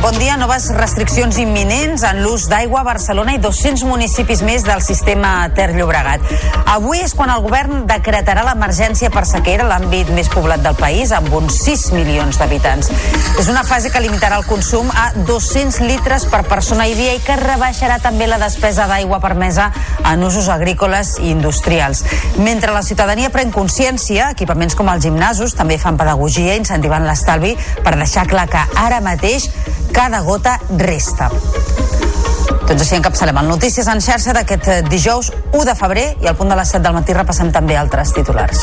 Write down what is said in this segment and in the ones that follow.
Bon dia. Noves restriccions imminents en l'ús d'aigua a Barcelona i 200 municipis més del sistema Ter Llobregat. Avui és quan el govern decretarà l'emergència per sequera l'àmbit més poblat del país, amb uns 6 milions d'habitants. És una fase que limitarà el consum a 200 litres per persona i dia i que rebaixarà també la despesa d'aigua permesa en usos agrícoles i industrials. Mentre la ciutadania pren consciència, equipaments com els gimnasos també fan pedagogia incentivant l'estalvi per deixar clar que ara mateix cada gota resta. Doncs així encapçalem el Notícies en xarxa d'aquest eh, dijous 1 de febrer i al punt de les 7 del matí repassem també altres titulars.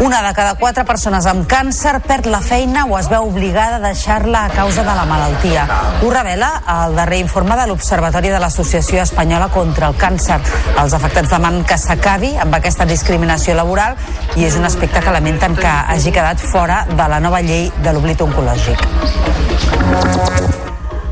Una de cada quatre persones amb càncer perd la feina o es veu obligada a deixar-la a causa de la malaltia. Ho revela el darrer informe de l'Observatori de l'Associació Espanyola contra el Càncer. Els afectats demanen que s'acabi amb aquesta discriminació laboral i és un aspecte que lamenten que hagi quedat fora de la nova llei de l'oblit oncològic.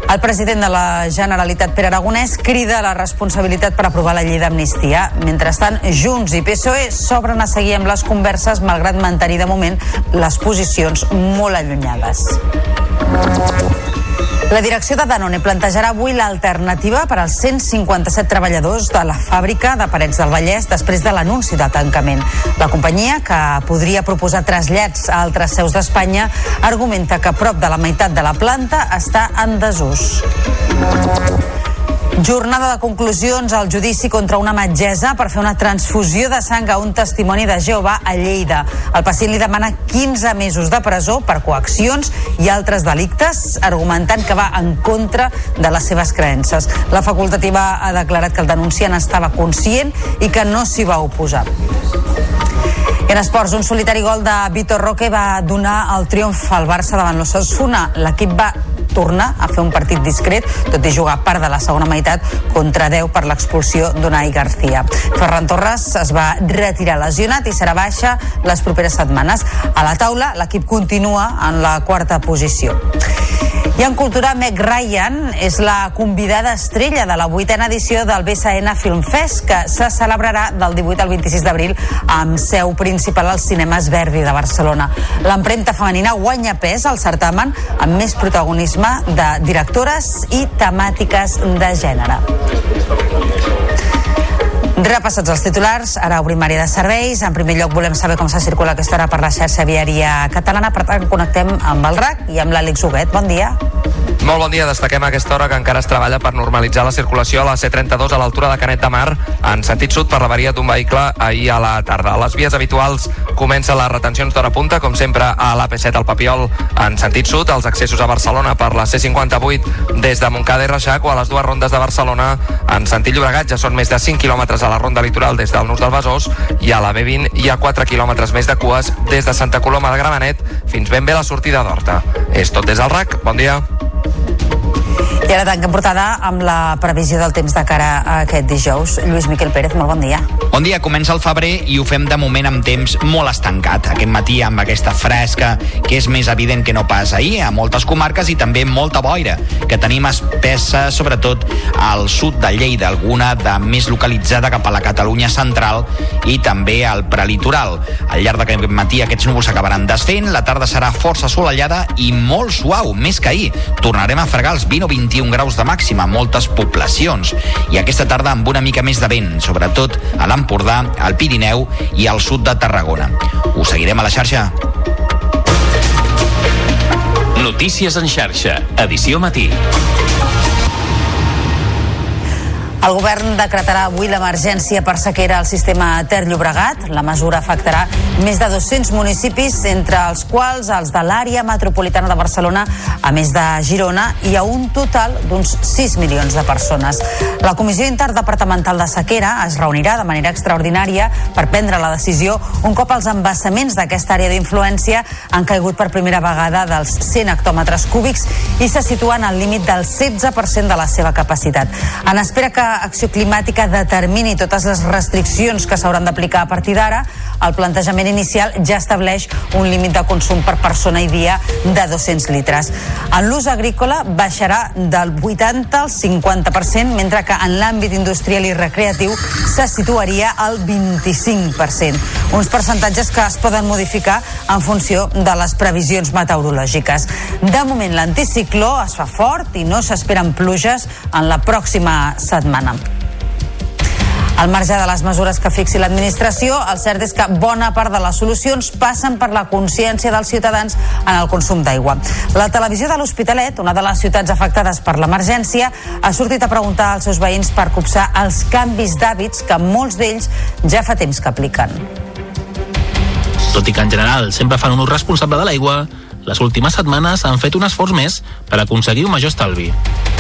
El president de la Generalitat, Pere Aragonès, crida la responsabilitat per aprovar la llei d'amnistia. Mentrestant, Junts i PSOE s'obren a seguir amb les converses, malgrat mantenir de moment les posicions molt allunyades. La direcció de Danone plantejarà avui l'alternativa per als 157 treballadors de la fàbrica de Parets del Vallès després de l'anunci de tancament. La companyia, que podria proposar trasllats a altres seus d'Espanya, argumenta que prop de la meitat de la planta està en desús. Jornada de conclusions al judici contra una metgessa per fer una transfusió de sang a un testimoni de Jehovà a Lleida. El pacient li demana 15 mesos de presó per coaccions i altres delictes, argumentant que va en contra de les seves creences. La facultativa ha declarat que el denunciant estava conscient i que no s'hi va oposar. En esports, un solitari gol de Vitor Roque va donar el triomf al Barça davant l'Ossassuna. L'equip va tornar a fer un partit discret, tot i jugar part de la segona meitat contra 10 per l'expulsió d'Unai García. Ferran Torres es va retirar lesionat i serà baixa les properes setmanes. A la taula, l'equip continua en la quarta posició. I en cultura, Meg Ryan és la convidada estrella de la vuitena edició del BSN Film Fest, que se celebrarà del 18 al 26 d'abril amb seu principal als cinemes Verdi de Barcelona. L'empremta femenina guanya pes al certamen amb més protagonisme de directores i temàtiques de gènere. Repassats els titulars, ara obrim àrea de serveis. En primer lloc volem saber com se circula aquesta hora per la xarxa viària catalana. Per tant, connectem amb el RAC i amb l'Àlex Huguet. Bon dia. Molt bon dia. Destaquem aquesta hora que encara es treballa per normalitzar la circulació a la C32 a l'altura de Canet de Mar en sentit sud per l'avaria d'un vehicle ahir a la tarda. A les vies habituals comencen les retencions d'hora punta, com sempre a l'AP7 al Papiol en sentit sud, els accessos a Barcelona per la C58 des de Montcada i Reixac o a les dues rondes de Barcelona en sentit Llobregat ja són més de 5 quilòmetres a la ronda litoral des del Nus del Besòs i a la B20 hi ha 4 quilòmetres més de cues des de Santa Coloma de Gramenet fins ben bé la sortida d'Horta. És tot des del RAC. Bon dia. I ara tanquem portada amb la previsió del temps de cara a aquest dijous. Lluís Miquel Pérez, molt bon dia. Bon dia, comença el febrer i ho fem de moment amb temps molt estancat. Aquest matí amb aquesta fresca que és més evident que no pas ahir a moltes comarques i també molta boira que tenim espessa sobretot al sud de Lleida, alguna de més localitzada cap a la Catalunya central i també al prelitoral. Al llarg d'aquest matí aquests núvols s'acabaran desfent, la tarda serà força assolellada i molt suau, més que ahir. Tornarem a fregar els 20 o 21 graus de màxima a moltes poblacions i aquesta tarda amb una mica més de vent, sobretot a l'Empordà, al Pirineu i al sud de Tarragona. Ho seguirem a la xarxa. Notícies en xarxa, edició matí. El govern decretarà avui l'emergència per sequera al sistema Ter Llobregat. La mesura afectarà més de 200 municipis, entre els quals els de l'àrea metropolitana de Barcelona, a més de Girona, i a un total d'uns 6 milions de persones. La Comissió Interdepartamental de Sequera es reunirà de manera extraordinària per prendre la decisió un cop els embassaments d'aquesta àrea d'influència han caigut per primera vegada dels 100 hectòmetres cúbics i se situen al límit del 16% de la seva capacitat. En espera que Acció Climàtica determini totes les restriccions que s'hauran d'aplicar a partir d'ara, el plantejament inicial ja estableix un límit de consum per persona i dia de 200 litres. En l'ús agrícola baixarà del 80 al 50%, mentre que en l'àmbit industrial i recreatiu se situaria al 25%. Uns percentatges que es poden modificar en funció de les previsions meteorològiques. De moment, l'anticicló es fa fort i no s'esperen pluges en la pròxima setmana. Al marge de les mesures que fixi l'administració, el cert és que bona part de les solucions passen per la consciència dels ciutadans en el consum d'aigua. La televisió de l'Hospitalet, una de les ciutats afectades per l'emergència, ha sortit a preguntar als seus veïns per copsar els canvis d'hàbits que molts d'ells ja fa temps que apliquen. Tot i que en general sempre fan un ús responsable de l'aigua, les últimes setmanes han fet un esforç més per aconseguir un major estalvi.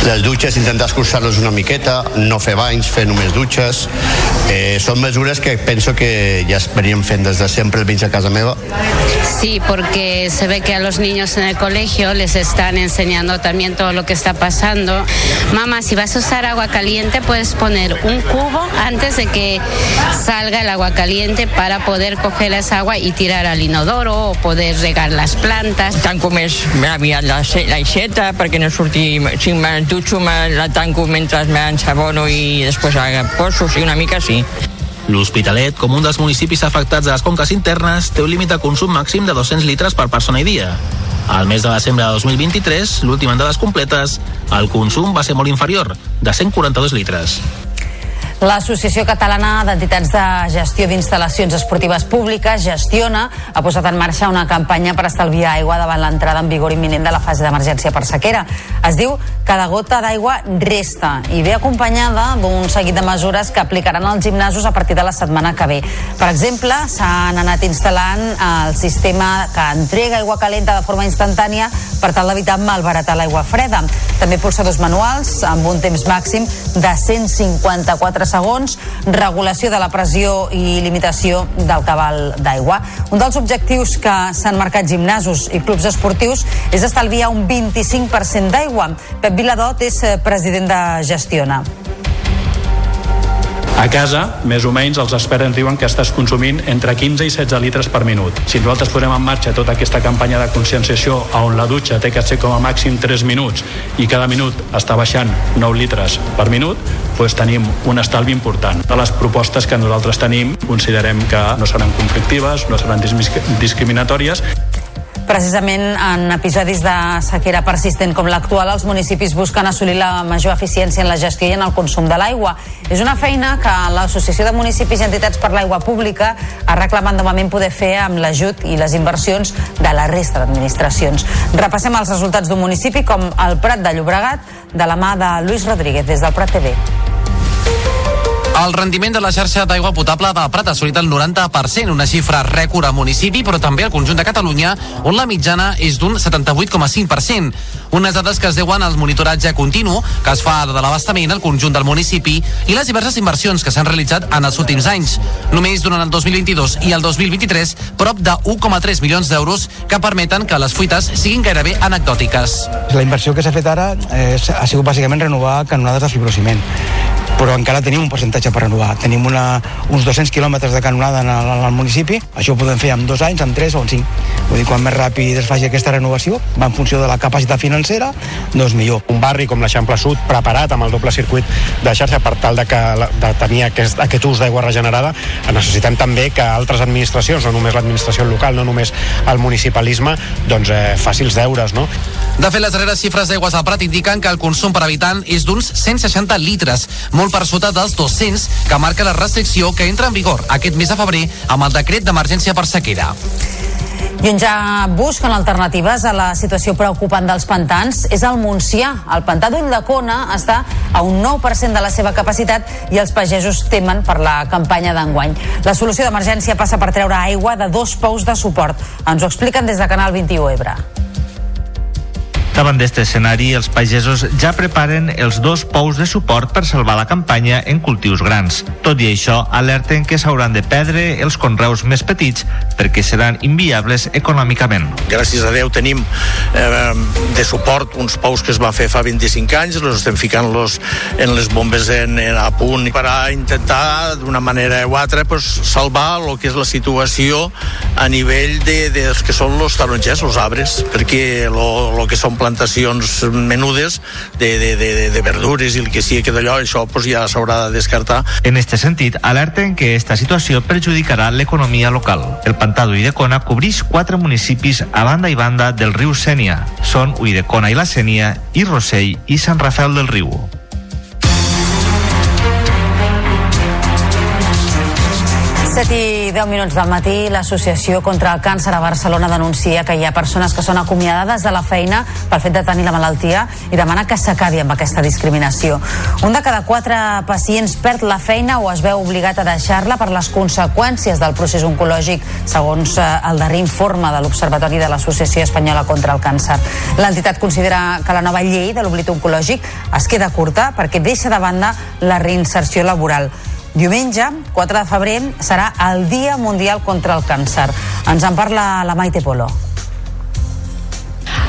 Les dutxes, intentar escurçar-los una miqueta, no fer banys, fer només dutxes. Eh, són mesures que penso que ja es venien fent des de sempre almenys a casa meva. Sí, porque se ve que a los niños en el colegio les están enseñando también todo lo que está pasando. Mamá, si vas a usar agua caliente, puedes poner un cubo antes de que salga el agua caliente para poder coger esa agua y tirar al inodoro o poder regar las plantas. Tanco més aviat la, l'aixeta perquè no surti, si me dutxo me la tanco mentre m'ensabono i després la poso, sí, una mica sí. L'Hospitalet, com un dels municipis afectats a les conques internes, té un límit de consum màxim de 200 litres per persona i dia. Al mes de desembre de 2023, l'últim en dades completes, el consum va ser molt inferior, de 142 litres. L'Associació Catalana d'Entitats de Gestió d'Instal·lacions Esportives Públiques, Gestiona, ha posat en marxa una campanya per estalviar aigua davant l'entrada en vigor imminent de la fase d'emergència per sequera. Es diu Cada gota d'aigua resta i ve acompanyada d'un seguit de mesures que aplicaran als gimnasos a partir de la setmana que ve. Per exemple, s'han anat instal·lant el sistema que entrega aigua calenta de forma instantània per tal d'evitar malbaratar l'aigua freda. També pulsadors manuals amb un temps màxim de 154 segons, regulació de la pressió i limitació del cabal d'aigua. Un dels objectius que s'han marcat gimnasos i clubs esportius és estalviar un 25% d'aigua. Pep Viladot és eh, president de Gestiona. A casa, més o menys, els experts ens diuen que estàs consumint entre 15 i 16 litres per minut. Si nosaltres posem en marxa tota aquesta campanya de conscienciació on la dutxa té que ser com a màxim 3 minuts i cada minut està baixant 9 litres per minut, doncs tenim un estalvi important. De les propostes que nosaltres tenim considerem que no seran conflictives, no seran discriminatòries Precisament en episodis de sequera persistent com l'actual, els municipis busquen assolir la major eficiència en la gestió i en el consum de l'aigua. És una feina que l'Associació de Municipis i Entitats per l'Aigua Pública ha reclamat de moment poder fer amb l'ajut i les inversions de la resta d'administracions. Repassem els resultats d'un municipi com el Prat de Llobregat, de la mà de Lluís Rodríguez, des del Prat TV. El rendiment de la xarxa d'aigua potable del Prat ha assolit el 90%, una xifra rècord al municipi, però també al conjunt de Catalunya, on la mitjana és d'un 78,5%. Unes dades que es deuen al monitoratge continu que es fa de l'abastament al conjunt del municipi i les diverses inversions que s'han realitzat en els últims anys. Només durant el 2022 i el 2023, prop de 1,3 milions d'euros que permeten que les fuites siguin gairebé anecdòtiques. La inversió que s'ha fet ara eh, ha sigut bàsicament renovar canonades de fibrociment però encara tenim un percentatge per renovar. Tenim una, uns 200 quilòmetres de canonada en el, en el municipi, això ho podem fer en dos anys, en tres o en cinc. Vull dir, quan més ràpid es faci aquesta renovació, va en funció de la capacitat financera, doncs millor. Un barri com l'Eixample Sud, preparat amb el doble circuit de xarxa per tal de, que, de tenir aquest, aquest ús d'aigua regenerada, necessitem també que altres administracions, no només l'administració local, no només el municipalisme, doncs eh, faci els deures, no? De fet, les darreres xifres d'aigües al Prat indiquen que el consum per habitant és d'uns 160 litres, molt per sota dels 200 que marca la restricció que entra en vigor aquest mes de febrer amb el decret d'emergència per sequera. I on ja busquen alternatives a la situació preocupant dels pantans és el Montsià. El pantà d'Ulldecona està a un 9% de la seva capacitat i els pagesos temen per la campanya d'enguany. La solució d'emergència passa per treure aigua de dos pous de suport. Ens ho expliquen des de Canal 21 Ebre. Davant d'aquest escenari, els pagesos ja preparen els dos pous de suport per salvar la campanya en cultius grans. Tot i això, alerten que s'hauran de perdre els conreus més petits perquè seran inviables econòmicament. Gràcies a Déu tenim eh, de suport uns pous que es van fer fa 25 anys, els estem ficant-los en les bombes en, en a punt per a intentar d'una manera o altra pues, salvar el que és la situació a nivell de, dels que són els tarongers, els arbres, perquè el que són plantacions menudes de, de, de, de verdures i el que sigui que d'allò, això pues, ja s'haurà de descartar. En este sentit, alerten que esta situació perjudicarà l'economia local. El pantà d'Uidecona cobreix quatre municipis a banda i banda del riu Sènia. Són Uidecona i la Sènia, i Rossell i Sant Rafael del Riu. 7 i 10 minuts del matí, l'Associació contra el Càncer a Barcelona denuncia que hi ha persones que són acomiadades de la feina pel fet de tenir la malaltia i demana que s'acabi amb aquesta discriminació. Un de cada quatre pacients perd la feina o es veu obligat a deixar-la per les conseqüències del procés oncològic, segons eh, el darrer informe de l'Observatori de l'Associació Espanyola contra el Càncer. L'entitat considera que la nova llei de l'oblit oncològic es queda curta perquè deixa de banda la reinserció laboral. Diumenge, 4 de febrer, serà el Dia Mundial contra el Càncer. Ens en parla la Maite Polo.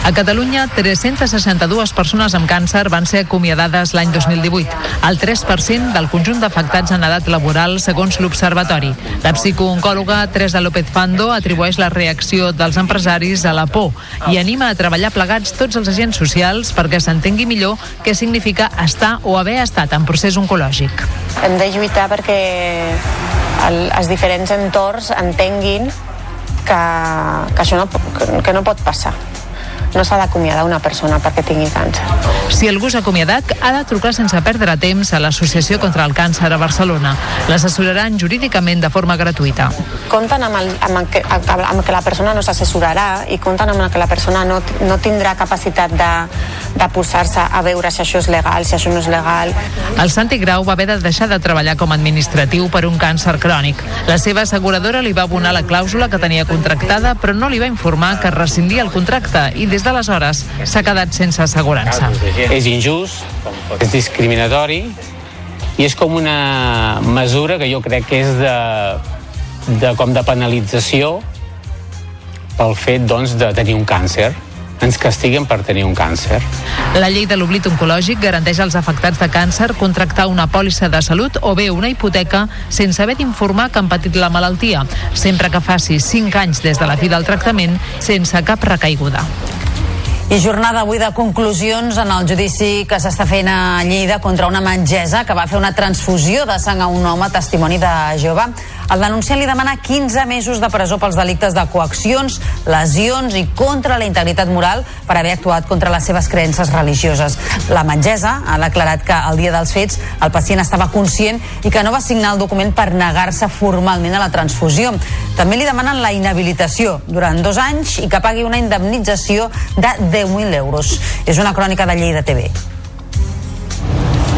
A Catalunya, 362 persones amb càncer van ser acomiadades l'any 2018, el 3% del conjunt d'afectats en edat laboral, segons l'Observatori. La psicooncòloga Teresa López Fando atribueix la reacció dels empresaris a la por i anima a treballar plegats tots els agents socials perquè s'entengui millor què significa estar o haver estat en procés oncològic. Hem de lluitar perquè el, els diferents entorns entenguin que, que això no, que no pot passar no s'ha d'acomiadar una persona perquè tingui càncer. Si algú s'ha acomiadat, ha de trucar sense perdre temps a l'Associació contra el Càncer a Barcelona. L'assessoraran jurídicament de forma gratuïta. Compten amb, el, amb, el que, amb que la persona no s'assessorarà i compten amb que la persona no, no tindrà capacitat de, de posar-se a veure si això és legal, si això no és legal. El Santi Grau va haver de deixar de treballar com a administratiu per un càncer crònic. La seva asseguradora li va abonar la clàusula que tenia contractada, però no li va informar que rescindia el contracte i des d'aleshores s'ha quedat sense assegurança. És injust, és discriminatori i és com una mesura que jo crec que és de, de com de penalització pel fet doncs, de tenir un càncer ens castiguen per tenir un càncer. La llei de l'oblit oncològic garanteix als afectats de càncer contractar una pòlissa de salut o bé una hipoteca sense haver d'informar que han patit la malaltia, sempre que faci 5 anys des de la fi del tractament sense cap recaiguda. I jornada avui de conclusions en el judici que s'està fent a Lleida contra una metgessa que va fer una transfusió de sang a un home, testimoni de Jehovà. El denunciant li demana 15 mesos de presó pels delictes de coaccions, lesions i contra la integritat moral per haver actuat contra les seves creences religioses. La metgessa ha declarat que el dia dels fets el pacient estava conscient i que no va signar el document per negar-se formalment a la transfusió. També li demanen la inhabilitació durant dos anys i que pagui una indemnització de 10.000 euros. És una crònica de Lleida TV.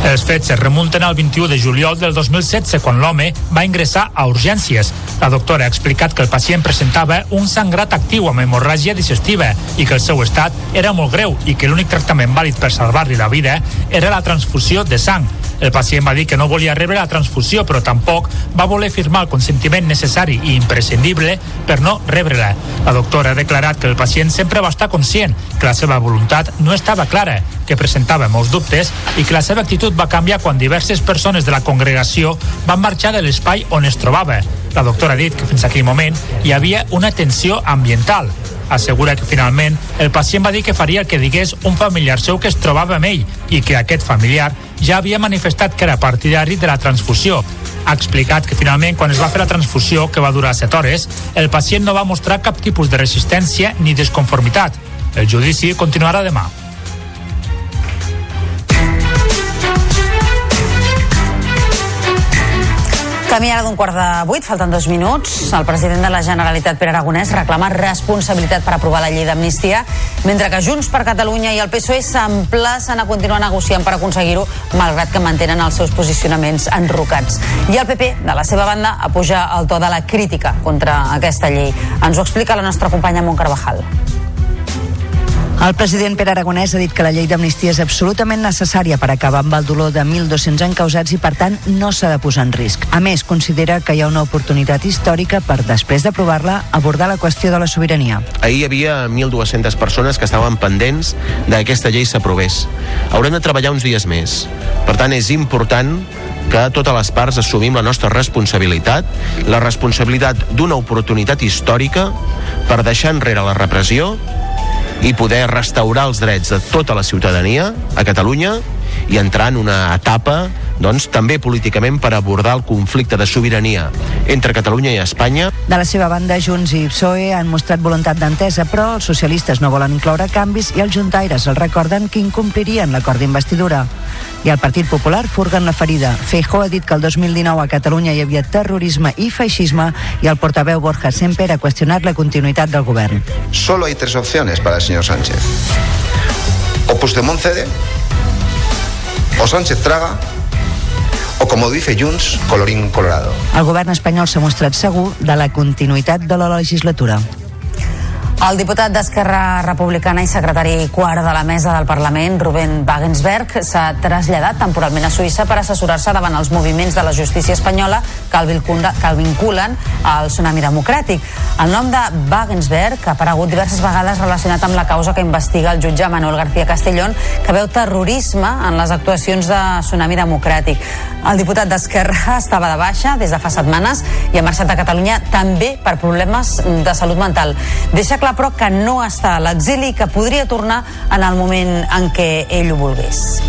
Els fets es remunten al 21 de juliol del 2016, quan l'home va ingressar a urgències. La doctora ha explicat que el pacient presentava un sangrat actiu amb hemorràgia digestiva i que el seu estat era molt greu i que l'únic tractament vàlid per salvar-li la vida era la transfusió de sang. El pacient va dir que no volia rebre la transfusió, però tampoc va voler firmar el consentiment necessari i imprescindible per no rebre-la. La doctora ha declarat que el pacient sempre va estar conscient que la seva voluntat no estava clara, que presentava molts dubtes i que la seva actitud va canviar quan diverses persones de la congregació van marxar de l'espai on es trobava. La doctora ha dit que fins aquell moment hi havia una tensió ambiental assegura que finalment el pacient va dir que faria el que digués un familiar seu que es trobava amb ell i que aquest familiar ja havia manifestat que era partidari de la transfusió. Ha explicat que finalment quan es va fer la transfusió, que va durar 7 hores, el pacient no va mostrar cap tipus de resistència ni desconformitat. El judici continuarà demà. Camí ara d'un quart de vuit, falten dos minuts. El president de la Generalitat, Pere Aragonès, reclama responsabilitat per aprovar la llei d'amnistia, mentre que Junts per Catalunya i el PSOE s'emplacen a continuar negociant per aconseguir-ho, malgrat que mantenen els seus posicionaments enrocats. I el PP, de la seva banda, apuja el to de la crítica contra aquesta llei. Ens ho explica la nostra companya Montcarvajal. El president Pere Aragonès ha dit que la llei d'amnistia és absolutament necessària per acabar amb el dolor de 1.200 encausats i, per tant, no s'ha de posar en risc. A més, considera que hi ha una oportunitat històrica per, després d'aprovar-la, abordar la qüestió de la sobirania. Ahir hi havia 1.200 persones que estaven pendents de que aquesta llei s'aprovés. Haurem de treballar uns dies més. Per tant, és important que totes les parts assumim la nostra responsabilitat, la responsabilitat d'una oportunitat històrica per deixar enrere la repressió i poder restaurar els drets de tota la ciutadania a Catalunya i entrar en una etapa doncs, també políticament per abordar el conflicte de sobirania entre Catalunya i Espanya. De la seva banda, Junts i PSOE han mostrat voluntat d'entesa, però els socialistes no volen incloure canvis i els juntaires els recorden que incomplirien l'acord d'investidura. I el Partit Popular furguen la ferida. Feijó ha dit que el 2019 a Catalunya hi havia terrorisme i feixisme i el portaveu Borja Semper ha qüestionat la continuïtat del govern. Solo hay tres opciones para el señor Sánchez. O Puigdemont cede, o Sánchez traga, o como dice Junts, colorín colorado. El govern espanyol s'ha mostrat segur de la continuïtat de la legislatura. El diputat d'Esquerra Republicana i secretari quart de la mesa del Parlament, Rubén Wagensberg, s'ha traslladat temporalment a Suïssa per assessorar-se davant els moviments de la justícia espanyola que el, que el vinculen al tsunami democràtic. El nom de Wagensberg ha aparegut diverses vegades relacionat amb la causa que investiga el jutge Manuel García Castellón, que veu terrorisme en les actuacions de tsunami democràtic. El diputat d'Esquerra estava de baixa des de fa setmanes i ha marxat a Catalunya també per problemes de salut mental. Deixa clar però que no està a l'exili i que podria tornar en el moment en què ell ho volgués.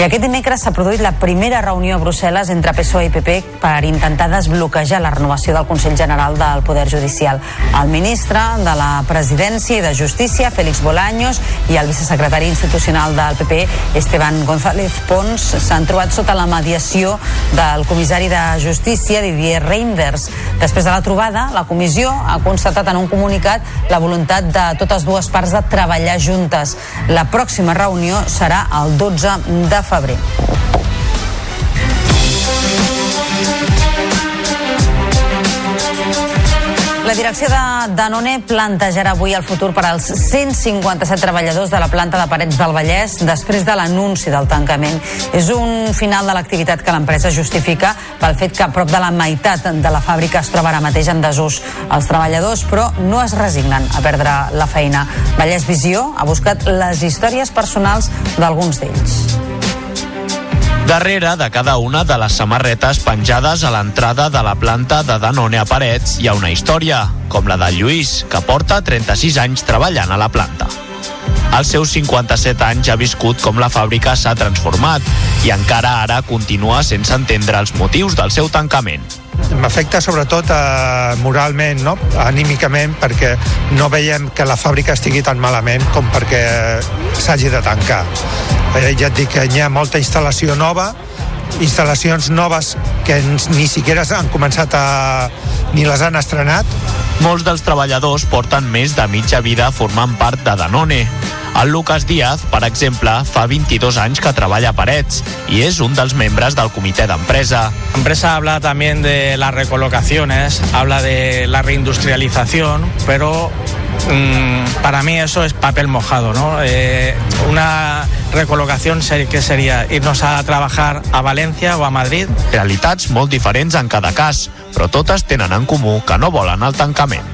I aquest dimecres s'ha produït la primera reunió a Brussel·les entre PSOE i PP per intentar desbloquejar la renovació del Consell General del Poder Judicial. El ministre de la Presidència i de Justícia, Félix Bolaños, i el vicesecretari institucional del PP, Esteban González Pons, s'han trobat sota la mediació del comissari de Justícia, Didier Reinders. Després de la trobada, la comissió ha constatat en un comunicat la voluntat de totes dues parts de treballar juntes. La pròxima reunió serà el 12 de febrer. La direcció de Danone plantejarà avui el futur per als 157 treballadors de la planta de Parets del Vallès després de l'anunci del tancament. És un final de l'activitat que l'empresa justifica pel fet que prop de la meitat de la fàbrica es troba ara mateix en desús. Els treballadors, però, no es resignen a perdre la feina. Vallès Visió ha buscat les històries personals d'alguns d'ells. Darrere de cada una de les samarretes penjades a l'entrada de la planta de Danone a Parets hi ha una història, com la de Lluís, que porta 36 anys treballant a la planta. Als seus 57 anys ha viscut com la fàbrica s'ha transformat i encara ara continua sense entendre els motius del seu tancament. M'afecta sobretot eh, moralment, no? anímicament, perquè no veiem que la fàbrica estigui tan malament com perquè s'hagi de tancar. Eh, ja et dic que hi ha molta instal·lació nova, instal·lacions noves que ni siquiera han començat a... ni les han estrenat. Molts dels treballadors porten més de mitja vida formant part de Danone. El Lucas Díaz, per exemple, fa 22 anys que treballa a Parets i és un dels membres del comitè d'empresa. La empresa habla también de las recolocaciones, habla de la reindustrialización, pero mm, para mí eso es papel mojado, ¿no? Eh, una recolocación ser- que sería irnos a trabajar a Valencia o a Madrid. Realitats molt diferents en cada cas, però totes tenen en comú que no volen el tancament.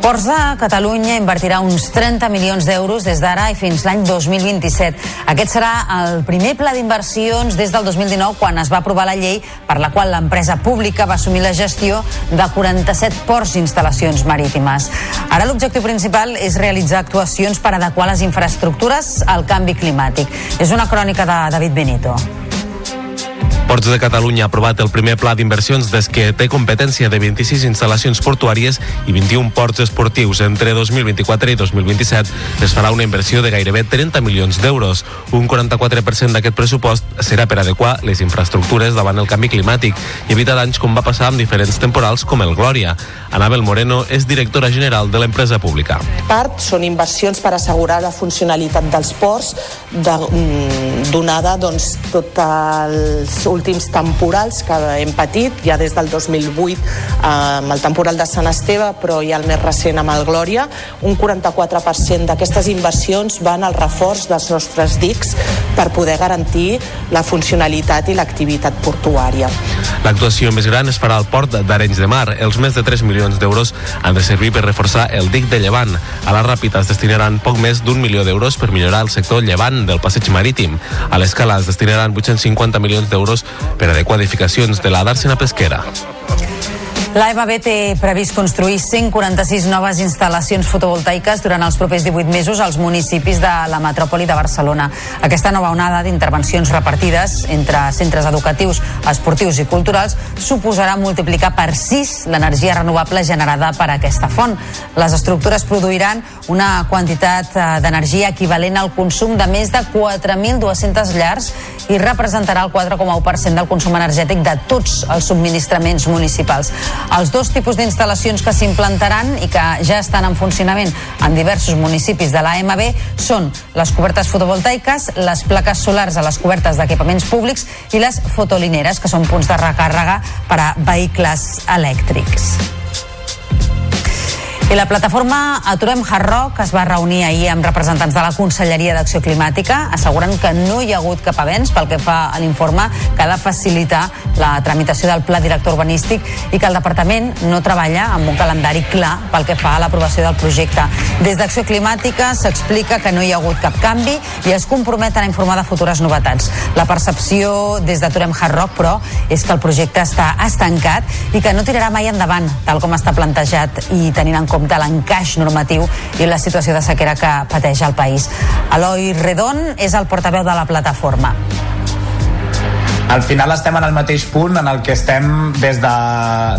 Ports de Catalunya invertirà uns 30 milions d'euros des d'ara i fins l'any 2027. Aquest serà el primer pla d'inversions des del 2019 quan es va aprovar la llei per la qual l'empresa pública va assumir la gestió de 47 ports i instal·lacions marítimes. Ara l'objectiu principal és realitzar actuacions per adequar les infraestructures al canvi climàtic. És una crònica de David Benito. Ports de Catalunya ha aprovat el primer pla d'inversions des que té competència de 26 instal·lacions portuàries i 21 ports esportius. Entre 2024 i 2027 es farà una inversió de gairebé 30 milions d'euros. Un 44% d'aquest pressupost serà per adequar les infraestructures davant el canvi climàtic i evitar danys com va passar amb diferents temporals com el Glòria. Anabel Moreno és directora general de l'empresa pública. part són inversions per assegurar la funcionalitat dels ports de, mm, donada doncs, tots els últims temporals que hem patit, ja des del 2008 eh, amb el temporal de Sant Esteve, però ja el més recent amb el Glòria, un 44% d'aquestes inversions van al reforç dels nostres dics per poder garantir la funcionalitat i l'activitat portuària. L'actuació més gran es farà al port d'Arenys de Mar. Els més de 3 milions d'euros han de servir per reforçar el dic de Llevant. A la Ràpita es destinaran poc més d'un milió d'euros per millorar el sector llevant del passeig marítim. A l'Escala es destinaran 850 milions d'euros per adequar edificacions de la Dàrsena Pesquera. L'AMB té previst construir 146 noves instal·lacions fotovoltaiques durant els propers 18 mesos als municipis de la metròpoli de Barcelona. Aquesta nova onada d'intervencions repartides entre centres educatius, esportius i culturals suposarà multiplicar per 6 l'energia renovable generada per aquesta font. Les estructures produiran una quantitat eh, d'energia equivalent al consum de més de 4.200 llars i representarà el 4,1% del consum energètic de tots els subministraments municipals. Els dos tipus d'instal·lacions que s'implantaran i que ja estan en funcionament en diversos municipis de l'AMB són les cobertes fotovoltaiques, les plaques solars a les cobertes d'equipaments públics i les fotolineres, que són punts de recàrrega per a vehicles elèctrics. I la plataforma Aturem Hard Rock es va reunir ahir amb representants de la Conselleria d'Acció Climàtica, assegurant que no hi ha hagut cap avenç pel que fa a l'informe que ha de facilitar la tramitació del pla director urbanístic i que el departament no treballa amb un calendari clar pel que fa a l'aprovació del projecte. Des d'Acció Climàtica s'explica que no hi ha hagut cap canvi i es comprometen a informar de futures novetats. La percepció des d'Aturem Hard Rock, però, és que el projecte està estancat i que no tirarà mai endavant, tal com està plantejat i tenint en compte compte l'encaix normatiu i la situació de sequera que pateix el país. Eloi Redon és el portaveu de la plataforma al final estem en el mateix punt en el que estem des de,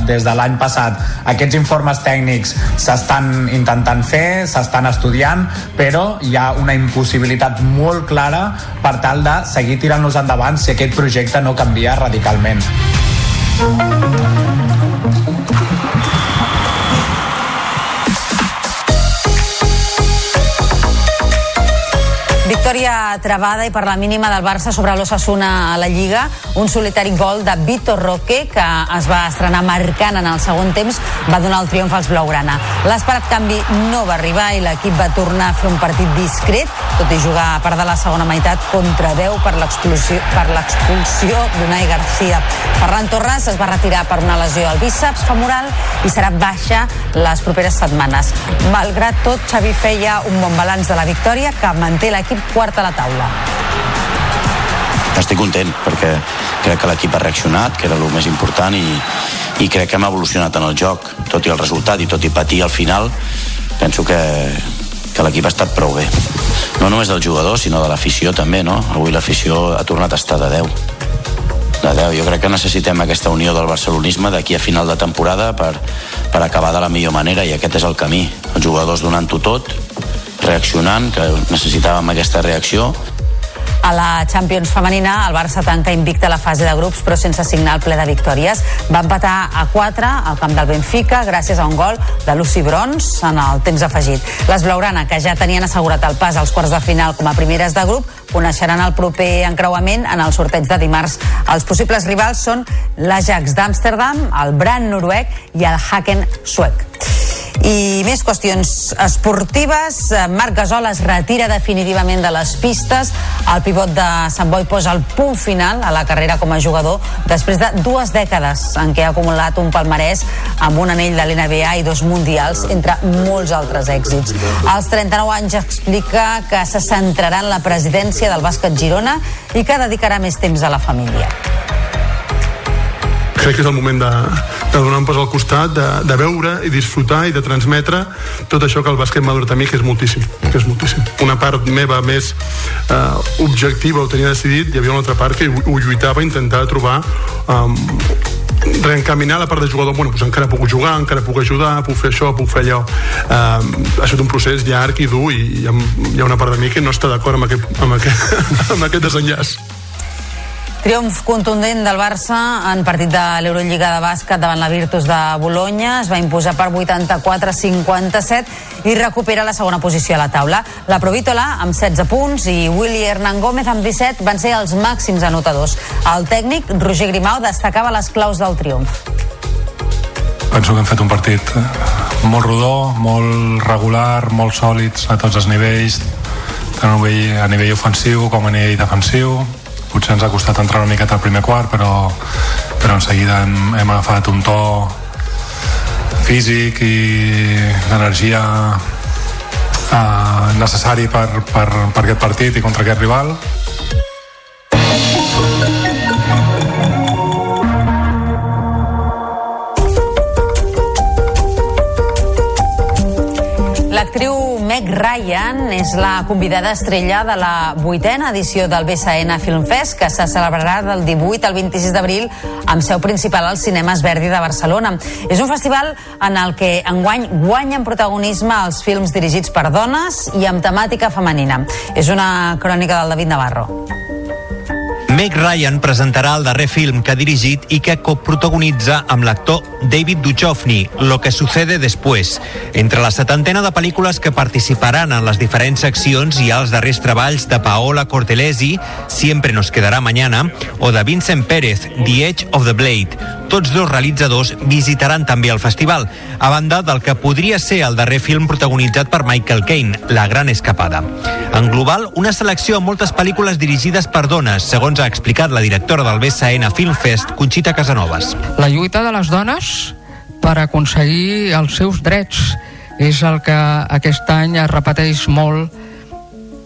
des de l'any passat. Aquests informes tècnics s'estan intentant fer, s'estan estudiant, però hi ha una impossibilitat molt clara per tal de seguir tirant-los endavant si aquest projecte no canvia radicalment. Victòria travada i per la mínima del Barça sobre l'Ossassuna a la Lliga. Un solitari gol de Vitor Roque, que es va estrenar marcant en el segon temps, va donar el triomf als blaugrana. L'esperat canvi no va arribar i l'equip va tornar a fer un partit discret, tot i jugar a part de la segona meitat contra 10 per l'expulsió d'Unai Garcia. Ferran Torres es va retirar per una lesió al bíceps femoral i serà baixa les properes setmanes. Malgrat tot, Xavi feia un bon balanç de la victòria que manté l'equip quart a la taula. Estic content perquè crec que l'equip ha reaccionat, que era el més important i, i crec que hem evolucionat en el joc, tot i el resultat i tot i patir al final, penso que, que l'equip ha estat prou bé. No només del jugador, sinó de l'afició també, no? Avui l'afició ha tornat a estar de 10 de 10. Jo crec que necessitem aquesta unió del barcelonisme d'aquí a final de temporada per, per acabar de la millor manera i aquest és el camí. Els jugadors donant-ho tot, reaccionant, que necessitàvem aquesta reacció. A la Champions femenina, el Barça tanca invicta la fase de grups, però sense signar el ple de victòries. Va empatar a 4 al camp del Benfica, gràcies a un gol de Lucy Brons en el temps afegit. Les Blaugrana, que ja tenien assegurat el pas als quarts de final com a primeres de grup, coneixeran el proper encreuament en el sorteig de dimarts. Els possibles rivals són l'Ajax d'Amsterdam, el Brand noruec i el Haken suec. I més qüestions esportives. Marc Gasol es retira definitivament de les pistes. El pivot de Sant Boi posa el punt final a la carrera com a jugador després de dues dècades en què ha acumulat un palmarès amb un anell de l'NBA i dos mundials, entre molts altres èxits. Als 39 anys explica que se centrarà en la presidència del bàsquet Girona i que dedicarà més temps a la família crec que és el moment de, de donar un pas al costat, de, de veure i disfrutar i de transmetre tot això que el bàsquet m'ha donat a mi, que és moltíssim, que és moltíssim. Una part meva més eh, objectiva ho tenia decidit, hi havia una altra part que ho, lluitava, intentava trobar um, reencaminar la part de jugador, bueno, doncs encara puc jugar, encara puc ajudar, puc fer això, puc fer allò. Uh, ha estat un procés llarg i dur i hi ha, hi ha una part de mi que no està d'acord amb, aquest, amb, aquest, amb aquest desenllaç. Triomf contundent del Barça en partit de l'Eurolliga de bàsquet davant la Virtus de Bologna. Es va imposar per 84-57 i recupera la segona posició a la taula. La Provítola amb 16 punts i Willy Hernán Gómez amb 17 van ser els màxims anotadors. El tècnic, Roger Grimau, destacava les claus del triomf. Penso que hem fet un partit eh, molt rodó, molt regular, molt sòlids a tots els nivells, tant a nivell, a nivell ofensiu com a nivell defensiu potser ens ha costat entrar una miqueta al primer quart però, però en seguida hem, hem agafat un to físic i d'energia eh, necessari per, per, per aquest partit i contra aquest rival. L'actriu Meg Ryan és la convidada estrella de la vuitena edició del BSN Film Fest, que se celebrarà del 18 al 26 d'abril amb seu principal als cinemes Verdi de Barcelona. És un festival en el que enguany guanyen protagonisme els films dirigits per dones i amb temàtica femenina. És una crònica del David Navarro. Meg Ryan presentarà el darrer film que ha dirigit i que coprotagonitza amb l'actor David Duchovny, Lo que sucede después. Entre la setantena de pel·lícules que participaran en les diferents seccions hi ha els darrers treballs de Paola Cortelesi, Siempre nos quedará mañana, o de Vincent Pérez, The Edge of the Blade. Tots dos realitzadors visitaran també el festival, a banda del que podria ser el darrer film protagonitzat per Michael Caine, La gran escapada. En global, una selecció amb moltes pel·lícules dirigides per dones, segons explicat la directora del BSN Film Fest, Conxita Casanovas. La lluita de les dones per aconseguir els seus drets és el que aquest any es repeteix molt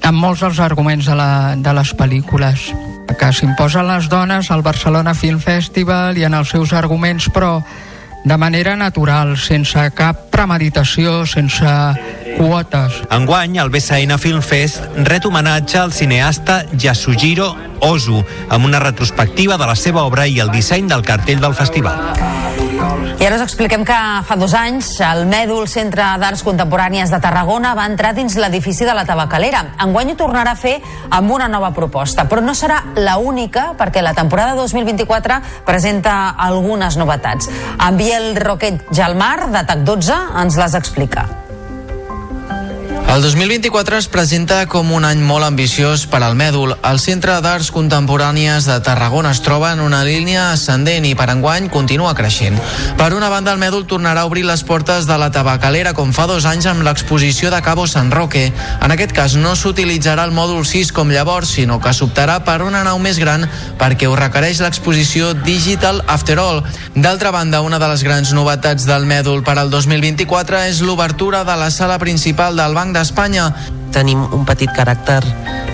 amb molts dels arguments de, la, de les pel·lícules que s'imposen les dones al Barcelona Film Festival i en els seus arguments però de manera natural, sense cap premeditació, sense quotes. Enguany, el BSN Film Fest ret homenatge al cineasta Yasujiro Ozu, amb una retrospectiva de la seva obra i el disseny del cartell del festival. I ara us expliquem que fa dos anys el Mèdul Centre d'Arts Contemporànies de Tarragona va entrar dins l'edifici de la Tabacalera. Enguany ho tornarà a fer amb una nova proposta, però no serà la única perquè la temporada 2024 presenta algunes novetats. En Biel Roquet Jalmar, de TAC 12, ens les explica. El 2024 es presenta com un any molt ambiciós per al Mèdul. El Centre d'Arts Contemporànies de Tarragona es troba en una línia ascendent i per enguany continua creixent. Per una banda, el Mèdul tornarà a obrir les portes de la tabacalera com fa dos anys amb l'exposició de Cabo San Roque. En aquest cas no s'utilitzarà el mòdul 6 com llavors, sinó que s'optarà per una nau més gran perquè ho requereix l'exposició Digital After All. D'altra banda, una de les grans novetats del Mèdul per al 2024 és l'obertura de la sala principal del Banc d'Espanya. Tenim un petit caràcter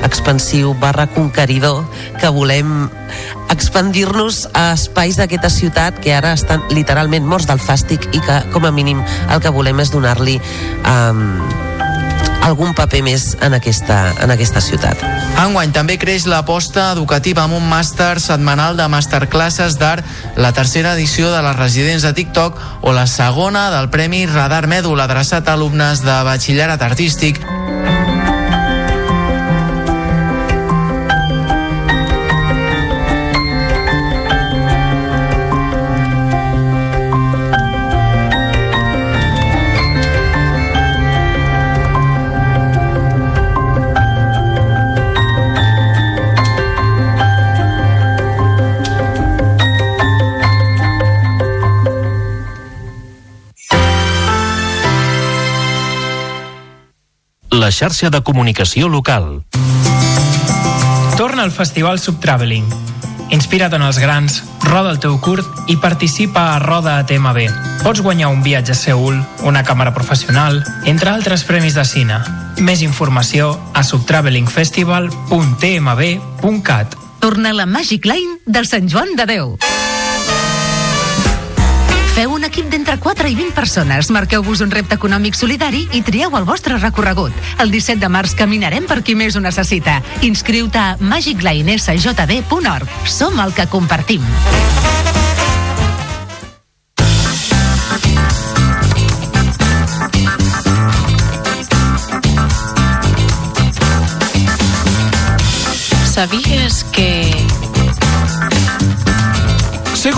expansiu barra conqueridor que volem expandir-nos a espais d'aquesta ciutat que ara estan literalment morts del fàstic i que com a mínim el que volem és donar-li um, algun paper més en aquesta, en aquesta ciutat. Enguany també creix l'aposta educativa amb un màster setmanal de masterclasses d'art, la tercera edició de les residents de TikTok o la segona del Premi Radar Mèdul adreçat a alumnes de batxillerat artístic. La xarxa de comunicació local. Torna al Festival Subtraveling. Inspira't en els grans, roda el teu curt i participa a Roda a TMB. Pots guanyar un viatge a Seul, una càmera professional, entre altres premis de cine. Més informació a subtravelingfestival.tmb.cat Torna la Magic Line del Sant Joan de Déu. Feu un equip d'entre 4 i 20 persones, marqueu-vos un repte econòmic solidari i trieu el vostre recorregut. El 17 de març caminarem per qui més ho necessita. Inscriu-te a magiclinesjd.org. Som el que compartim. ¿Sabías que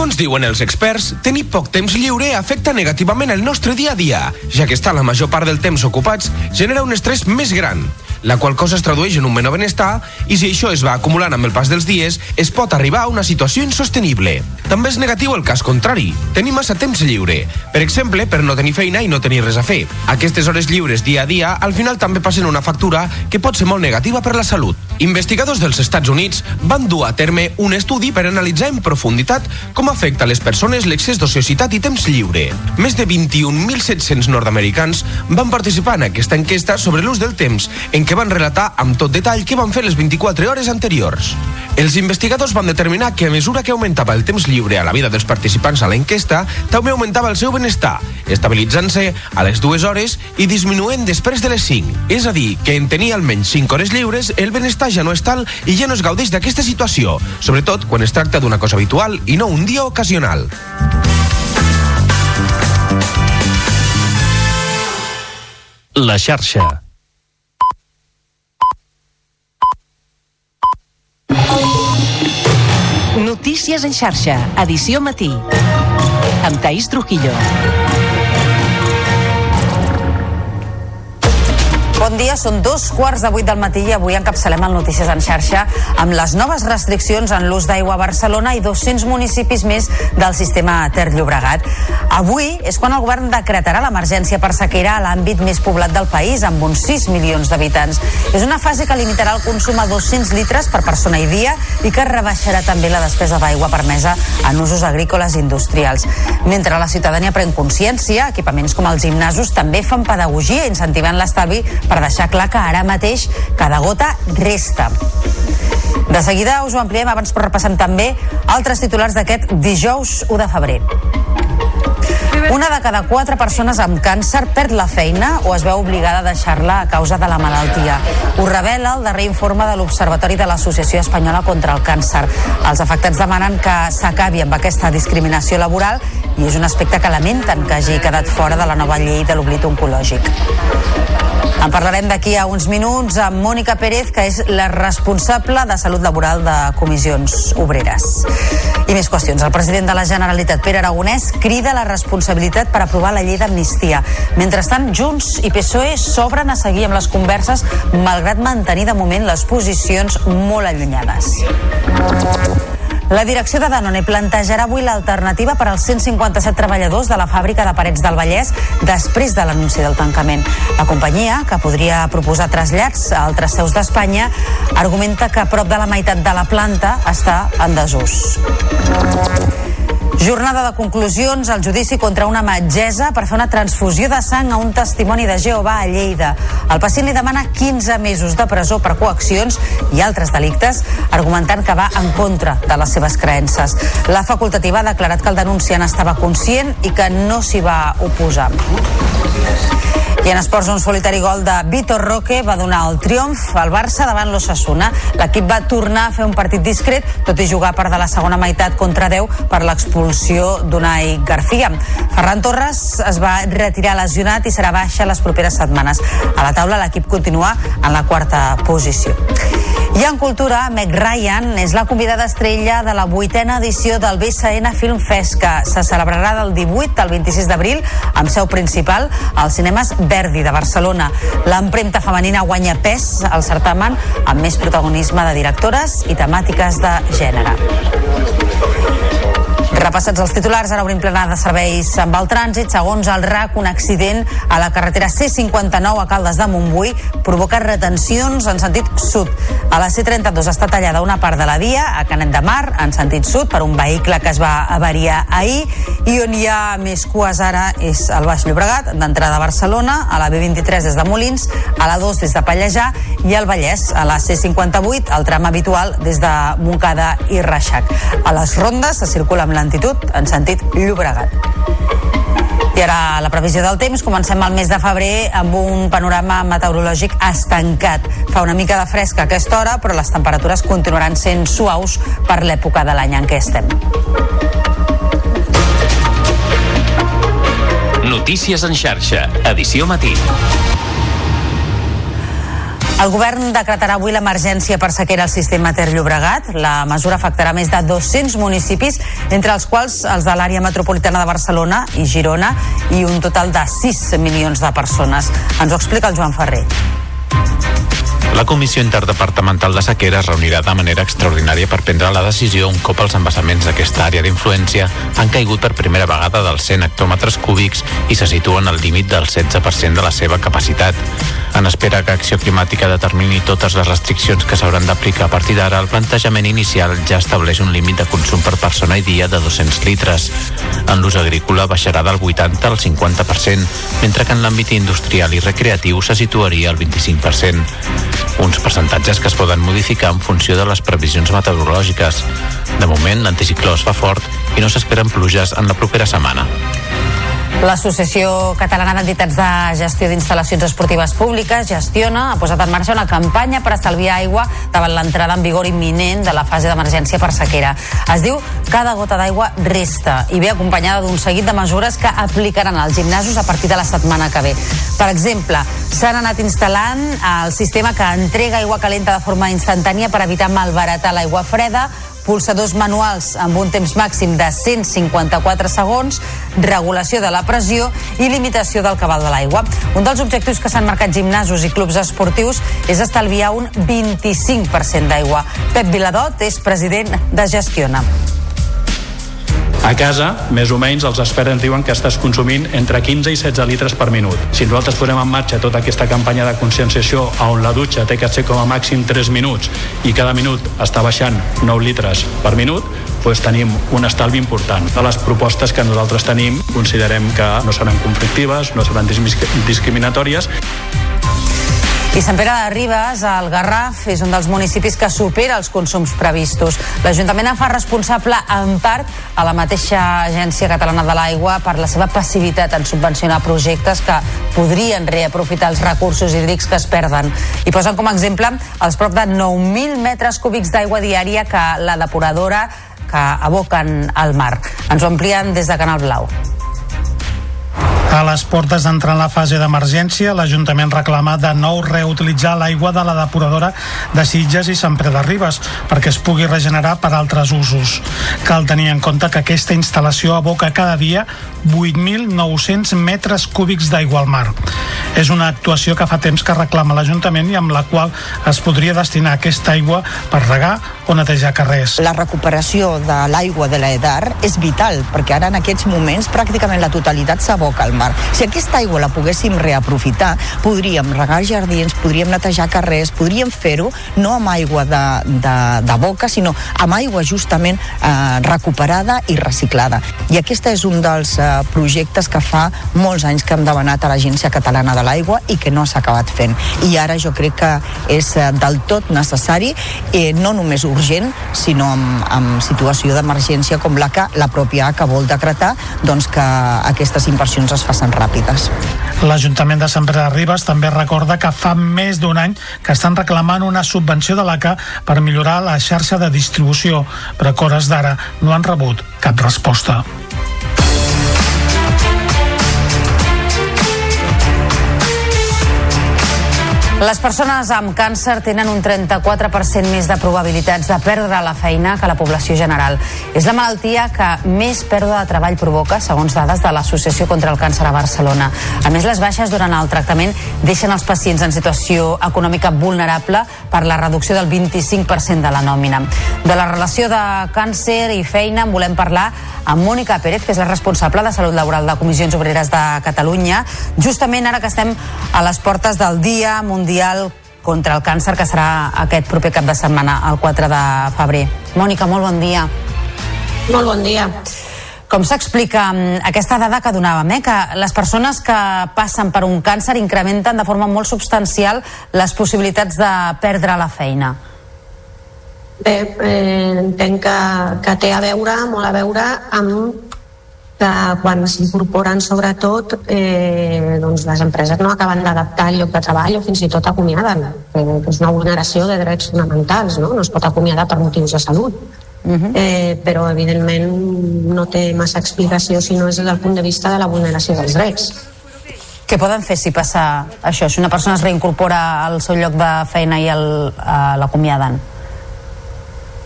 Segons diuen els experts, tenir poc temps lliure afecta negativament el nostre dia a dia, ja que estar la major part del temps ocupats genera un estrès més gran, la qual cosa es tradueix en un menor benestar i si això es va acumulant amb el pas dels dies, es pot arribar a una situació insostenible. També és negatiu el cas contrari, tenir massa temps lliure, per exemple, per no tenir feina i no tenir res a fer. Aquestes hores lliures dia a dia al final també passen una factura que pot ser molt negativa per la salut. Investigadors dels Estats Units van dur a terme un estudi per analitzar en profunditat com afecta a les persones l'excés d'ociositat i temps lliure. Més de 21.700 nord-americans van participar en aquesta enquesta sobre l'ús del temps, en què van relatar amb tot detall què van fer les 24 hores anteriors. Els investigadors van determinar que a mesura que augmentava el temps lliure a la vida dels participants a l'enquesta, també augmentava el seu benestar, estabilitzant-se a les dues hores i disminuint després de les 5. És a dir, que en tenir almenys 5 hores lliures, el benestar ja no és tal i ja no es gaudeix d'aquesta situació, sobretot quan es tracta d'una cosa habitual i no un dia ocasional. La xarxa. Notícies en xarxa, edició matí. Amb Taís Trujillo. Bon dia, són dos quarts de vuit del matí i avui encapçalem el Notícies en xarxa amb les noves restriccions en l'ús d'aigua a Barcelona i 200 municipis més del sistema Ter Llobregat. Avui és quan el govern decretarà l'emergència per sequera a l'àmbit més poblat del país, amb uns 6 milions d'habitants. És una fase que limitarà el consum a 200 litres per persona i dia i que rebaixarà també la despesa d'aigua permesa en usos agrícoles i industrials. Mentre la ciutadania pren consciència, equipaments com els gimnasos també fan pedagogia incentivant l'estalvi per deixar clar que ara mateix cada gota resta. De seguida us ho ampliem, abans però repassem també altres titulars d'aquest dijous 1 de febrer. Una de cada quatre persones amb càncer perd la feina o es veu obligada a deixar-la a causa de la malaltia. Ho revela el darrer informe de l'Observatori de l'Associació Espanyola contra el Càncer. Els afectats demanen que s'acabi amb aquesta discriminació laboral i és un aspecte que lamenten que hagi quedat fora de la nova llei de l'oblit oncològic. En parlarem d'aquí a uns minuts amb Mònica Pérez, que és la responsable de salut laboral de comissions obreres. I més qüestions. El president de la Generalitat, Pere Aragonès, crida la responsabilitat per aprovar la llei d'amnistia. Mentrestant, Junts i PSOE s'obren a seguir amb les converses, malgrat mantenir de moment les posicions molt allunyades. La direcció de Danone plantejarà avui l'alternativa per als 157 treballadors de la fàbrica de Parets del Vallès després de l'anunci del tancament. La companyia, que podria proposar trasllats a altres seus d'Espanya, argumenta que prop de la meitat de la planta està en desús. Jornada de conclusions al judici contra una metgessa per fer una transfusió de sang a un testimoni de Jehovà a Lleida. El pacient li demana 15 mesos de presó per coaccions i altres delictes, argumentant que va en contra de les seves creences. La facultativa ha declarat que el denunciant estava conscient i que no s'hi va oposar. I en esports, un solitari gol de Vitor Roque va donar el triomf al Barça davant l'Ossassuna. L'equip va tornar a fer un partit discret, tot i jugar per de la segona meitat contra 10 per l'expulsió d'Unai García. Ferran Torres es va retirar lesionat i serà baixa les properes setmanes. A la taula l'equip continua en la quarta posició. I en cultura, Meg Ryan és la convidada estrella de la vuitena edició del BSN Film Fest, que se celebrarà del 18 al 26 d'abril amb seu principal als cinemes Verdi de Barcelona. L'empremta femenina guanya pes al certamen amb més protagonisme de directores i temàtiques de gènere. Repassats els titulars, ara obrim plena de serveis amb el trànsit. Segons el RAC, un accident a la carretera C59 a Caldes de Montbui provoca retencions en sentit sud. A la C32 està tallada una part de la via a Canet de Mar, en sentit sud, per un vehicle que es va avariar ahir i on hi ha més cues ara és el Baix Llobregat, d'entrada a Barcelona, a la B23 des de Molins, a la 2 des de Pallejà i al Vallès, a la C58, el tram habitual des de Montcada i Reixac. A les rondes se circula amb lentitud en sentit Llobregat. I ara la previsió del temps. Comencem el mes de febrer amb un panorama meteorològic estancat. Fa una mica de fresca a aquesta hora, però les temperatures continuaran sent suaus per l'època de l'any en què estem. Notícies en xarxa, edició matí. El govern decretarà avui l'emergència per sequera al sistema Ter Llobregat. La mesura afectarà més de 200 municipis, entre els quals els de l'àrea metropolitana de Barcelona i Girona, i un total de 6 milions de persones. Ens ho explica el Joan Ferrer. La Comissió Interdepartamental de Sequera es reunirà de manera extraordinària per prendre la decisió un cop els embassaments d'aquesta àrea d'influència han caigut per primera vegada dels 100 hectòmetres cúbics i se situen al límit del 16% de la seva capacitat. En espera que Acció Climàtica determini totes les restriccions que s'hauran d'aplicar a partir d'ara, el plantejament inicial ja estableix un límit de consum per persona i dia de 200 litres. En l'ús agrícola baixarà del 80 al 50%, mentre que en l'àmbit industrial i recreatiu se situaria al 25% uns percentatges que es poden modificar en funció de les previsions meteorològiques. De moment, l'anticicló es fa fort i no s'esperen pluges en la propera setmana. L'Associació Catalana d'Entitats de Gestió d'Instal·lacions Esportives Públiques gestiona, ha posat en marxa una campanya per estalviar aigua davant l'entrada en vigor imminent de la fase d'emergència per sequera. Es diu Cada gota d'aigua resta i ve acompanyada d'un seguit de mesures que aplicaran als gimnasos a partir de la setmana que ve. Per exemple, s'han anat instal·lant el sistema que entrega aigua calenta de forma instantània per evitar malbaratar l'aigua freda, pulsadors manuals amb un temps màxim de 154 segons, regulació de la pressió i limitació del cabal de l'aigua. Un dels objectius que s'han marcat gimnasos i clubs esportius és estalviar un 25% d'aigua. Pep Viladot és president de Gestiona. A casa, més o menys, els experts ens diuen que estàs consumint entre 15 i 16 litres per minut. Si nosaltres posem en marxa tota aquesta campanya de conscienciació on la dutxa té que ser com a màxim 3 minuts i cada minut està baixant 9 litres per minut, doncs tenim un estalvi important. De les propostes que nosaltres tenim considerem que no seran conflictives, no seran discriminatòries i Sant Pere de Ribes, el Garraf, és un dels municipis que supera els consums previstos. L'Ajuntament en fa responsable en part a la mateixa Agència Catalana de l'Aigua per la seva passivitat en subvencionar projectes que podrien reaprofitar els recursos hídrics que es perden. I posen com a exemple els prop de 9.000 metres cúbics d'aigua diària que la depuradora que aboquen al mar. Ens ho amplien des de Canal Blau. A les portes d'entrar en la fase d'emergència, l'Ajuntament reclama de nou reutilitzar l'aigua de la depuradora de Sitges i Sant Pere de Ribes perquè es pugui regenerar per altres usos. Cal tenir en compte que aquesta instal·lació aboca cada dia 8.900 metres cúbics d'aigua al mar. És una actuació que fa temps que reclama l'Ajuntament i amb la qual es podria destinar aquesta aigua per regar o netejar carrers. La recuperació de l'aigua de l'EDAR és vital, perquè ara en aquests moments pràcticament la totalitat s'aboca al mar. Si aquesta aigua la poguéssim reaprofitar, podríem regar jardins, podríem netejar carrers, podríem fer-ho no amb aigua de, de, de boca, sinó amb aigua justament eh, recuperada i reciclada. I aquest és un dels eh, projectes que fa molts anys que hem demanat a l'Agència Catalana de l'Aigua i que no s'ha acabat fent. I ara jo crec que és eh, del tot necessari, eh, no només urgent, sinó amb, amb situació d'emergència com la que la pròpia que vol decretar doncs que aquestes inversions es facin ràpides. L'Ajuntament de Sant Pere de Ribes també recorda que fa més d'un any que estan reclamant una subvenció de l'ACA per millorar la xarxa de distribució, però que hores d'ara no han rebut cap resposta. Les persones amb càncer tenen un 34% més de probabilitats de perdre la feina que la població general. És la malaltia que més pèrdua de treball provoca, segons dades de l'Associació contra el Càncer a Barcelona. A més, les baixes durant el tractament deixen els pacients en situació econòmica vulnerable per la reducció del 25% de la nòmina. De la relació de càncer i feina en volem parlar amb Mònica Pérez, que és la responsable de Salut Laboral de Comissions Obreres de Catalunya, justament ara que estem a les portes del Dia Mundial Mundial contra el càncer que serà aquest proper cap de setmana, el 4 de febrer. Mònica, molt bon dia. Molt bon dia. Com s'explica mm, aquesta dada que donàvem, eh? que les persones que passen per un càncer incrementen de forma molt substancial les possibilitats de perdre la feina? Bé, eh, entenc que, que té a veure, molt a veure amb que quan s'incorporen sobretot eh, doncs les empreses no acaben d'adaptar el lloc de treball o fins i tot acomiaden eh, és una vulneració de drets fonamentals no, no es pot acomiadar per motius de salut uh -huh. eh, però evidentment no té massa explicació si no és des del punt de vista de la vulneració dels drets Què poden fer si passa això? Si una persona es reincorpora al seu lloc de feina i eh, l'acomiaden?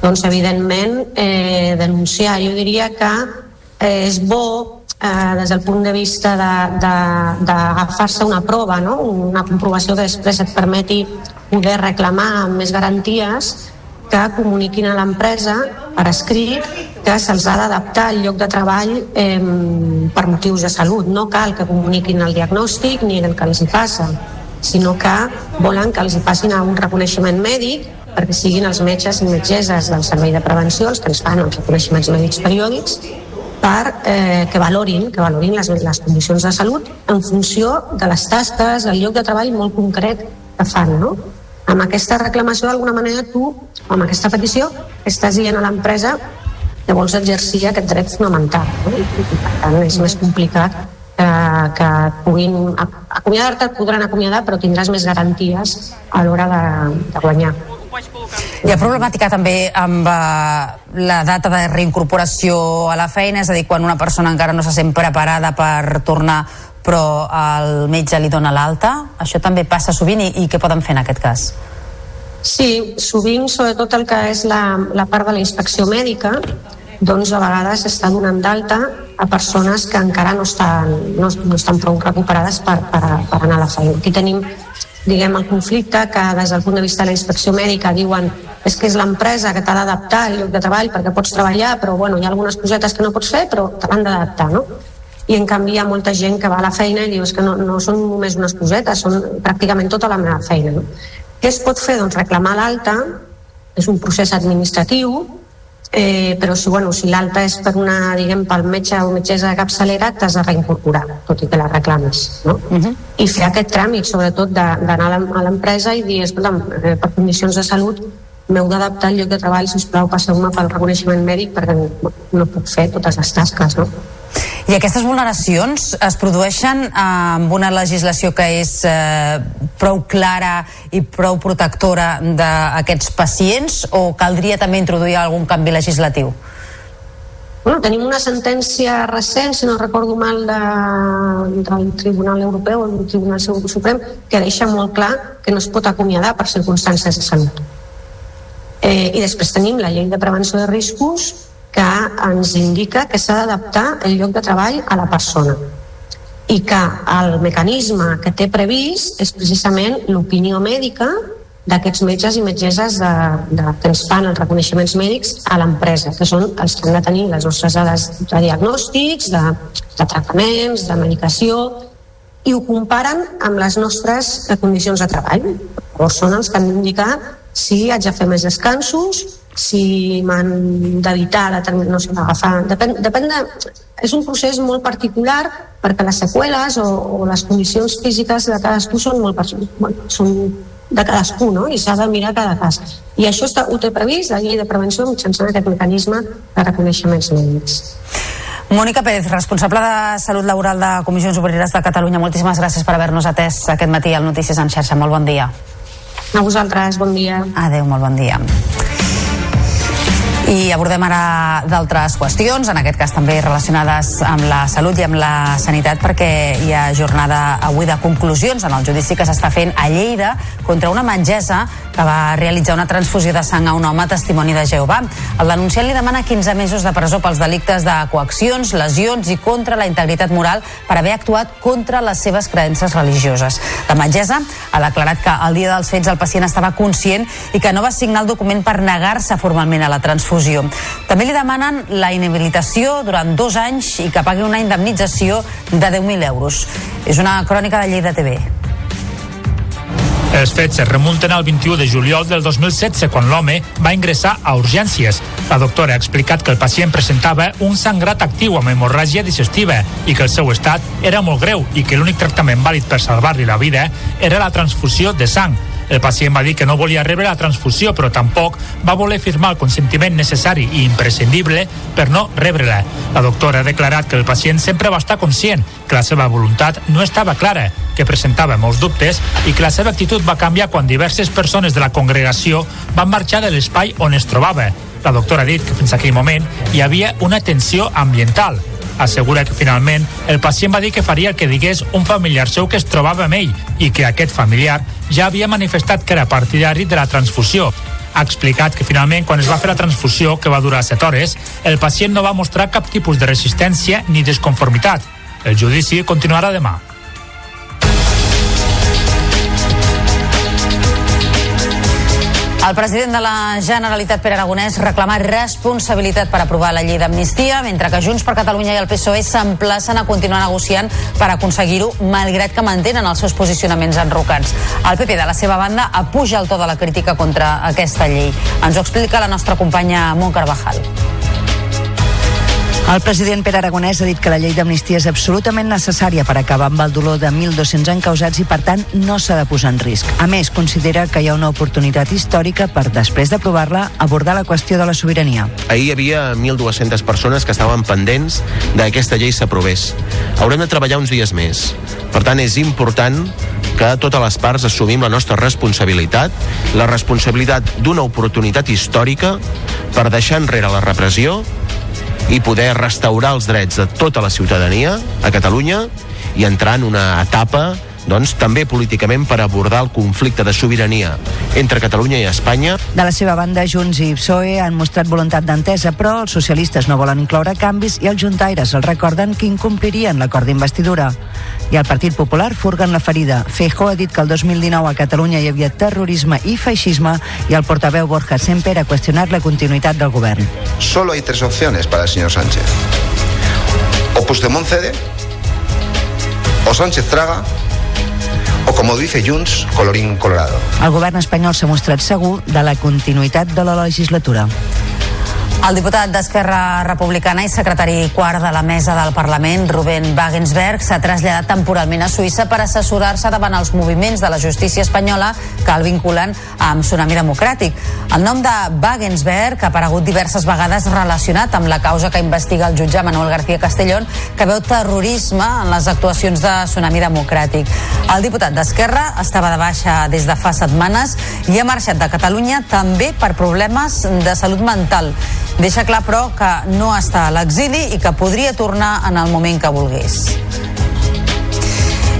doncs evidentment eh, denunciar. Jo diria que és bo eh, des del punt de vista d'agafar-se una prova, no? una comprovació que després et permeti poder reclamar amb més garanties que comuniquin a l'empresa per escrit que se'ls ha d'adaptar el lloc de treball eh, per motius de salut. No cal que comuniquin el diagnòstic ni el que els hi passa, sinó que volen que els hi passin a un reconeixement mèdic perquè siguin els metges i metgesses del servei de prevenció els que ens fan els reconeixements mèdics periòdics per eh, que valorin, que valorin les, les condicions de salut en funció de les tasques, del lloc de treball molt concret que fan, no? Amb aquesta reclamació, d'alguna manera, tu, amb aquesta petició, estàs dient a l'empresa que vols exercir aquest dret fonamental. No? I, per tant, és més complicat que, que puguin ac- acomiadar-te, podran acomiadar, però tindràs més garanties a l'hora de, de guanyar. Hi ha problemàtica també amb eh, la data de reincorporació a la feina, és a dir, quan una persona encara no se sent preparada per tornar però el metge li dona l'alta. Això també passa sovint i, i què poden fer en aquest cas? Sí, sovint, sobretot el que és la, la part de la inspecció mèdica, doncs a vegades s'està donant d'alta a persones que encara no estan, no, no estan prou recuperades per, per, per anar a la feina. Aquí tenim diguem, el conflicte que des del punt de vista de la inspecció mèdica diuen és que és l'empresa que t'ha d'adaptar al lloc de treball perquè pots treballar, però bueno, hi ha algunes cosetes que no pots fer, però te l'han d'adaptar, no? I en canvi hi ha molta gent que va a la feina i diu és que no, no són només unes cosetes, són pràcticament tota la meva feina. No? Què es pot fer? Doncs reclamar l'alta, és un procés administratiu, eh, però si, bueno, si l'alta és per una, diguem, pel metge o metgessa de capçalera, t'has de reincorporar, tot i que la reclames, no? Uh -huh. I fer aquest tràmit, sobretot, d'anar a l'em- a l'empresa i dir, escolta'm, eh, per condicions de salut m'heu d'adaptar al lloc de treball, sisplau, passeu-me pel reconeixement mèdic perquè no, no puc fer totes les tasques, no? I aquestes vulneracions es produeixen eh, amb una legislació que és eh, prou clara i prou protectora d'aquests pacients o caldria també introduir algun canvi legislatiu? Bueno, tenim una sentència recent, si no recordo mal, de, del Tribunal Europeu, el Tribunal Suprem, que deixa molt clar que no es pot acomiadar per circumstàncies de salut. Eh, I després tenim la llei de prevenció de riscos que ens indica que s'ha d'adaptar el lloc de treball a la persona i que el mecanisme que té previst és precisament l'opinió mèdica d'aquests metges i metgesses de, de, que ens fan els reconeixements mèdics a l'empresa, que són els que han de tenir les nostres dades de diagnòstics, de, de tractaments, de medicació, i ho comparen amb les nostres condicions de treball. Llavors són els que han d'indicar si haig de fer més descansos, si m'han d'evitar determin- no sé, agafar... Depèn, depèn de... És un procés molt particular perquè les seqüeles o, o les condicions físiques de cadascú són molt bueno, són de cadascú, no? I s'ha de mirar cada cas. I això està, ho té previst la llei de prevenció mitjançant aquest mecanisme de reconeixements mèdics. Mònica Pérez, responsable de Salut Laboral de Comissions Obreres de Catalunya, moltíssimes gràcies per haver-nos atès aquest matí al Notícies en xarxa. Molt bon dia. A vosaltres, bon dia. Adéu, molt bon dia. I abordem ara d'altres qüestions, en aquest cas també relacionades amb la salut i amb la sanitat, perquè hi ha jornada avui de conclusions en el judici que s'està fent a Lleida contra una metgessa que va realitzar una transfusió de sang a un home testimoni de Jehovà. El denunciant li demana 15 mesos de presó pels delictes de coaccions, lesions i contra la integritat moral per haver actuat contra les seves creences religioses. La metgessa ha declarat que el dia dels fets el pacient estava conscient i que no va signar el document per negar-se formalment a la transfusió. També li demanen la inhabilitació durant dos anys i que pagui una indemnització de 10.000 euros. És una crònica de Lleida TV. Els fets es remunten al 21 de juliol del 2016, quan l'home va ingressar a urgències. La doctora ha explicat que el pacient presentava un sangrat actiu amb hemorràgia digestiva i que el seu estat era molt greu i que l'únic tractament vàlid per salvar-li la vida era la transfusió de sang. El pacient va dir que no volia rebre la transfusió, però tampoc va voler firmar el consentiment necessari i imprescindible per no rebre-la. La doctora ha declarat que el pacient sempre va estar conscient que la seva voluntat no estava clara, que presentava molts dubtes i que la seva actitud va canviar quan diverses persones de la congregació van marxar de l'espai on es trobava. La doctora ha dit que fins aquell moment hi havia una tensió ambiental. Assegura que finalment el pacient va dir que faria el que digués un familiar seu que es trobava amb ell i que aquest familiar ja havia manifestat que era partidari de la transfusió. Ha explicat que finalment quan es va fer la transfusió, que va durar 7 hores, el pacient no va mostrar cap tipus de resistència ni desconformitat. El judici continuarà demà. El president de la Generalitat, Pere Aragonès, reclama responsabilitat per aprovar la llei d'amnistia, mentre que Junts per Catalunya i el PSOE s'emplacen a continuar negociant per aconseguir-ho, malgrat que mantenen els seus posicionaments enrocats. El PP, de la seva banda, apuja el to de la crítica contra aquesta llei. Ens ho explica la nostra companya Mont Carvajal. El president Pere Aragonès ha dit que la llei d'amnistia és absolutament necessària per acabar amb el dolor de 1.200 encausats i, per tant, no s'ha de posar en risc. A més, considera que hi ha una oportunitat històrica per, després d'aprovar-la, abordar la qüestió de la sobirania. Ahir hi havia 1.200 persones que estaven pendents de que aquesta llei s'aprovés. Haurem de treballar uns dies més. Per tant, és important que totes les parts assumim la nostra responsabilitat, la responsabilitat d'una oportunitat històrica per deixar enrere la repressió i poder restaurar els drets de tota la ciutadania a Catalunya i entrar en una etapa doncs, també políticament per abordar el conflicte de sobirania entre Catalunya i Espanya. De la seva banda, Junts i PSOE han mostrat voluntat d'entesa, però els socialistes no volen incloure canvis i els juntaires els recorden que incomplirien l'acord d'investidura. I el Partit Popular furguen la ferida. Feijó ha dit que el 2019 a Catalunya hi havia terrorisme i feixisme i el portaveu Borja Semper ha qüestionat la continuïtat del govern. Solo hay tres opciones para el señor Sánchez. O Puigdemont cede, o Sánchez traga, como dice Junts, colorín colorado. El govern espanyol s'ha mostrat segur de la continuïtat de la legislatura. El diputat d'Esquerra Republicana i secretari quart de la mesa del Parlament, Rubén Wagensberg, s'ha traslladat temporalment a Suïssa per assessorar-se davant els moviments de la justícia espanyola que el vinculen amb Tsunami Democràtic. El nom de Wagensberg ha aparegut diverses vegades relacionat amb la causa que investiga el jutge Manuel García Castellón, que veu terrorisme en les actuacions de Tsunami Democràtic. El diputat d'Esquerra estava de baixa des de fa setmanes i ha marxat de Catalunya també per problemes de salut mental. Deixa clar, però, que no està a l'exili i que podria tornar en el moment que volgués.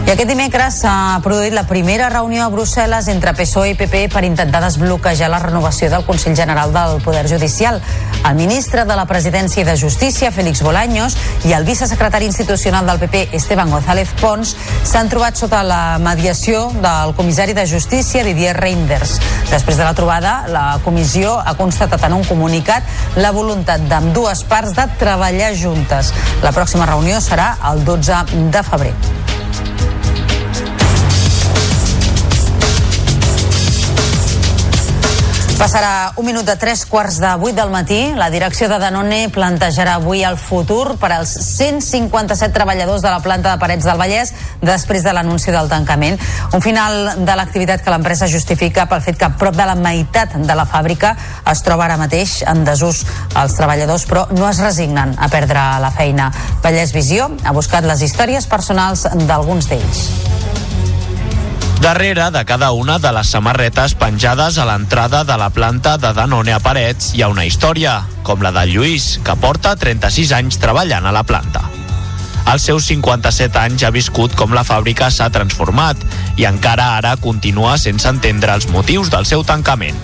I aquest dimecres s'ha produït la primera reunió a Brussel·les entre PSOE i PP per intentar desbloquejar la renovació del Consell General del Poder Judicial. El ministre de la Presidència i de Justícia, Félix Bolaños, i el vicesecretari institucional del PP, Esteban González Pons, s'han trobat sota la mediació del comissari de Justícia, Didier Reinders. Després de la trobada, la comissió ha constatat en un comunicat la voluntat d'ambdues parts de treballar juntes. La pròxima reunió serà el 12 de febrer. Passarà un minut de tres quarts de vuit del matí. La direcció de Danone plantejarà avui el futur per als 157 treballadors de la planta de Parets del Vallès després de l'anunci del tancament. Un final de l'activitat que l'empresa justifica pel fet que prop de la meitat de la fàbrica es troba ara mateix en desús. Els treballadors, però, no es resignen a perdre la feina. Vallès Visió ha buscat les històries personals d'alguns d'ells. Darrere de cada una de les samarretes penjades a l'entrada de la planta de Danone a Parets hi ha una història, com la del Lluís, que porta 36 anys treballant a la planta. Als seus 57 anys ha viscut com la fàbrica s'ha transformat i encara ara continua sense entendre els motius del seu tancament.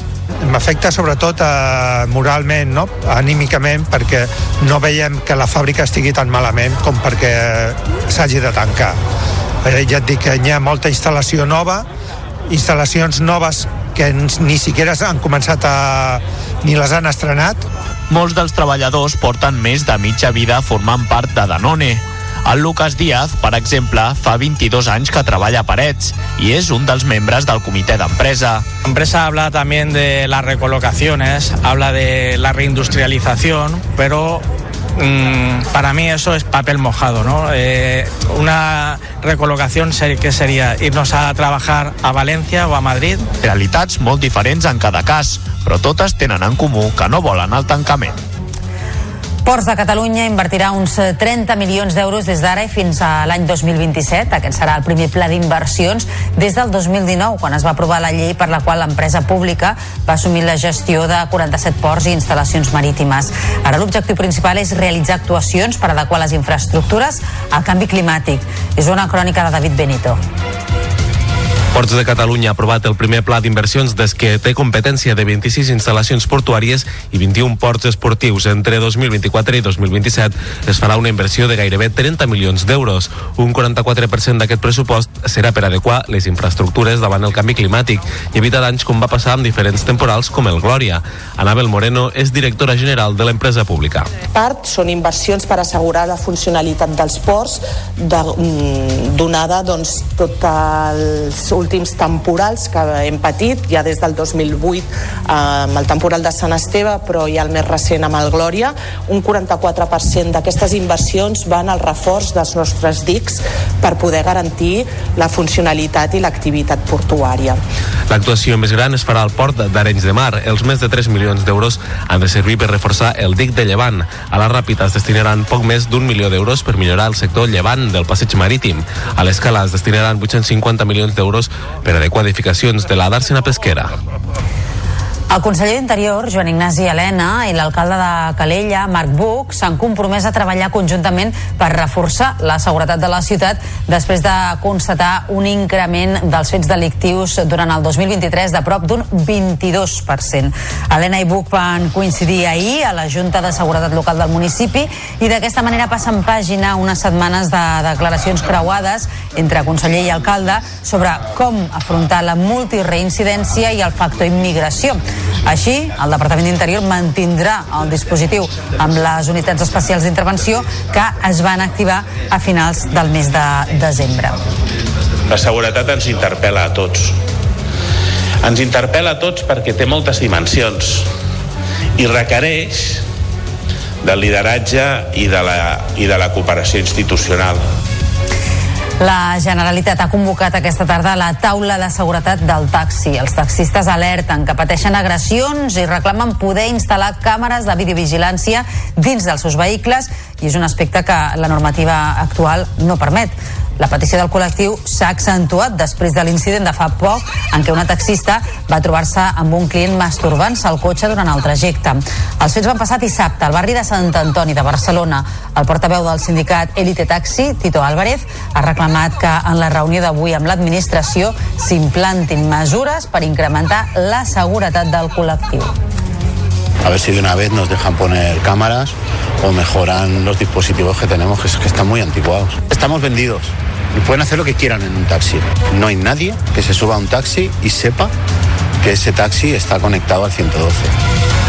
M'afecta sobretot eh, moralment, no? anímicament, perquè no veiem que la fàbrica estigui tan malament com perquè s'hagi de tancar. Ja et dic que hi ha molta instal·lació nova, instal·lacions noves que ni siquiera han començat a... ni les han estrenat. Molts dels treballadors porten més de mitja vida formant part de Danone. El Lucas Díaz, per exemple, fa 22 anys que treballa a Parets i és un dels membres del comitè d'empresa. La empresa habla también de las recolocaciones, habla de la reindustrialización, pero mm, para mí eso es papel mojado, ¿no? Eh, una recolocación ser, que sería irnos a trabajar a Valencia o a Madrid. Realitats molt diferents en cada cas, però totes tenen en comú que no volen el tancament. Ports de Catalunya invertirà uns 30 milions d'euros des d'ara i fins a l'any 2027. Aquest serà el primer pla d'inversions des del 2019, quan es va aprovar la llei per la qual l'empresa pública va assumir la gestió de 47 ports i instal·lacions marítimes. Ara l'objectiu principal és realitzar actuacions per adequar les infraestructures al canvi climàtic. És una crònica de David Benito. Ports de Catalunya ha aprovat el primer pla d'inversions des que té competència de 26 instal·lacions portuàries i 21 ports esportius. Entre 2024 i 2027 es farà una inversió de gairebé 30 milions d'euros. Un 44% d'aquest pressupost serà per adequar les infraestructures davant el canvi climàtic i evitar danys com va passar amb diferents temporals com el Glòria. Anabel Moreno és directora general de l'empresa pública. Part són inversions per assegurar la funcionalitat dels ports de, mm, donada doncs, tots els últims temporals que hem patit, ja des del 2008 eh, amb el temporal de Sant Esteve, però ja el més recent amb el Glòria, un 44% d'aquestes inversions van al reforç dels nostres dics per poder garantir la funcionalitat i l'activitat portuària. L'actuació més gran es farà al port d'Arenys de Mar. Els més de 3 milions d'euros han de servir per reforçar el dic de Llevant. A la Ràpita es destinaran poc més d'un milió d'euros per millorar el sector llevant del passeig marítim. A l'Escala es destinaran 850 milions d'euros per adequar edificacions de la Dàrsena Pesquera. El conseller d'Interior, Joan Ignasi Helena, i l'alcalde de Calella, Marc Buch, s'han compromès a treballar conjuntament per reforçar la seguretat de la ciutat després de constatar un increment dels fets delictius durant el 2023 de prop d'un 22%. Helena i Buch van coincidir ahir a la Junta de Seguretat Local del municipi i d'aquesta manera passen pàgina unes setmanes de declaracions creuades entre conseller i alcalde sobre com afrontar la multireincidència i el factor immigració. Així, el Departament d'Interior mantindrà el dispositiu amb les unitats especials d'intervenció que es van activar a finals del mes de desembre. La seguretat ens interpel·la a tots. Ens interpel·la a tots perquè té moltes dimensions i requereix del lideratge i de la, i de la cooperació institucional. La Generalitat ha convocat aquesta tarda la taula de seguretat del taxi. Els taxistes alerten que pateixen agressions i reclamen poder instal·lar càmeres de videovigilància dins dels seus vehicles i és un aspecte que la normativa actual no permet. La petició del col·lectiu s'ha accentuat després de l'incident de fa poc en què una taxista va trobar-se amb un client masturbant-se al cotxe durant el trajecte. Els fets van passar dissabte al barri de Sant Antoni de Barcelona. El portaveu del sindicat Elite Taxi, Tito Álvarez, ha reclamat que en la reunió d'avui amb l'administració s'implantin mesures per incrementar la seguretat del col·lectiu. A ver si de una vez nos dejan poner cámaras o mejoran los dispositivos que tenemos, que, es que están muy anticuados. Estamos vendidos. Y pueden hacer lo que quieran en un taxi. No hay nadie que se suba a un taxi y sepa que ese taxi está conectado al 112.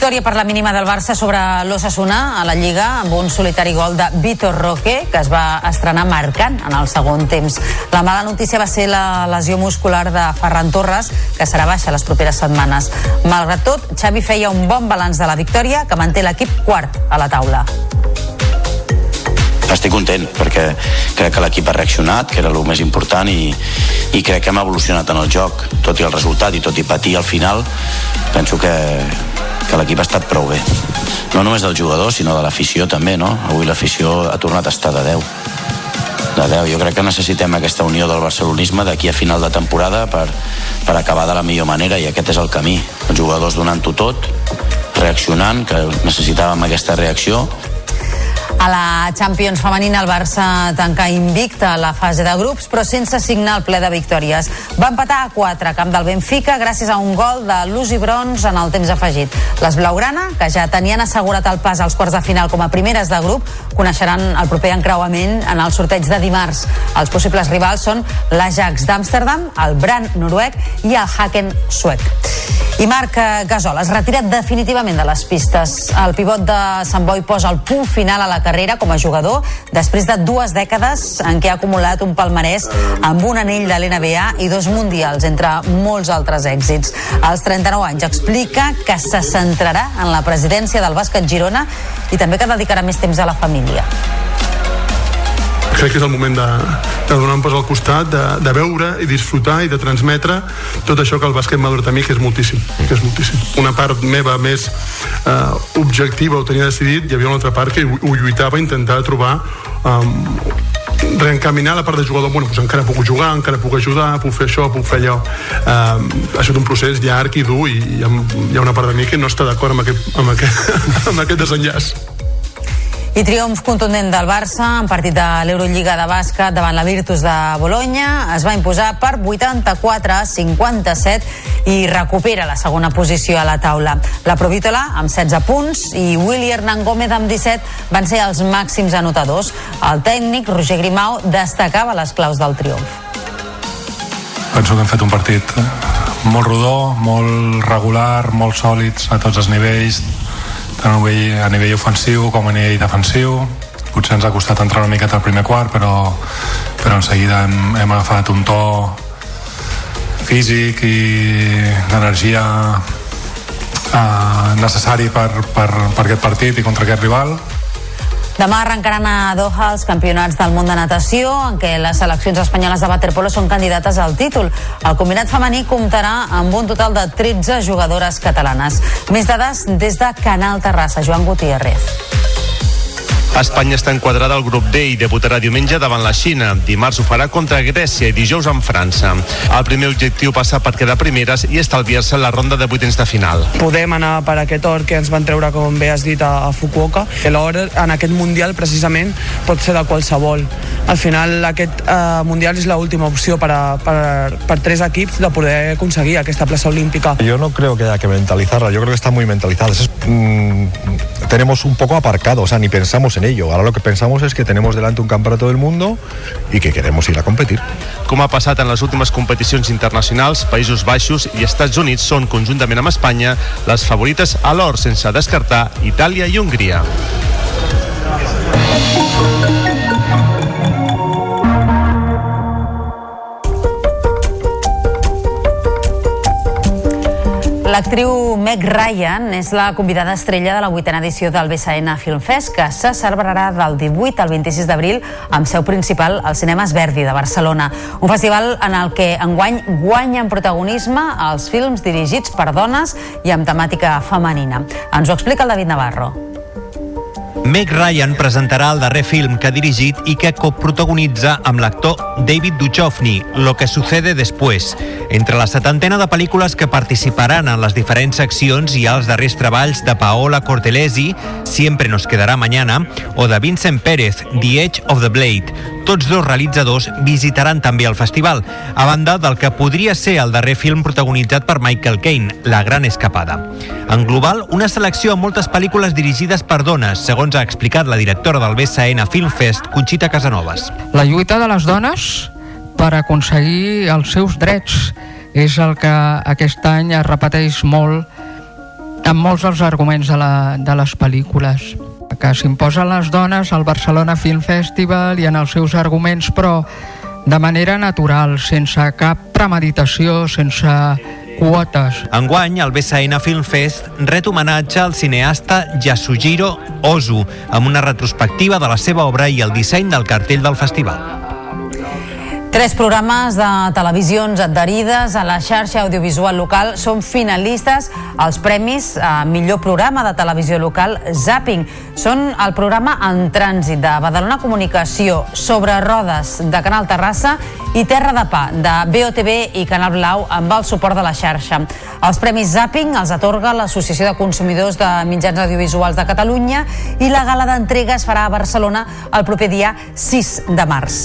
Victòria per la mínima del Barça sobre l'Ossassuna a la Lliga amb un solitari gol de Vitor Roque que es va estrenar marcant en el segon temps. La mala notícia va ser la lesió muscular de Ferran Torres que serà baixa les properes setmanes. Malgrat tot, Xavi feia un bon balanç de la victòria que manté l'equip quart a la taula. Estic content perquè crec que l'equip ha reaccionat, que era el més important i, i crec que hem evolucionat en el joc, tot i el resultat i tot i patir al final, penso que, que l'equip ha estat prou bé. No només del jugador, sinó de l'afició també, no? Avui l'afició ha tornat a estar de 10. De 10. Jo crec que necessitem aquesta unió del barcelonisme d'aquí a final de temporada per, per acabar de la millor manera i aquest és el camí. Els jugadors donant-ho tot, reaccionant, que necessitàvem aquesta reacció a la Champions femenina el Barça tanca invicta la fase de grups però sense signar el ple de victòries. Va empatar a 4 a camp del Benfica gràcies a un gol de Lucy Brons en el temps afegit. Les Blaugrana, que ja tenien assegurat el pas als quarts de final com a primeres de grup, coneixeran el proper encreuament en el sorteig de dimarts. Els possibles rivals són l'Ajax d'Amsterdam, el Brand noruec i el Haken suec. I Marc Gasol es retira definitivament de les pistes. El pivot de Sant Boi posa el punt final a la carrera com a jugador després de dues dècades en què ha acumulat un palmarès amb un anell de l'NBA i dos mundials, entre molts altres èxits. Als 39 anys explica que se centrarà en la presidència del bàsquet Girona i també que dedicarà més temps a la família. Crec que és el moment de, de donar un pas al costat, de, de veure i disfrutar i de transmetre tot això que el bàsquet m'ha a mi, que és moltíssim, que és moltíssim. Una part meva més eh, objectiva ho tenia decidit, hi havia una altra part que ho, ho lluitava, intentava trobar um, reencaminar la part de jugador, bueno, doncs encara puc jugar, encara puc ajudar, puc fer això, puc fer allò. Uh, ha estat un procés llarg i dur i hi ha, hi ha una part de mi que no està d'acord amb, aquest, amb, aquest, amb aquest desenllaç. I triomf contundent del Barça en partit de l'Eurolliga de bàsquet davant la Virtus de Bologna. Es va imposar per 84 a 57 i recupera la segona posició a la taula. La Provítola amb 16 punts i Willy Hernán Gómez amb 17 van ser els màxims anotadors. El tècnic Roger Grimau destacava les claus del triomf. Penso que hem fet un partit molt rodó, molt regular, molt sòlids a tots els nivells, tant a nivell, a nivell ofensiu com a nivell defensiu. Potser ens ha costat entrar una miqueta al primer quart però, però en seguida hem, hem agafat un to físic i d'energia eh, necessari per, per, per aquest partit i contra aquest rival Demà arrencaran a Doha els campionats del món de natació, en què les seleccions espanyoles de waterpolo són candidates al títol. El combinat femení comptarà amb un total de 13 jugadores catalanes. Més dades des de Canal Terrassa. Joan Gutiérrez. Espanya està enquadrada al grup D i debutarà diumenge davant la Xina. Dimarts ho farà contra Grècia i dijous amb França. El primer objectiu passa per quedar primeres i estalviar-se la ronda de vuitens de final. Podem anar per aquest or que ens van treure, com bé has dit, a, a Fukuoka. L'or en aquest Mundial, precisament, pot ser de qualsevol. Al final, aquest eh, Mundial és l'última opció per, a, per, per tres equips de poder aconseguir aquesta plaça olímpica. Yo no creo que haya que mentalizarla, yo creo que está muy mentalizada. Es, mm, tenemos un poco aparcado, o sea, ni pensamos en ello. Ahora lo que pensamos es que tenemos delante un campeonato del mundo y que queremos ir a competir. Com ha passat en les últimes competicions internacionals, Països Baixos i Estats Units són, conjuntament amb Espanya, les favorites a l'or, sense descartar Itàlia i Hongria. L'actriu Meg Ryan és la convidada estrella de la vuitena edició del BSN Film Fest, que se celebrarà del 18 al 26 d'abril amb seu principal als cinemes Verdi de Barcelona. Un festival en el que enguany guanyen protagonisme els films dirigits per dones i amb temàtica femenina. Ens ho explica el David Navarro. Meg Ryan presentarà el darrer film que ha dirigit i que coprotagonitza amb l'actor David Duchovny, Lo que sucede después. Entre la setantena de pel·lícules que participaran en les diferents seccions hi ha els darrers treballs de Paola Cortelesi, Siempre nos quedará mañana, o de Vincent Pérez, The Edge of the Blade. Tots dos realitzadors visitaran també el festival, a banda del que podria ser el darrer film protagonitzat per Michael Caine, La gran escapada. En global, una selecció amb moltes pel·lícules dirigides per dones, segons ha explicat la directora del BSN Film Fest, Conxita Casanovas. La lluita de les dones per aconseguir els seus drets és el que aquest any es repeteix molt en molts dels arguments de, la, de les pel·lícules que s'imposen les dones al Barcelona Film Festival i en els seus arguments, però de manera natural, sense cap premeditació, sense quotes. Enguany, el BSN Film Fest ret homenatge al cineasta Yasujiro Ozu amb una retrospectiva de la seva obra i el disseny del cartell del festival. Tres programes de televisions adherides a la xarxa audiovisual local són finalistes als premis a millor programa de televisió local Zapping. Són el programa En Trànsit de Badalona Comunicació, Sobre Rodes de Canal Terrassa i Terra de Pa de BOTV i Canal Blau amb el suport de la xarxa. Els premis Zapping els atorga l'Associació de Consumidors de Mitjans Audiovisuals de Catalunya i la gala d'entrega es farà a Barcelona el proper dia 6 de març.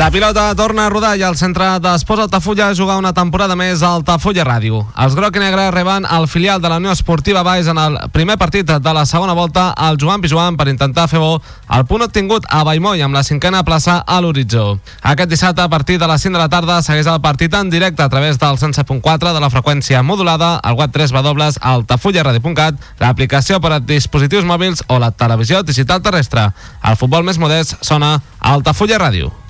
La pilota torna a rodar i el centre d'Esports Altafulla jugar una temporada més a Altafulla Ràdio. Els groc i negre reben el filial de la Unió Esportiva Baix en el primer partit de la segona volta al Joan Pijuan per intentar fer bo el punt obtingut a Baimoi amb la cinquena plaça a l'horitzó. Aquest dissabte a partir de les 5 de la tarda segueix el partit en directe a través del 107.4 de la freqüència modulada, al web 3 w altafullaradio.cat, l'aplicació per a dispositius mòbils o la televisió digital terrestre. El futbol més modest sona Altafulla Ràdio.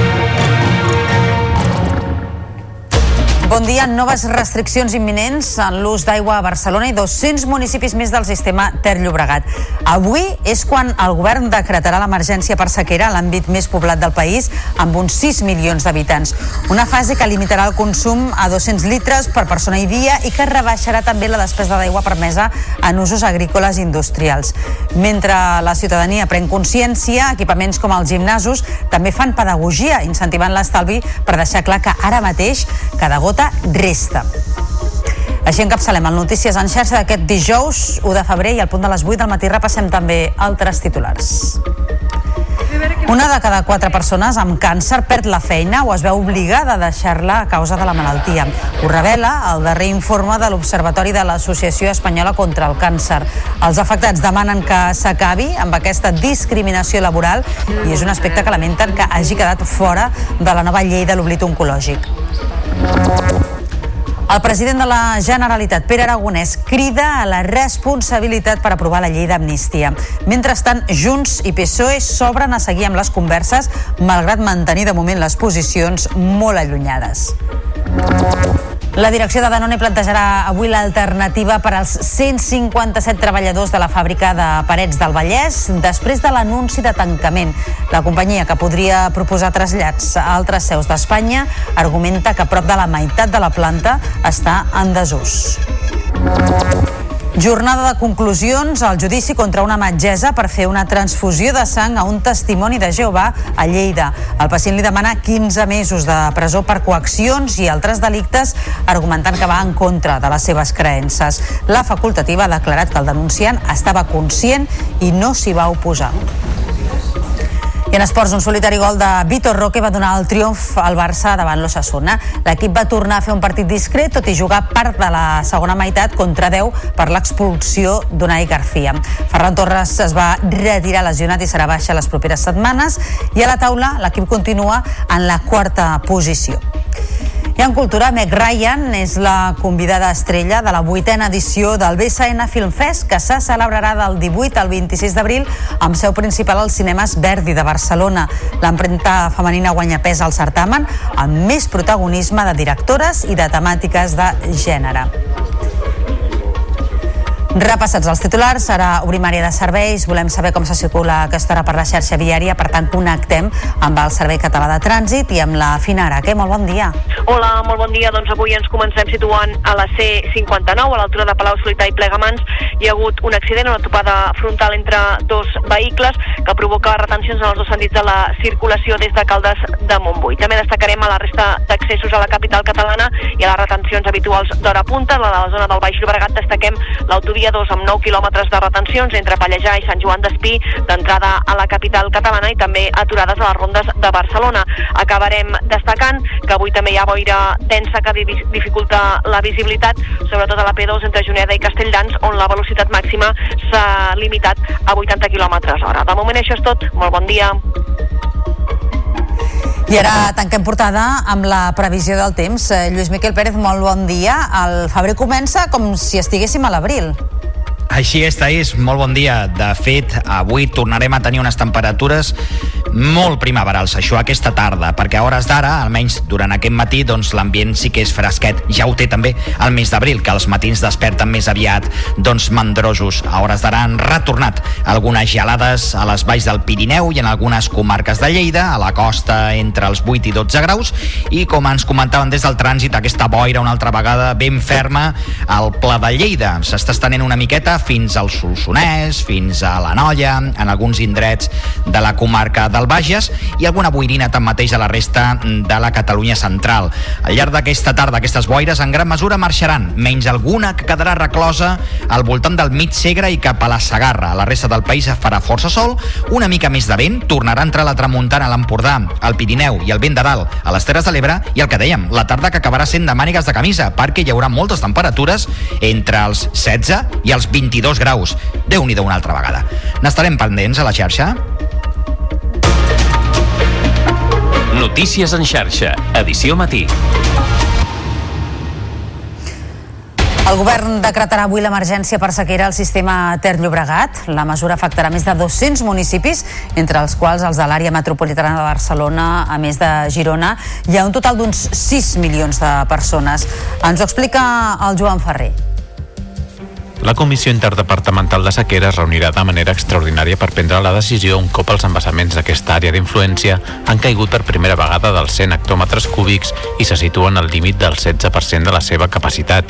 Bon dia. Noves restriccions imminents en l'ús d'aigua a Barcelona i 200 municipis més del sistema Ter Llobregat. Avui és quan el govern decretarà l'emergència per sequera a l'àmbit més poblat del país amb uns 6 milions d'habitants. Una fase que limitarà el consum a 200 litres per persona i dia i que rebaixarà també la despesa d'aigua permesa en usos agrícoles i industrials. Mentre la ciutadania pren consciència, equipaments com els gimnasos també fan pedagogia, incentivant l'estalvi per deixar clar que ara mateix cada gota resta. Així encapçalem el Notícies en xarxa d'aquest dijous 1 de febrer i al punt de les 8 del matí repassem també altres titulars. Una de cada quatre persones amb càncer perd la feina o es veu obligada a deixar-la a causa de la malaltia. Ho revela el darrer informe de l'Observatori de l'Associació Espanyola contra el Càncer. Els afectats demanen que s'acabi amb aquesta discriminació laboral i és un aspecte que lamenten que hagi quedat fora de la nova llei de l'oblit oncològic. El president de la Generalitat, Pere Aragonès, crida a la responsabilitat per aprovar la llei d'amnistia. Mentrestant, Junts i PSOE s'obren a seguir amb les converses, malgrat mantenir de moment les posicions molt allunyades. La direcció de Danone plantejarà avui l'alternativa per als 157 treballadors de la fàbrica de Parets del Vallès després de l'anunci de tancament. La companyia, que podria proposar trasllats a altres seus d'Espanya, argumenta que prop de la meitat de la planta està en desús. Jornada de conclusions al judici contra una metgessa per fer una transfusió de sang a un testimoni de Jehovà a Lleida. El pacient li demana 15 mesos de presó per coaccions i altres delictes, argumentant que va en contra de les seves creences. La facultativa ha declarat que el denunciant estava conscient i no s'hi va oposar. I en esports, un solitari gol de Vitor Roque va donar el triomf al Barça davant l'Ossassuna. L'equip va tornar a fer un partit discret, tot i jugar part de la segona meitat contra 10 per l'expulsió d'Unai García. Ferran Torres es va retirar lesionat i serà baixa les properes setmanes i a la taula l'equip continua en la quarta posició. I en cultura, Meg Ryan és la convidada estrella de la vuitena edició del BSN Film Fest, que se celebrarà del 18 al 26 d'abril amb seu principal als cinemes Verdi de Barcelona. L'empremta femenina guanya pes al certamen amb més protagonisme de directores i de temàtiques de gènere. Repassats els titulars, ara obrim àrea de serveis. Volem saber com se circula aquesta hora per la xarxa viària, per tant connectem amb el Servei Català de Trànsit i amb la Finara. Què? Molt bon dia. Hola, molt bon dia. Doncs avui ens comencem situant a la C59, a l'altura de Palau Solità i Plegamans. Hi ha hagut un accident, una topada frontal entre dos vehicles que provoca retencions en els dos sentits de la circulació des de Caldes de Montbui. També destacarem a la resta d'accessos a la capital catalana i a les retencions habituals d'hora punta. A la zona del Baix Llobregat destaquem l'autovia dia 2 amb 9 quilòmetres de retencions entre Pallejà i Sant Joan d'Espí d'entrada a la capital catalana i també aturades a les rondes de Barcelona. Acabarem destacant que avui també hi ha boira densa que dificulta la visibilitat, sobretot a la P2 entre Juneda i Castelldans, on la velocitat màxima s'ha limitat a 80 km hora. De moment això és tot. Molt bon dia. I ara tanquem portada amb la previsió del temps. Eh, Lluís Miquel Pérez, molt bon dia. El febrer comença com si estiguéssim a l'abril. Així és, Taís, molt bon dia. De fet, avui tornarem a tenir unes temperatures molt primaverals, això aquesta tarda, perquè a hores d'ara, almenys durant aquest matí, doncs l'ambient sí que és fresquet. Ja ho té també el mes d'abril, que els matins desperten més aviat doncs mandrosos. A hores d'ara han retornat algunes gelades a les valls del Pirineu i en algunes comarques de Lleida, a la costa entre els 8 i 12 graus, i com ens comentaven des del trànsit, aquesta boira una altra vegada ben ferma al Pla de Lleida. S'està estenent una miqueta fins al Solsonès, fins a la Nolla, en alguns indrets de la comarca del Bages i alguna boirina tanmateix a la resta de la Catalunya central. Al llarg d'aquesta tarda aquestes boires en gran mesura marxaran, menys alguna que quedarà reclosa al voltant del mig Segre i cap a la Sagarra. A la resta del país farà força sol, una mica més de vent, tornarà a entrar la tramuntana a l'Empordà, al Pirineu i el vent de dalt a les Terres de l'Ebre i el que dèiem, la tarda que acabarà sent de mànigues de camisa perquè hi haurà moltes temperatures entre els 16 i els 20 22 graus. déu nhi una altra vegada. N'estarem pendents a la xarxa? Notícies en xarxa, edició matí. El govern decretarà avui l'emergència per sequera al sistema Ter Llobregat. La mesura afectarà més de 200 municipis, entre els quals els de l'àrea metropolitana de Barcelona, a més de Girona. Hi ha un total d'uns 6 milions de persones. Ens ho explica el Joan Ferrer. La Comissió Interdepartamental de Sequera es reunirà de manera extraordinària per prendre la decisió un cop els embassaments d'aquesta àrea d'influència han caigut per primera vegada dels 100 hectòmetres cúbics i se situen al límit del 16% de la seva capacitat.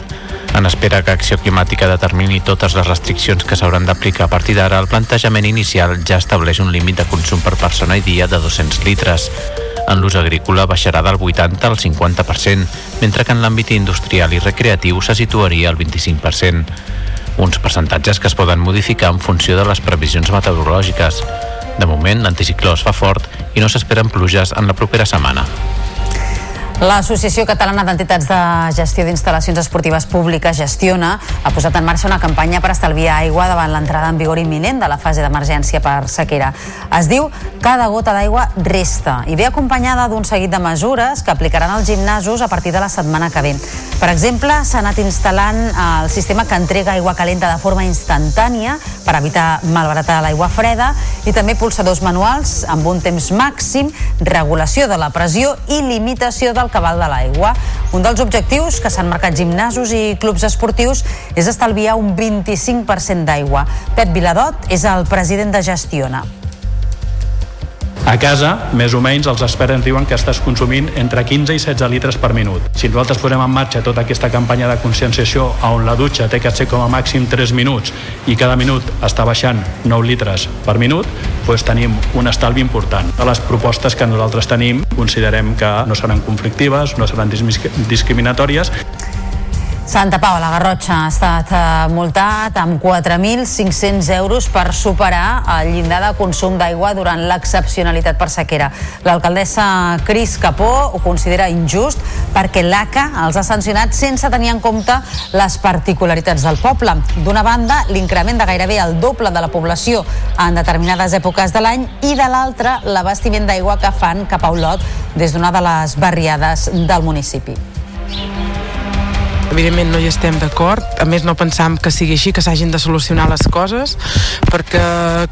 En espera que Acció Climàtica determini totes les restriccions que s'hauran d'aplicar a partir d'ara, el plantejament inicial ja estableix un límit de consum per persona i dia de 200 litres. En l'ús agrícola baixarà del 80 al 50%, mentre que en l'àmbit industrial i recreatiu se situaria al 25% uns percentatges que es poden modificar en funció de les previsions meteorològiques. De moment, l'anticicló es fa fort i no s'esperen pluges en la propera setmana. L'Associació Catalana d'Entitats de Gestió d'Instal·lacions Esportives Públiques Gestiona ha posat en marxa una campanya per estalviar aigua davant l'entrada en vigor imminent de la fase d'emergència per sequera. Es diu Cada gota d'aigua resta i ve acompanyada d'un seguit de mesures que aplicaran als gimnasos a partir de la setmana que ve. Per exemple, s'ha anat instal·lant el sistema que entrega aigua calenta de forma instantània per evitar malbaratar l'aigua freda i també pulsadors manuals amb un temps màxim, regulació de la pressió i limitació del cabal de l'aigua. Un dels objectius que s'han marcat gimnasos i clubs esportius és estalviar un 25% d'aigua. Pep Viladot és el president de Gestiona. A casa, més o menys, els experts ens diuen que estàs consumint entre 15 i 16 litres per minut. Si nosaltres posem en marxa tota aquesta campanya de conscienciació on la dutxa té que ser com a màxim 3 minuts i cada minut està baixant 9 litres per minut, doncs tenim un estalvi important. De les propostes que nosaltres tenim considerem que no seran conflictives, no seran discriminatòries Santa Pau, la Garrotxa, ha estat eh, multat amb 4.500 euros per superar el llindar de consum d'aigua durant l'excepcionalitat per sequera. L'alcaldessa Cris Capó ho considera injust perquè l'ACA els ha sancionat sense tenir en compte les particularitats del poble. D'una banda, l'increment de gairebé el doble de la població en determinades èpoques de l'any i de l'altra, l'abastiment d'aigua que fan cap a Olot des d'una de les barriades del municipi. Evidentment no hi estem d'acord, a més no pensam que sigui així, que s'hagin de solucionar les coses, perquè,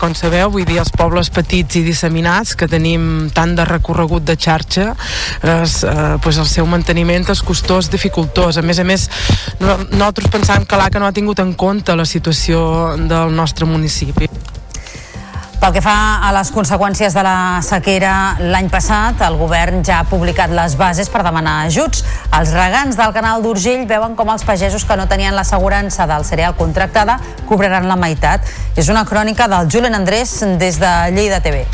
com sabeu, vull dir, els pobles petits i disseminats que tenim tant de recorregut de xarxa, és, eh, pues el seu manteniment és costós, dificultós. A més a més, no, nosaltres pensam que l'ACA no ha tingut en compte la situació del nostre municipi. Pel que fa a les conseqüències de la sequera l'any passat, el govern ja ha publicat les bases per demanar ajuts. Els regants del canal d'Urgell veuen com els pagesos que no tenien l'assegurança del cereal contractada cobraran la meitat. És una crònica del Julen Andrés des de Lleida TV.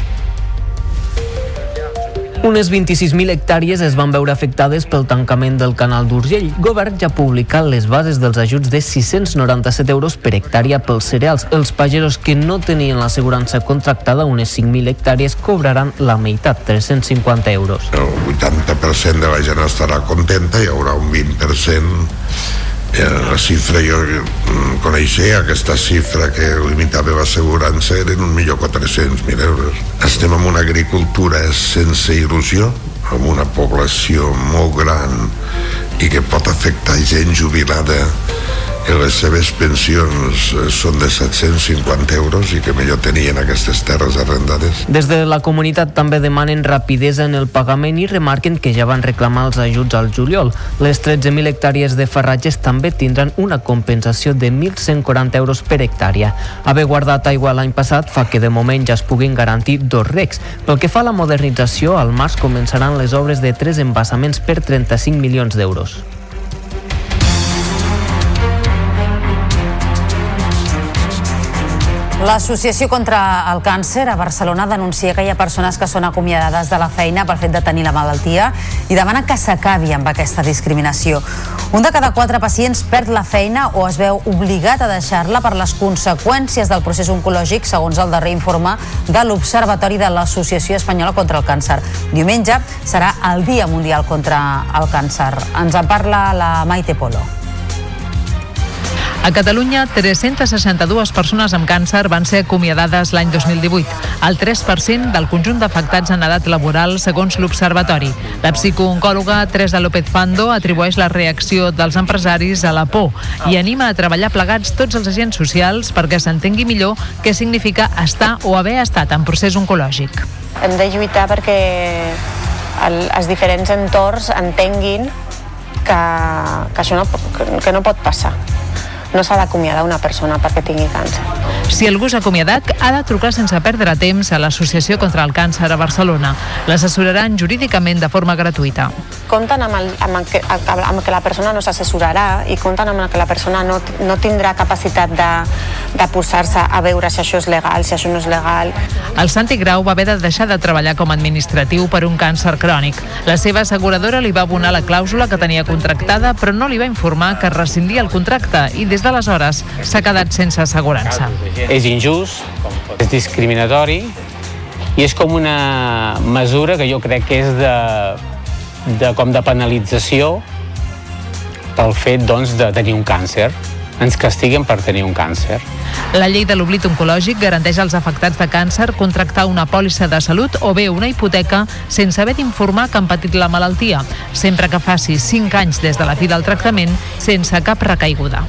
Unes 26.000 hectàrees es van veure afectades pel tancament del canal d'Urgell. Govern ja ha publicat les bases dels ajuts de 697 euros per hectàrea pels cereals. Els pagesos que no tenien l'assegurança contractada, unes 5.000 hectàrees, cobraran la meitat, 350 euros. El 80% de la gent estarà contenta, hi haurà un 20% Eh, la xifra jo mm, coneixia aquesta xifra que limitava l'assegurança eren 1.400.000 euros. Estem en una agricultura sense il·lusió amb una població molt gran i que pot afectar gent jubilada que les seves pensions eh, són de 750 euros i que millor tenien aquestes terres arrendades. Des de la comunitat també demanen rapidesa en el pagament i remarquen que ja van reclamar els ajuts al juliol. Les 13.000 hectàrees de ferratges també tindran una compensació de 1.140 euros per hectàrea. Haver guardat aigua l'any passat fa que de moment ja es puguin garantir dos recs. Pel que fa a la modernització, al març començaran les obres de tres embassaments per 35 milions d'euros. L'Associació contra el Càncer a Barcelona denuncia que hi ha persones que són acomiadades de la feina per fet de tenir la malaltia i demana que s'acabi amb aquesta discriminació. Un de cada quatre pacients perd la feina o es veu obligat a deixar-la per les conseqüències del procés oncològic, segons el darrer informe de l'Observatori de l'Associació Espanyola contra el Càncer. Diumenge serà el Dia Mundial contra el Càncer. Ens en parla la Maite Polo. A Catalunya, 362 persones amb càncer van ser acomiadades l'any 2018, el 3% del conjunt d'afectats en edat laboral, segons l'Observatori. La psicooncòloga Teresa López Fando atribueix la reacció dels empresaris a la por i anima a treballar plegats tots els agents socials perquè s'entengui millor què significa estar o haver estat en procés oncològic. Hem de lluitar perquè el, els diferents entorns entenguin que, que això no, que no pot passar no s'ha d'acomiadar una persona perquè tingui càncer. Si algú s'ha acomiadat, ha de trucar sense perdre temps a l'Associació contra el Càncer a Barcelona. L'assessoraran jurídicament de forma gratuïta. Compten amb, el, amb, el que, amb que la persona no s'assessorarà i compten amb que la persona no, no tindrà capacitat de, de posar-se a veure si això és legal, si això no és legal. El Santi Grau va haver de deixar de treballar com a administratiu per un càncer crònic. La seva asseguradora li va abonar la clàusula que tenia contractada, però no li va informar que rescindia el contracte i des d'aleshores s'ha quedat sense assegurança. És injust, és discriminatori i és com una mesura que jo crec que és de, de com de penalització pel fet doncs, de tenir un càncer ens castiguen per tenir un càncer. La llei de l'oblit oncològic garanteix als afectats de càncer contractar una pòlissa de salut o bé una hipoteca sense haver d'informar que han patit la malaltia, sempre que faci 5 anys des de la fi del tractament sense cap recaiguda.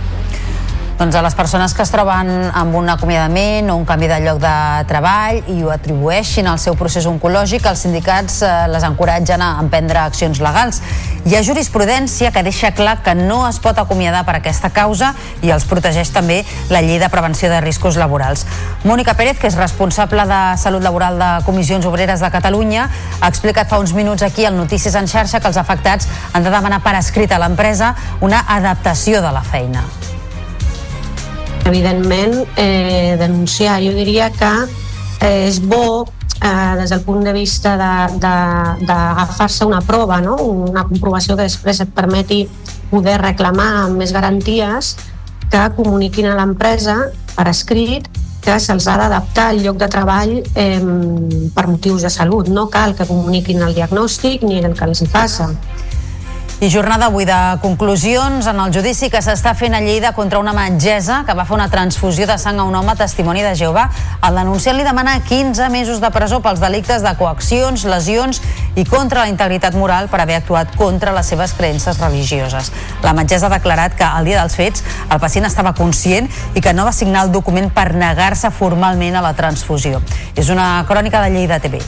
Doncs a les persones que es troben amb un acomiadament o un canvi de lloc de treball i ho atribueixin al seu procés oncològic, els sindicats eh, les encoratgen a emprendre accions legals. Hi ha jurisprudència que deixa clar que no es pot acomiadar per aquesta causa i els protegeix també la llei de prevenció de riscos laborals. Mònica Pérez, que és responsable de Salut Laboral de Comissions Obreres de Catalunya, ha explicat fa uns minuts aquí al Notícies en xarxa que els afectats han de demanar per escrit a l'empresa una adaptació de la feina evidentment, eh, denunciar. Jo diria que eh, és bo eh, des del punt de vista d'agafar-se una prova, no? una comprovació que després et permeti poder reclamar amb més garanties que comuniquin a l'empresa per escrit que se'ls ha d'adaptar al lloc de treball eh, per motius de salut. No cal que comuniquin el diagnòstic ni el que els hi passa. I jornada avui de conclusions en el judici que s'està fent a Lleida contra una metgessa que va fer una transfusió de sang a un home testimoni de Jehovà. El denunciant li demana 15 mesos de presó pels delictes de coaccions, lesions i contra la integritat moral per haver actuat contra les seves creences religioses. La metgessa ha declarat que al dia dels fets el pacient estava conscient i que no va signar el document per negar-se formalment a la transfusió. És una crònica de Lleida TV.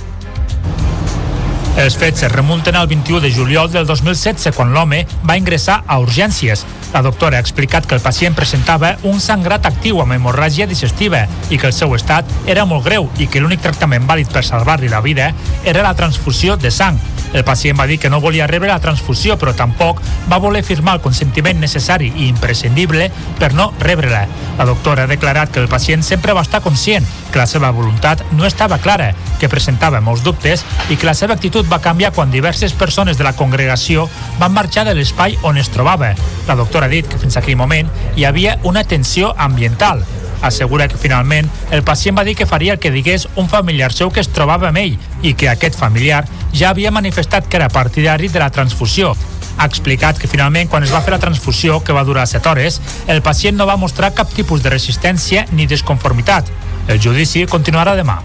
Els fets es remunten al 21 de juliol del 2016, quan l'home va ingressar a urgències. La doctora ha explicat que el pacient presentava un sangrat actiu amb hemorràgia digestiva i que el seu estat era molt greu i que l'únic tractament vàlid per salvar-li la vida era la transfusió de sang. El pacient va dir que no volia rebre la transfusió, però tampoc va voler firmar el consentiment necessari i imprescindible per no rebre-la. La doctora ha declarat que el pacient sempre va estar conscient que la seva voluntat no estava clara, que presentava molts dubtes i que la seva actitud va canviar quan diverses persones de la congregació van marxar de l'espai on es trobava. La doctora ha dit que fins aquell moment hi havia una tensió ambiental. Assegura que finalment el pacient va dir que faria el que digués un familiar seu que es trobava amb ell i que aquest familiar ja havia manifestat que era partidari de la transfusió. Ha explicat que finalment quan es va fer la transfusió, que va durar 7 hores, el pacient no va mostrar cap tipus de resistència ni desconformitat. El judici continuarà demà.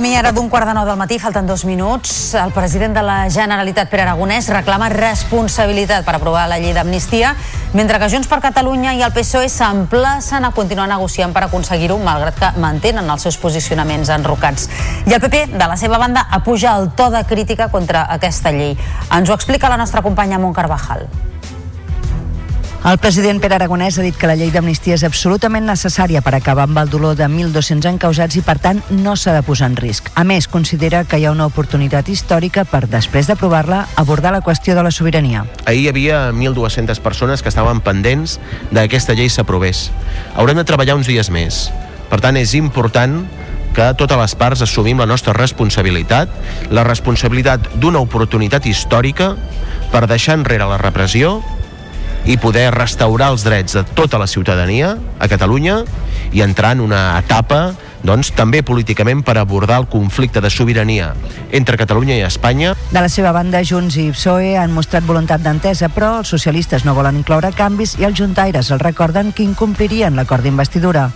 Camí ara d'un quart de nou del matí, falten dos minuts. El president de la Generalitat, Pere Aragonès, reclama responsabilitat per aprovar la llei d'amnistia, mentre que Junts per Catalunya i el PSOE s'emplacen a continuar negociant per aconseguir-ho, malgrat que mantenen els seus posicionaments enrocats. I el PP, de la seva banda, apuja el to de crítica contra aquesta llei. Ens ho explica la nostra companya Mont Carvajal. El president Pere Aragonès ha dit que la llei d'amnistia és absolutament necessària per acabar amb el dolor de 1.200 encausats i, per tant, no s'ha de posar en risc. A més, considera que hi ha una oportunitat històrica per, després d'aprovar-la, abordar la qüestió de la sobirania. Ahir hi havia 1.200 persones que estaven pendents de que aquesta llei s'aprovés. Haurem de treballar uns dies més. Per tant, és important que totes les parts assumim la nostra responsabilitat, la responsabilitat d'una oportunitat històrica per deixar enrere la repressió i poder restaurar els drets de tota la ciutadania a Catalunya i entrar en una etapa doncs, també políticament per abordar el conflicte de sobirania entre Catalunya i Espanya. De la seva banda, Junts i PSOE han mostrat voluntat d'entesa, però els socialistes no volen incloure canvis i els juntaires el recorden que incomplirien l'acord d'investidura.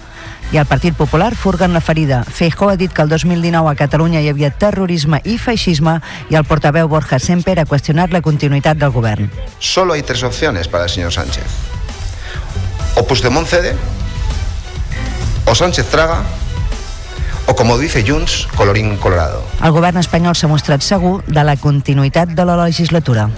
I el Partit Popular furguen la ferida. Feijó ha dit que el 2019 a Catalunya hi havia terrorisme i feixisme i el portaveu Borja Semper ha qüestionat la continuïtat del govern. Solo hay tres opciones para el señor Sánchez. O Puigdemont cede, o Sánchez traga, o como dice Junts, colorín colorado. El govern espanyol s'ha mostrat segur de la continuïtat de la legislatura.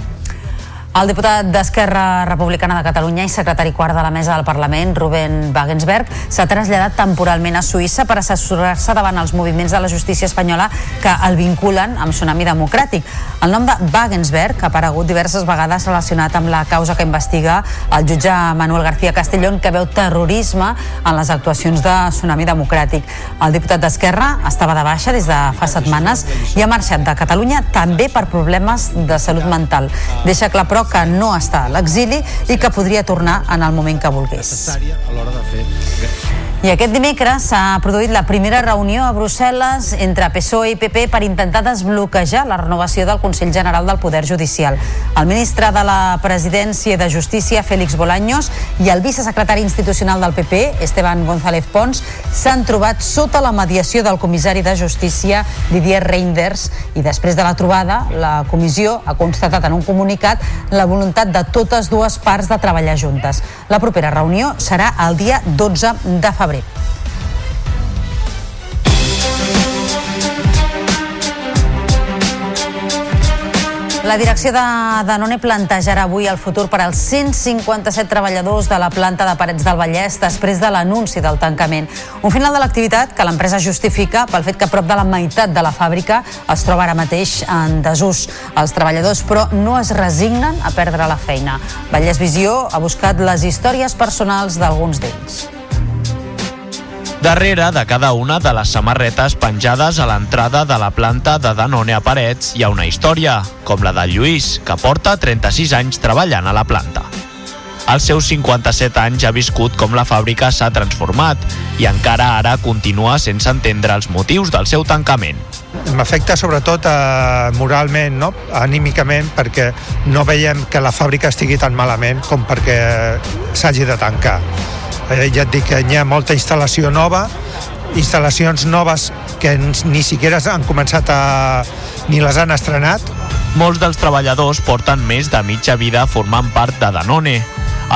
El diputat d'Esquerra Republicana de Catalunya i secretari quart de la mesa del Parlament, Ruben Wagensberg, s'ha traslladat temporalment a Suïssa per assessorar-se davant els moviments de la justícia espanyola que el vinculen amb Tsunami Democràtic. El nom de Wagensberg ha aparegut diverses vegades relacionat amb la causa que investiga el jutge Manuel García Castellón que veu terrorisme en les actuacions de Tsunami Democràtic. El diputat d'Esquerra estava de baixa des de fa setmanes i ha marxat de Catalunya també per problemes de salut mental. Deixa clar, però, que no està a l'exili i que podria tornar en el moment que volgués. I aquest dimecres s'ha produït la primera reunió a Brussel·les entre PSOE i PP per intentar desbloquejar la renovació del Consell General del Poder Judicial. El ministre de la Presidència de Justícia, Félix Bolaños, i el vicesecretari institucional del PP, Esteban González Pons, s'han trobat sota la mediació del comissari de Justícia, Didier Reinders, i després de la trobada, la comissió ha constatat en un comunicat la voluntat de totes dues parts de treballar juntes. La propera reunió serà el dia 12 de febrer. La direcció de Danone plantejarà avui el futur per als 157 treballadors de la planta de Parets del Vallès després de l'anunci del tancament. Un final de l'activitat que l'empresa justifica pel fet que prop de la meitat de la fàbrica es troba ara mateix en desús. Els treballadors, però, no es resignen a perdre la feina. Vallès Visió ha buscat les històries personals d'alguns d'ells. Darrere de cada una de les samarretes penjades a l'entrada de la planta de Danone a Parets hi ha una història, com la de Lluís, que porta 36 anys treballant a la planta. Als seus 57 anys ha viscut com la fàbrica s'ha transformat i encara ara continua sense entendre els motius del seu tancament. M'afecta sobretot eh, moralment, no? anímicament, perquè no veiem que la fàbrica estigui tan malament com perquè s'hagi de tancar. Eh, ja et dic que hi ha molta instal·lació nova, instal·lacions noves que ni siquiera han començat a... ni les han estrenat. Molts dels treballadors porten més de mitja vida formant part de Danone.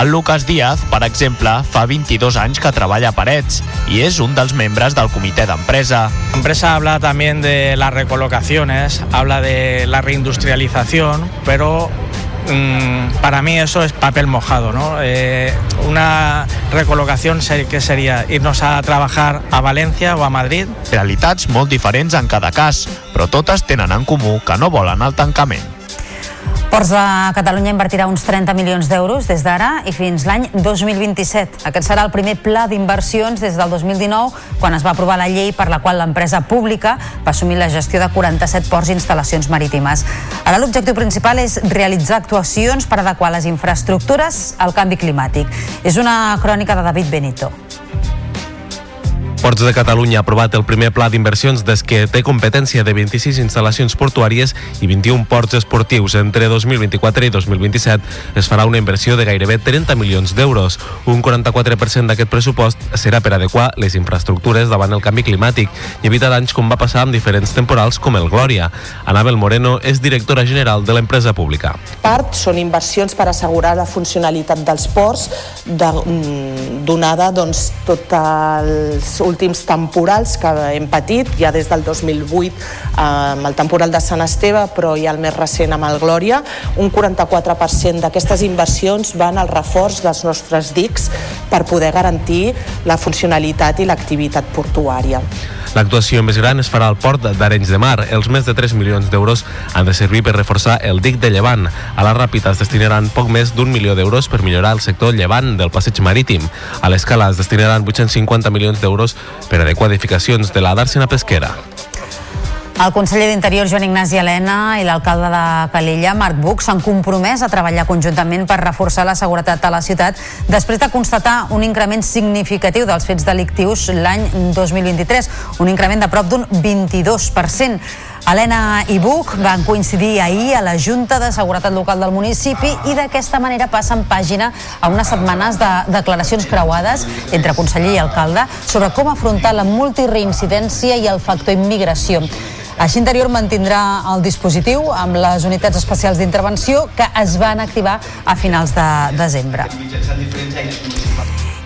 El Lucas Díaz, per exemple, fa 22 anys que treballa a Parets i és un dels membres del comitè d'empresa. La empresa habla también de las recolocaciones, habla de la reindustrialización, pero mm, para mí eso es papel mojado. ¿no? Eh, una recolocación ser, que sería irnos a trabajar a Valencia o a Madrid. Realitats molt diferents en cada cas, però totes tenen en comú que no volen el tancament. Ports de Catalunya invertirà uns 30 milions d'euros des d'ara i fins l'any 2027. Aquest serà el primer pla d'inversions des del 2019, quan es va aprovar la llei per la qual l'empresa pública va assumir la gestió de 47 ports i instal·lacions marítimes. Ara l'objectiu principal és realitzar actuacions per adequar les infraestructures al canvi climàtic. És una crònica de David Benito. Ports de Catalunya ha aprovat el primer pla d'inversions des que té competència de 26 instal·lacions portuàries i 21 ports esportius. Entre 2024 i 2027 es farà una inversió de gairebé 30 milions d'euros. Un 44% d'aquest pressupost serà per adequar les infraestructures davant el canvi climàtic i evitar danys com va passar amb diferents temporals com el Glòria. Anabel Moreno és directora general de l'empresa pública. Part són inversions per assegurar la funcionalitat dels ports de, mm, donada doncs, tots els últims temporals que hem patit, ja des del 2008 eh, amb el temporal de Sant Esteve, però ja el més recent amb el Glòria. Un 44% d'aquestes inversions van al reforç dels nostres dics per poder garantir la funcionalitat i l'activitat portuària. L'actuació més gran es farà al port d'Arenys de Mar. Els més de 3 milions d'euros han de servir per reforçar el dic de Llevant. A la Ràpita es destinaran poc més d'un milió d'euros per millorar el sector llevant del passeig marítim. A l'Escala es destinaran 850 milions d'euros per adequar edificacions de la Dàrsena Pesquera. El conseller d'Interior, Joan Ignasi Helena, i l'alcalde de Calella, Marc Buch, s'han compromès a treballar conjuntament per reforçar la seguretat a la ciutat després de constatar un increment significatiu dels fets delictius l'any 2023, un increment de prop d'un 22%. Helena i Buch van coincidir ahir a la Junta de Seguretat Local del municipi i d'aquesta manera passen pàgina a unes setmanes de declaracions creuades entre conseller i alcalde sobre com afrontar la multireincidència i el factor immigració. Així Interior mantindrà el dispositiu amb les unitats especials d'intervenció que es van activar a finals de desembre.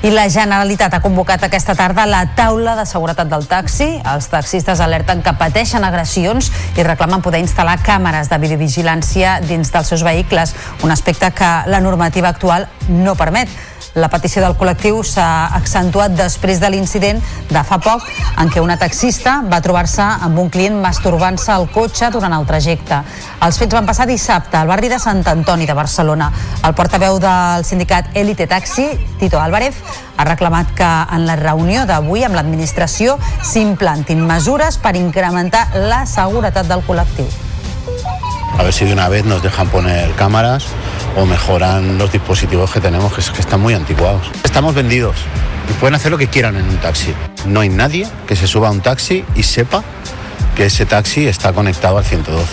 I la Generalitat ha convocat aquesta tarda la taula de seguretat del taxi. Els taxistes alerten que pateixen agressions i reclamen poder instal·lar càmeres de videovigilància dins dels seus vehicles, un aspecte que la normativa actual no permet. La petició del col·lectiu s'ha accentuat després de l'incident de fa poc en què una taxista va trobar-se amb un client masturbant-se al cotxe durant el trajecte. Els fets van passar dissabte al barri de Sant Antoni de Barcelona. El portaveu del sindicat Elite Taxi, Tito Álvarez, ha reclamat que en la reunió d'avui amb l'administració s'implantin mesures per incrementar la seguretat del col·lectiu. A ver si de una vez nos dejan poner cámaras o mejoran los dispositivos que tenemos, que, es- que están muy anticuados. Estamos vendidos y pueden hacer lo que quieran en un taxi. No hay nadie que se suba a un taxi y sepa que ese taxi está conectado al 112.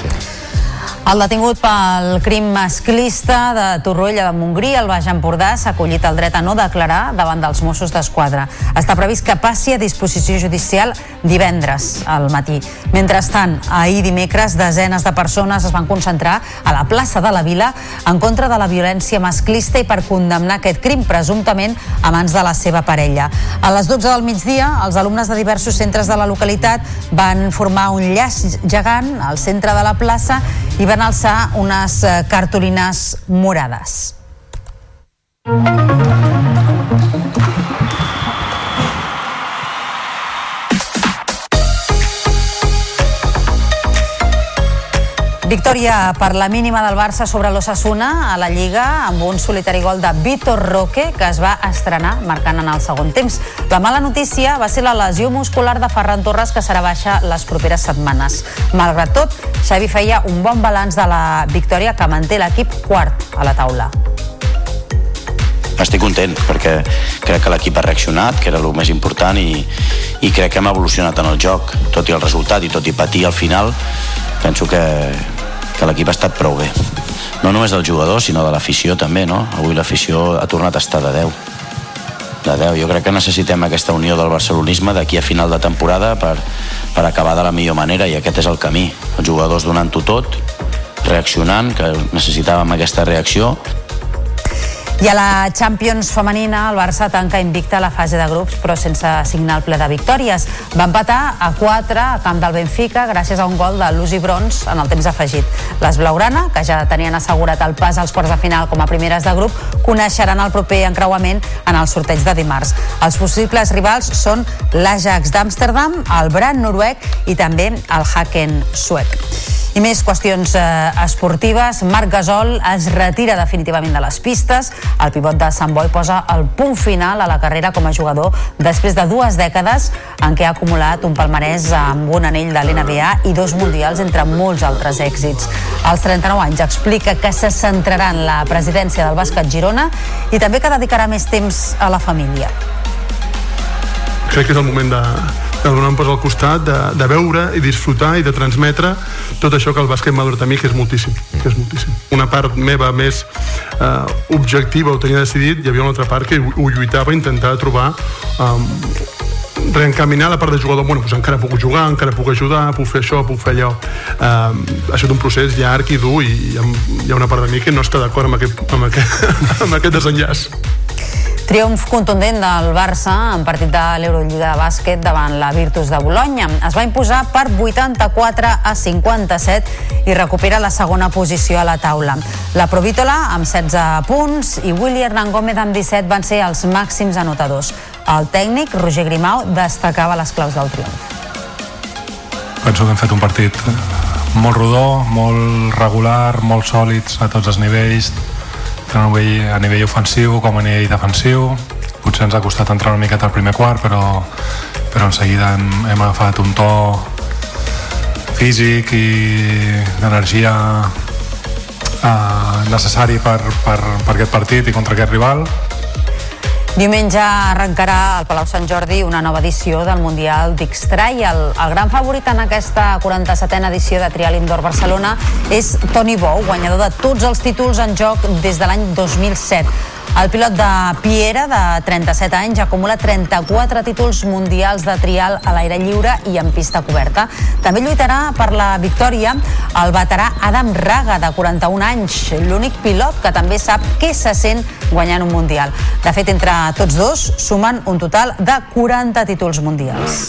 El detingut pel crim masclista de Torroella de Montgrí, al Baix Empordà, s'ha acollit el dret a no declarar davant dels Mossos d'Esquadra. Està previst que passi a disposició judicial divendres al matí. Mentrestant, ahir dimecres, desenes de persones es van concentrar a la plaça de la Vila en contra de la violència masclista i per condemnar aquest crim, presumptament a mans de la seva parella. A les 12 del migdia, els alumnes de diversos centres de la localitat van formar un llaç gegant al centre de la plaça i van alçar unes eh, cartolines morades. Victòria per la mínima del Barça sobre l'Ossassuna a la Lliga amb un solitari gol de Vitor Roque que es va estrenar marcant en el segon temps. La mala notícia va ser la lesió muscular de Ferran Torres que serà baixa les properes setmanes. Malgrat tot, Xavi feia un bon balanç de la victòria que manté l'equip quart a la taula. Estic content perquè crec que l'equip ha reaccionat, que era el més important, i, i crec que hem evolucionat en el joc. Tot i el resultat i tot i patir al final, penso que, que l'equip ha estat prou bé. No només del jugador, sinó de l'afició també, no? Avui l'afició ha tornat a estar de 10. De 10. Jo crec que necessitem aquesta unió del barcelonisme d'aquí a final de temporada per, per acabar de la millor manera i aquest és el camí. Els jugadors donant-ho tot, reaccionant, que necessitàvem aquesta reacció I a la Champions femenina, el Barça tanca invicta la fase de grups, però sense signar el ple de victòries. Va empatar a 4 a camp del Benfica gràcies a un gol de Lucy Brons en el temps afegit. Les Blaugrana, que ja tenien assegurat el pas als quarts de final com a primeres de grup, coneixeran el proper encreuament en el sorteig de dimarts. Els possibles rivals són l'Ajax d'Amsterdam, el Brand noruec i també el Haken suec. I més qüestions eh, esportives. Marc Gasol es retira definitivament de les pistes. El pivot de Sant Boi posa el punt final a la carrera com a jugador després de dues dècades en què ha acumulat un palmarès amb un anell de l'NBA i dos mundials entre molts altres èxits. Als 39 anys explica que se centrarà en la presidència del bàsquet Girona i també que dedicarà més temps a la família. Crec que és el moment de, un pas al costat, de, de veure i disfrutar i de transmetre tot això que el bàsquet m'ha donat a mi, que és moltíssim, que és moltíssim. Una part meva més eh, objectiva ho tenia decidit, hi havia una altra part que ho, lluitava, intentar trobar um, reencaminar la part de jugador, bueno, doncs encara puc jugar, encara puc ajudar, puc fer això, puc fer allò. Um, ha estat un procés llarg i dur i hi ha, hi ha una part de mi que no està d'acord amb, aquest, amb, aquest, amb aquest desenllaç. Triomf contundent del Barça en partit de l'Eurolliga de bàsquet davant la Virtus de Bologna. Es va imposar per 84 a 57 i recupera la segona posició a la taula. La Provítola amb 16 punts i Willy Hernán Gómez amb 17 van ser els màxims anotadors. El tècnic, Roger Grimau, destacava les claus del triomf. Penso que hem fet un partit molt rodó, molt regular, molt sòlids a tots els nivells, tant a nivell, a nivell ofensiu com a nivell defensiu. Potser ens ha costat entrar una miqueta al primer quart, però, però en seguida hem, hem agafat un to físic i d'energia eh, necessari per, per, per aquest partit i contra aquest rival Diumenge arrencarà al Palau Sant Jordi una nova edició del Mundial d'X-Try. El, el gran favorit en aquesta 47a edició de Trial Indoor Barcelona és Toni Bou, guanyador de tots els títols en joc des de l'any 2007. El pilot de Piera, de 37 anys, acumula 34 títols mundials de trial a l'aire lliure i en pista coberta. També lluitarà per la victòria el veterà Adam Raga, de 41 anys, l'únic pilot que també sap què se sent guanyant un mundial. De fet, entre tots dos sumen un total de 40 títols mundials.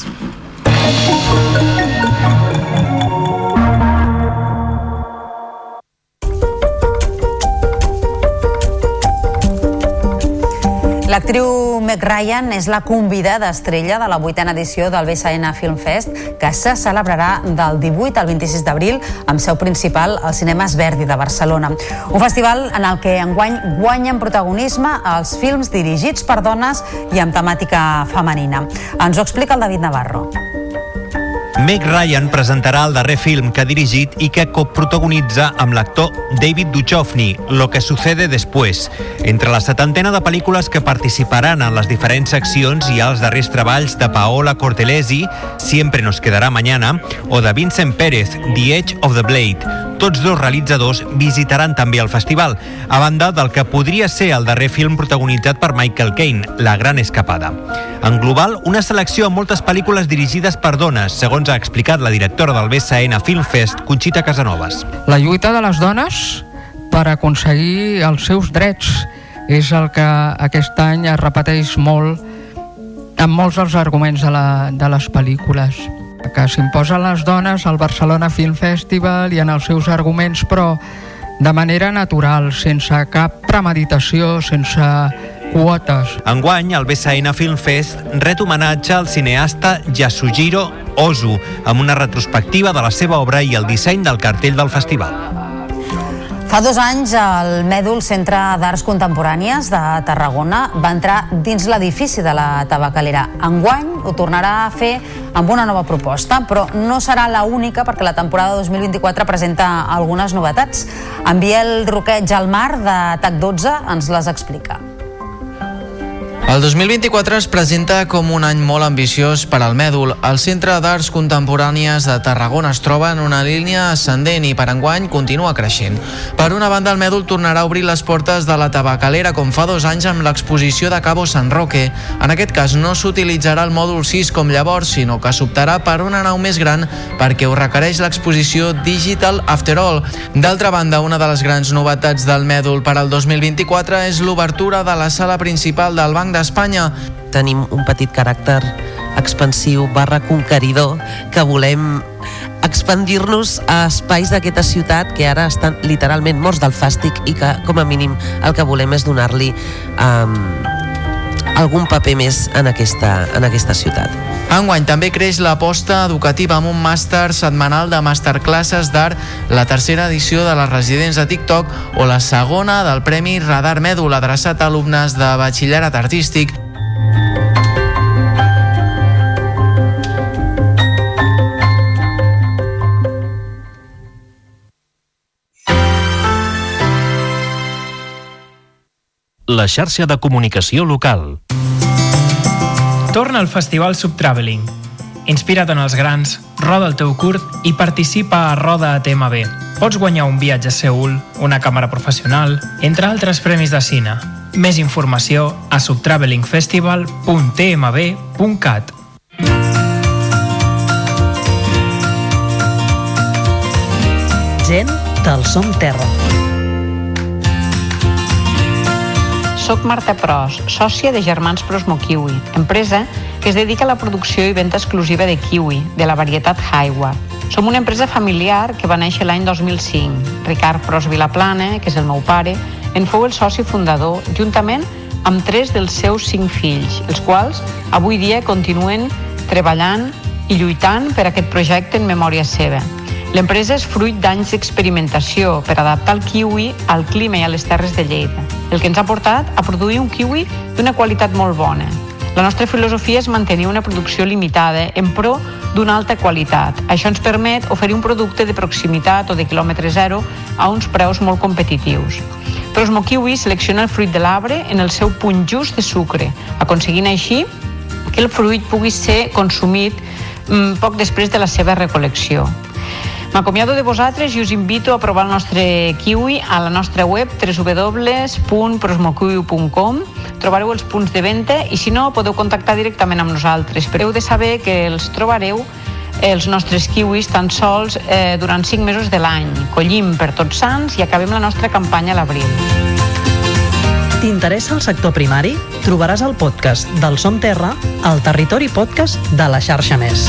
L'actriu Meg Ryan és la convidada estrella de la vuitena edició del BSN Film Fest, que se celebrarà del 18 al 26 d'abril amb seu principal als cinemes Verdi de Barcelona. Un festival en el que enguany guanyen protagonisme els films dirigits per dones i amb temàtica femenina. Ens ho explica el David Navarro. Meg Ryan presentarà el darrer film que ha dirigit i que coprotagonitza amb l'actor David Duchovny, Lo que sucede después. Entre la setantena de pel·lícules que participaran en les diferents seccions hi ha els darrers treballs de Paola Cortelesi, Siempre nos quedará mañana, o de Vincent Pérez, The Edge of the Blade. Tots dos realitzadors visitaran també el festival, a banda del que podria ser el darrer film protagonitzat per Michael Caine, La gran escapada. En global, una selecció amb moltes pel·lícules dirigides per dones, segons ha explicat la directora del BSN Film Fest, Conxita Casanovas. La lluita de les dones per aconseguir els seus drets és el que aquest any es repeteix molt en molts dels arguments de, la, de les pel·lícules que s'imposen les dones al Barcelona Film Festival i en els seus arguments, però de manera natural, sense cap premeditació, sense quotes. Enguany, el BSN Film Fest ret homenatge al cineasta Yasujiro Ozu, amb una retrospectiva de la seva obra i el disseny del cartell del festival. Fa dos anys, el Mèdul Centre d'Arts Contemporànies de Tarragona va entrar dins l'edifici de la tabacalera. Enguany ho tornarà a fer amb una nova proposta, però no serà la única perquè la temporada 2024 presenta algunes novetats. En Biel Roqueig al mar de TAC 12 ens les explica. El 2024 es presenta com un any molt ambiciós per al Mèdul. El Centre d'Arts Contemporànies de Tarragona es troba en una línia ascendent i per enguany continua creixent. Per una banda, el Mèdul tornarà a obrir les portes de la tabacalera com fa dos anys amb l'exposició de Cabo San Roque. En aquest cas no s'utilitzarà el mòdul 6 com llavors, sinó que s'optarà per una nau més gran perquè ho requereix l'exposició Digital After All. D'altra banda, una de les grans novetats del Mèdul per al 2024 és l'obertura de la sala principal del Banc d'Espanya. Tenim un petit caràcter expansiu barra conqueridor que volem expandir-nos a espais d'aquesta ciutat que ara estan literalment morts del fàstic i que com a mínim el que volem és donar-li um, algun paper més en aquesta, en aquesta ciutat. Enguany també creix l'aposta educativa amb un màster setmanal de masterclasses d'art, la tercera edició de les residents de TikTok o la segona del Premi Radar Mèdul adreçat a alumnes de batxillerat artístic. La xarxa de comunicació local. Torna al Festival Subtraveling. Inspira't en els grans, roda el teu curt i participa a Roda a TMB. Pots guanyar un viatge a Seul, una càmera professional, entre altres premis de cine. Més informació a subtravelingfestival.tmb.cat. Gent del Som Terra. Soc Marta Pros, sòcia de Germans Pros Mokiwi, empresa que es dedica a la producció i venda exclusiva de kiwi, de la varietat Haiwa. Som una empresa familiar que va néixer l'any 2005. Ricard Pros Vilaplana, que és el meu pare, en fou el soci fundador, juntament amb tres dels seus cinc fills, els quals avui dia continuen treballant i lluitant per aquest projecte en memòria seva. L'empresa és fruit d'anys d'experimentació per adaptar el kiwi al clima i a les terres de Lleida, el que ens ha portat a produir un kiwi d'una qualitat molt bona. La nostra filosofia és mantenir una producció limitada en pro d'una alta qualitat. Això ens permet oferir un producte de proximitat o de quilòmetre zero a uns preus molt competitius. Prosmo Kiwi selecciona el fruit de l'arbre en el seu punt just de sucre, aconseguint així que el fruit pugui ser consumit mm, poc després de la seva recolecció. M'acomiado de vosaltres i us invito a provar el nostre kiwi a la nostra web www.prosmokiwi.com Trobareu els punts de venda i si no podeu contactar directament amb nosaltres. Però heu de saber que els trobareu els nostres kiwis tan sols eh, durant 5 mesos de l'any. Collim per tots sants i acabem la nostra campanya a l'abril. T'interessa el sector primari? Trobaràs el podcast del Som Terra al Territori Podcast de la xarxa Més.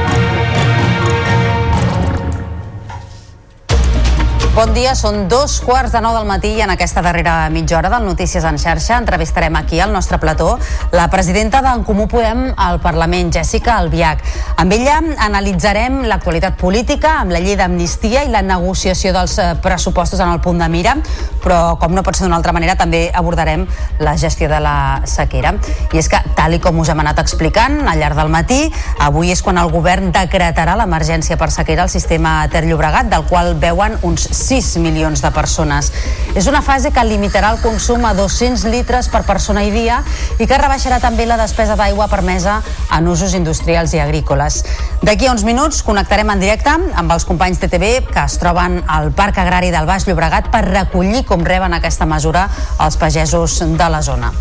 Bon dia, són dos quarts de nou del matí i en aquesta darrera mitja hora del Notícies en xarxa entrevistarem aquí al nostre plató la presidenta d'en Comú Podem al Parlament, Jessica Albiach. Amb ella analitzarem l'actualitat política amb la llei d'amnistia i la negociació dels eh, pressupostos en el punt de mira, però com no pot ser d'una altra manera també abordarem la gestió de la sequera. I és que, tal i com us hem anat explicant al llarg del matí, avui és quan el govern decretarà l'emergència per sequera al sistema Ter Llobregat, del qual veuen uns 6 milions de persones. És una fase que limitarà el consum a 200 litres per persona i dia i que rebaixarà també la despesa d'aigua permesa en usos industrials i agrícoles. D'aquí a uns minuts connectarem en directe amb els companys de TV que es troben al Parc Agrari del Baix Llobregat per recollir com reben aquesta mesura els pagesos de la zona.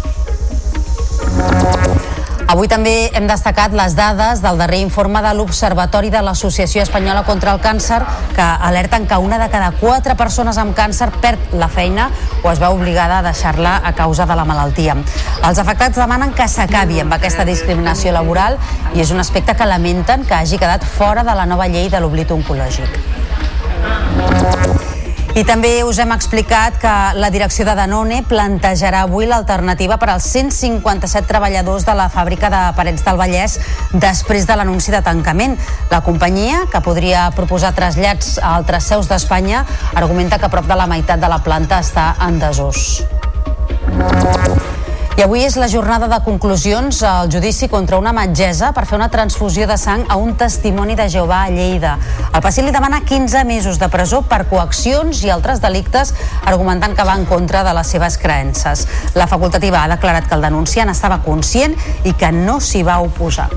Avui també hem destacat les dades del darrer informe de l'Observatori de l'Associació Espanyola contra el Càncer que alerten que una de cada quatre persones amb càncer perd la feina o es veu obligada a deixar-la a causa de la malaltia. Els afectats demanen que s'acabi amb aquesta discriminació laboral i és un aspecte que lamenten que hagi quedat fora de la nova llei de l'oblit oncològic. I també us hem explicat que la direcció de Danone plantejarà avui l'alternativa per als 157 treballadors de la fàbrica de Parets del Vallès després de l'anunci de tancament. La companyia, que podria proposar trasllats a altres seus d'Espanya, argumenta que prop de la meitat de la planta està en desús. I avui és la jornada de conclusions al judici contra una metgessa per fer una transfusió de sang a un testimoni de Jehovà a Lleida. El pacient li demana 15 mesos de presó per coaccions i altres delictes, argumentant que va en contra de les seves creences. La facultativa ha declarat que el denunciant estava conscient i que no s'hi va oposar.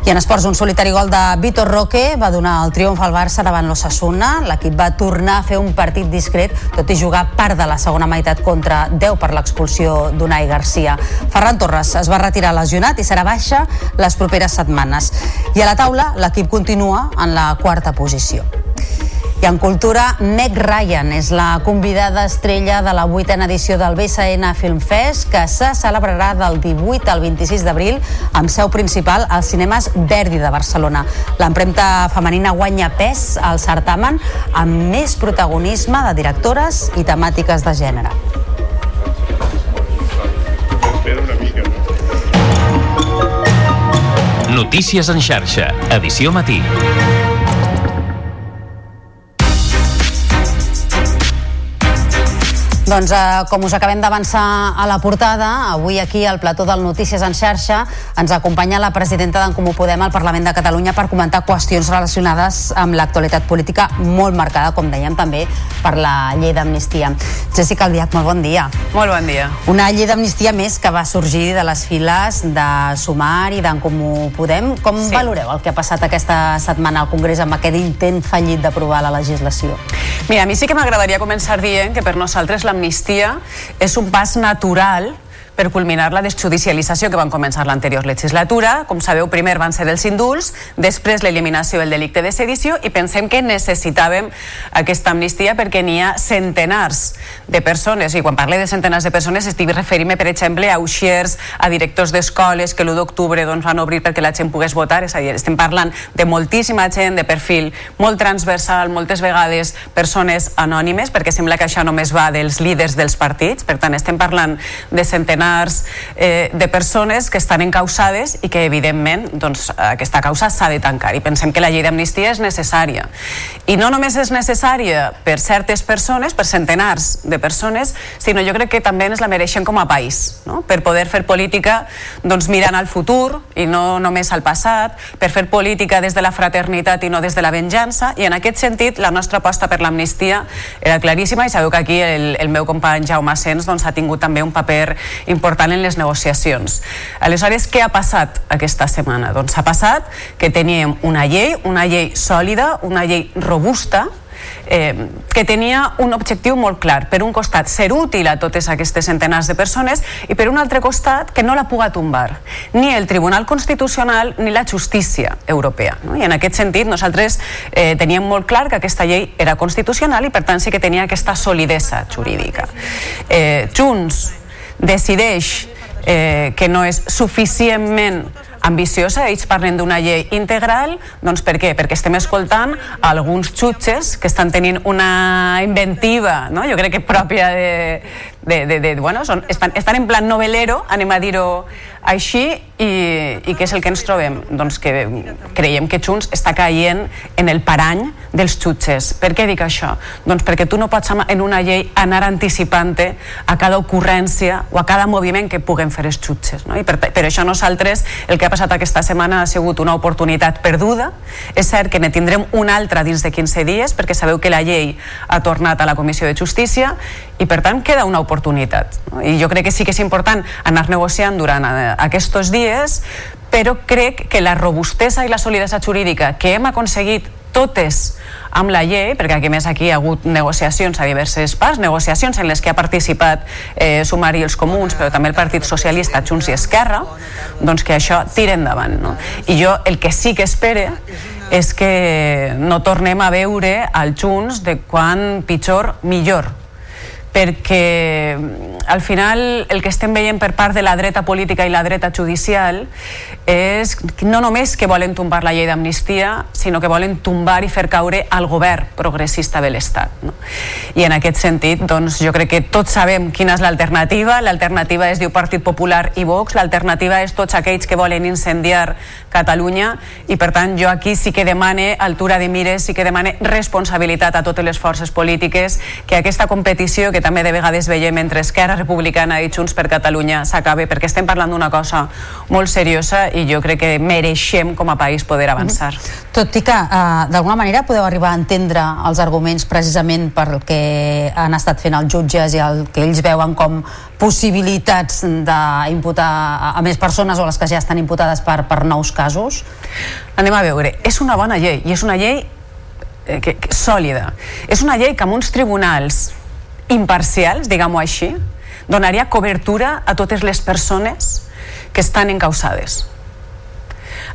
I en esports, un solitari gol de Vitor Roque va donar el triomf al Barça davant l'Ossassuna. L'equip va tornar a fer un partit discret, tot i jugar part de la segona meitat contra 10 per l'expulsió d'Unai Garcia. Ferran Torres es va retirar lesionat i serà baixa les properes setmanes. I a la taula, l'equip continua en la quarta posició. I en cultura, Meg Ryan és la convidada estrella de la vuitena edició del BSN Film Fest, que se celebrarà del 18 al 26 d'abril amb seu principal als cinemes Verdi de Barcelona. L'empremta femenina guanya pes al certamen amb més protagonisme de directores i temàtiques de gènere. Notícies en xarxa, edició matí. Doncs eh, com us acabem d'avançar a la portada, avui aquí al plató del Notícies en xarxa ens acompanya la presidenta d'en Comú Podem al Parlament de Catalunya per comentar qüestions relacionades amb l'actualitat política molt marcada, com dèiem també, per la llei d'amnistia. Jessica Albiach, molt bon dia. Molt bon dia. Una llei d'amnistia més que va sorgir de les files de Sumar i d'en Comú Podem. Com sí. valoreu el que ha passat aquesta setmana al Congrés amb aquest intent fallit d'aprovar la legislació? Mira, a mi sí que m'agradaria començar dient que per nosaltres l'amnistia és un pas natural per culminar la desjudicialització que van començar l'anterior legislatura. Com sabeu, primer van ser els indults, després l'eliminació del delicte de sedició i pensem que necessitàvem aquesta amnistia perquè n'hi ha centenars de persones, i quan parle de centenars de persones estic referint-me, per exemple, a uixers, a directors d'escoles que l'1 d'octubre doncs, van obrir perquè la gent pogués votar, és a dir, estem parlant de moltíssima gent de perfil molt transversal, moltes vegades persones anònimes, perquè sembla que això només va dels líders dels partits, per tant estem parlant de centenars centenars eh, de persones que estan encausades i que evidentment doncs, aquesta causa s'ha de tancar. I pensem que la llei d'amnistia és necessària. I no només és necessària per certes persones, per centenars de persones, sinó jo crec que també ens la mereixem com a país no? per poder fer política doncs, mirant al futur i no només al passat per fer política des de la fraternitat i no des de la venjança. I en aquest sentit la nostra aposta per l'amnistia era claríssima i sabeu que aquí el, el meu company Jaume Sens doncs, ha tingut també un paper important en les negociacions. Aleshores, què ha passat aquesta setmana? Doncs ha passat que teníem una llei, una llei sòlida, una llei robusta, eh, que tenia un objectiu molt clar. Per un costat, ser útil a totes aquestes centenars de persones i per un altre costat, que no la puga tombar ni el Tribunal Constitucional ni la justícia europea. No? I en aquest sentit, nosaltres eh, teníem molt clar que aquesta llei era constitucional i per tant sí que tenia aquesta solidesa jurídica. Eh, Junts decideix eh, que no és suficientment ambiciosa, ells parlen d'una llei integral, doncs per què? Perquè estem escoltant alguns jutges que estan tenint una inventiva, no? jo crec que pròpia de, de, de, de bueno, són, estan, estan en plan novelero, anem a dir-ho així, i, i què és el que ens trobem? Doncs que creiem que Junts està caient en el parany dels jutges. Per què dic això? Doncs perquè tu no pots en una llei anar anticipant a cada ocurrència o a cada moviment que puguen fer els jutges. No? I per, per això nosaltres el que ha passat aquesta setmana ha sigut una oportunitat perduda. És cert que ne tindrem una altra dins de 15 dies perquè sabeu que la llei ha tornat a la Comissió de Justícia i per tant queda una oportunitat. I jo crec que sí que és important anar negociant durant eh, aquests dies, però crec que la robustesa i la solidesa jurídica que hem aconseguit totes amb la llei, perquè aquí més aquí hi ha hagut negociacions a diverses parts, negociacions en les que ha participat eh, Sumar i els Comuns, però també el Partit Socialista, Junts i Esquerra, doncs que això tira endavant. No? I jo el que sí que espere és que no tornem a veure al Junts de quan pitjor millor perquè al final el que estem veient per part de la dreta política i la dreta judicial és no només que volen tombar la llei d'amnistia, sinó que volen tombar i fer caure al govern progressista de l'Estat. No? I en aquest sentit, doncs, jo crec que tots sabem quina és l'alternativa. L'alternativa es diu Partit Popular i Vox, l'alternativa és tots aquells que volen incendiar Catalunya i per tant jo aquí sí que demane altura de mires, sí que demane responsabilitat a totes les forces polítiques, que aquesta competició que també de vegades veiem entre Esquerra Republicana i Junts per Catalunya s'acabe, perquè estem parlant d'una cosa molt seriosa i jo crec que mereixem com a país poder avançar. Mm -hmm. Tot i que, eh, d'alguna manera, podeu arribar a entendre els arguments precisament per que han estat fent els jutges i el que ells veuen com possibilitats d'imputar a més persones o les que ja estan imputades per, per nous casos? Anem a veure, és una bona llei i és una llei eh, que, que, sòlida. És una llei que amb uns tribunals imparcials, diguem-ho així, donaria cobertura a totes les persones que estan encausades.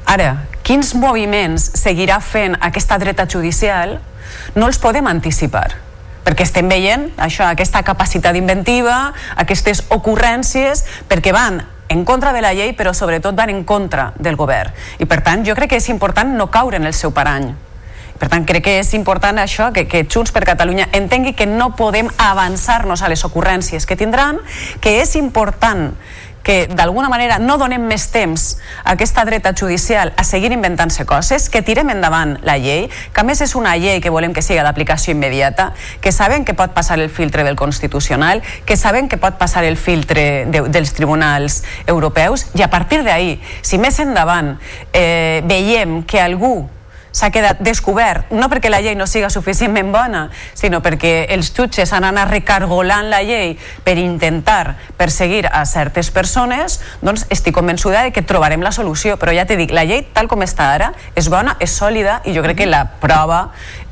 Ara, quins moviments seguirà fent aquesta dreta judicial no els podem anticipar perquè estem veient això, aquesta capacitat inventiva, aquestes ocurrències, perquè van en contra de la llei, però sobretot van en contra del govern. I per tant, jo crec que és important no caure en el seu parany. Per tant, crec que és important això, que, que Junts per Catalunya entengui que no podem avançar-nos a les ocurrències que tindran, que és important que d'alguna manera no donem més temps a aquesta dreta judicial a seguir inventant-se coses, que tirem endavant la llei, que a més és una llei que volem que sigui d'aplicació immediata, que sabem que pot passar el filtre del Constitucional, que sabem que pot passar el filtre de, dels tribunals europeus, i a partir d'ahir, si més endavant eh, veiem que algú s'ha quedat descobert, no perquè la llei no siga suficientment bona, sinó perquè els jutges han anat recargolant la llei per intentar perseguir a certes persones, doncs estic convençuda de que trobarem la solució. Però ja t'he dit, la llei tal com està ara és bona, és sòlida i jo crec que la prova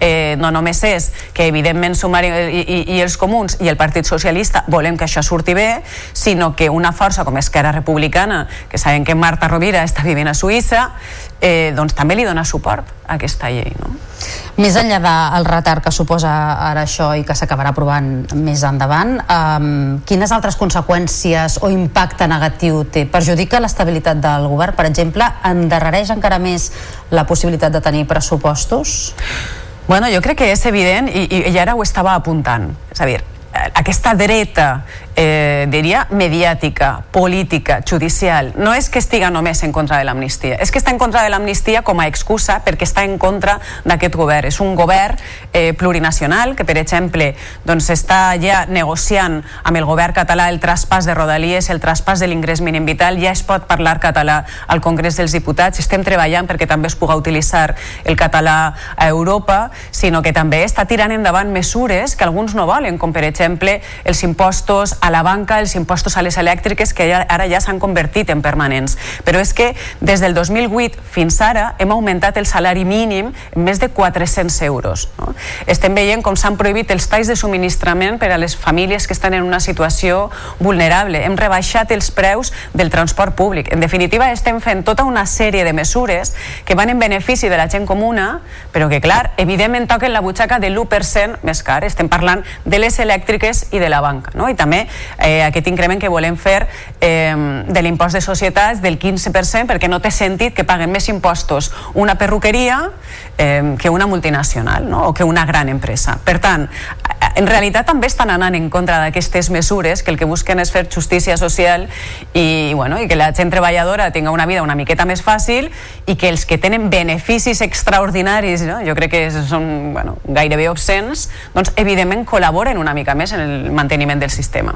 eh, no només és que evidentment Sumari i, i, i els comuns i el Partit Socialista volem que això surti bé, sinó que una força com Esquerra Republicana, que sabem que Marta Rovira està vivint a Suïssa, eh, doncs també li dona suport a aquesta llei. No? Més enllà del retard que suposa ara això i que s'acabarà aprovant més endavant, um, quines altres conseqüències o impacte negatiu té? Perjudica l'estabilitat del govern, per exemple? Endarrereix encara més la possibilitat de tenir pressupostos? Bueno, jo crec que és evident i, i, ara ho estava apuntant. És a dir, aquesta dreta eh, diria mediàtica, política, judicial, no és que estiga només en contra de l'amnistia, és que està en contra de l'amnistia com a excusa perquè està en contra d'aquest govern. És un govern eh, plurinacional que, per exemple, doncs, està ja negociant amb el govern català el traspàs de Rodalies, el traspàs de l'ingrés mínim vital, ja es pot parlar català al Congrés dels Diputats, estem treballant perquè també es puga utilitzar el català a Europa, sinó que també està tirant endavant mesures que alguns no volen, com per exemple els impostos a la banca els impostos a les elèctriques que ara ja s'han convertit en permanents. Però és que des del 2008 fins ara hem augmentat el salari mínim en més de 400 euros. No? Estem veient com s'han prohibit els talls de subministrament per a les famílies que estan en una situació vulnerable. Hem rebaixat els preus del transport públic. En definitiva, estem fent tota una sèrie de mesures que van en benefici de la gent comuna, però que, clar, evidentment toquen la butxaca de l'1% més car. Estem parlant de les elèctriques i de la banca. No? I també eh, aquest increment que volem fer eh, de l'impost de societats del 15% perquè no té sentit que paguen més impostos una perruqueria eh, que una multinacional no? o que una gran empresa. Per tant, en realitat també estan anant en contra d'aquestes mesures que el que busquen és fer justícia social i, bueno, i que la gent treballadora tinga una vida una miqueta més fàcil i que els que tenen beneficis extraordinaris, no? jo crec que són bueno, gairebé obscens, doncs evidentment col·laboren una mica més en el manteniment del sistema.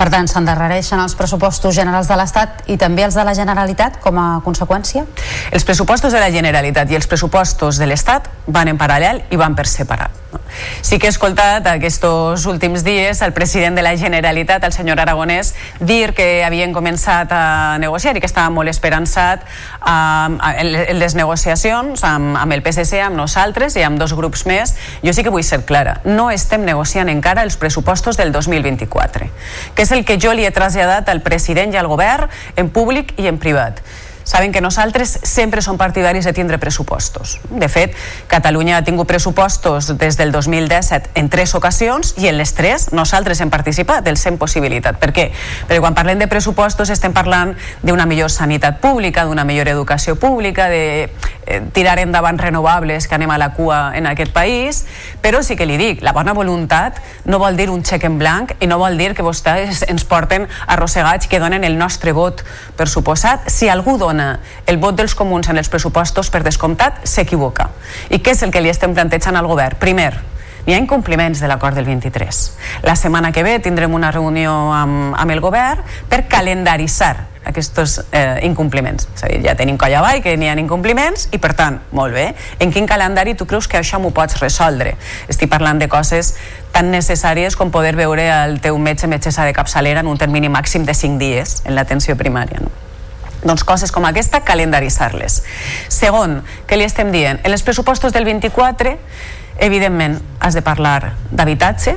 Per tant, s'endarrereixen els pressupostos generals de l'Estat i també els de la Generalitat com a conseqüència? Els pressupostos de la Generalitat i els pressupostos de l'Estat van en paral·lel i van per separat. Sí que he escoltat aquests últims dies el president de la Generalitat, el senyor Aragonès, dir que havien començat a negociar i que estava molt esperançat en les negociacions amb, el PSC, amb nosaltres i amb dos grups més. Jo sí que vull ser clara, no estem negociant encara els pressupostos del 2024, que és el que jo li he traslladat al president i al govern en públic i en privat saben que nosaltres sempre som partidaris de tindre pressupostos. De fet, Catalunya ha tingut pressupostos des del 2017 en tres ocasions i en les tres nosaltres hem participat del 100 possibilitat. Per què? Perquè quan parlem de pressupostos estem parlant d'una millor sanitat pública, d'una millor educació pública, de eh, tirar endavant renovables que anem a la cua en aquest país, però sí que li dic, la bona voluntat no vol dir un xec en blanc i no vol dir que vostès ens porten arrossegats que donen el nostre vot per suposat. Si algú dona dona el vot dels comuns en els pressupostos, per descomptat, s'equivoca. I què és el que li estem plantejant al govern? Primer, N'hi ha incompliments de l'acord del 23. La setmana que ve tindrem una reunió amb, amb el govern per calendaritzar aquests eh, incompliments. És a dir, ja tenim colla avall que n'hi ha incompliments i, per tant, molt bé. En quin calendari tu creus que això m'ho pots resoldre? Estic parlant de coses tan necessàries com poder veure el teu metge metgessa de capçalera en un termini màxim de 5 dies en l'atenció primària. No? Doncs coses com aquesta, calendaritzar-les. Segon, què li estem dient? En els pressupostos del 24, evidentment, has de parlar d'habitatge,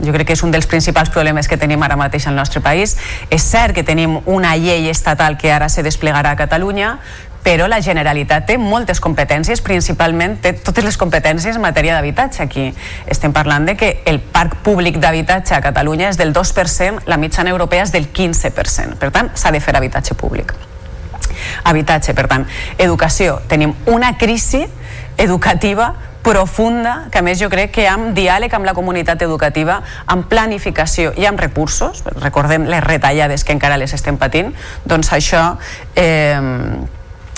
jo crec que és un dels principals problemes que tenim ara mateix al nostre país. És cert que tenim una llei estatal que ara se desplegarà a Catalunya, però la Generalitat té moltes competències, principalment té totes les competències en matèria d'habitatge. Aquí estem parlant de que el parc públic d'habitatge a Catalunya és del 2%, la mitjana europea és del 15%. Per tant, s'ha de fer habitatge públic. Habitatge, per tant, educació. Tenim una crisi educativa profunda, que a més jo crec que amb diàleg amb la comunitat educativa, amb planificació i amb recursos, recordem les retallades que encara les estem patint, doncs això eh,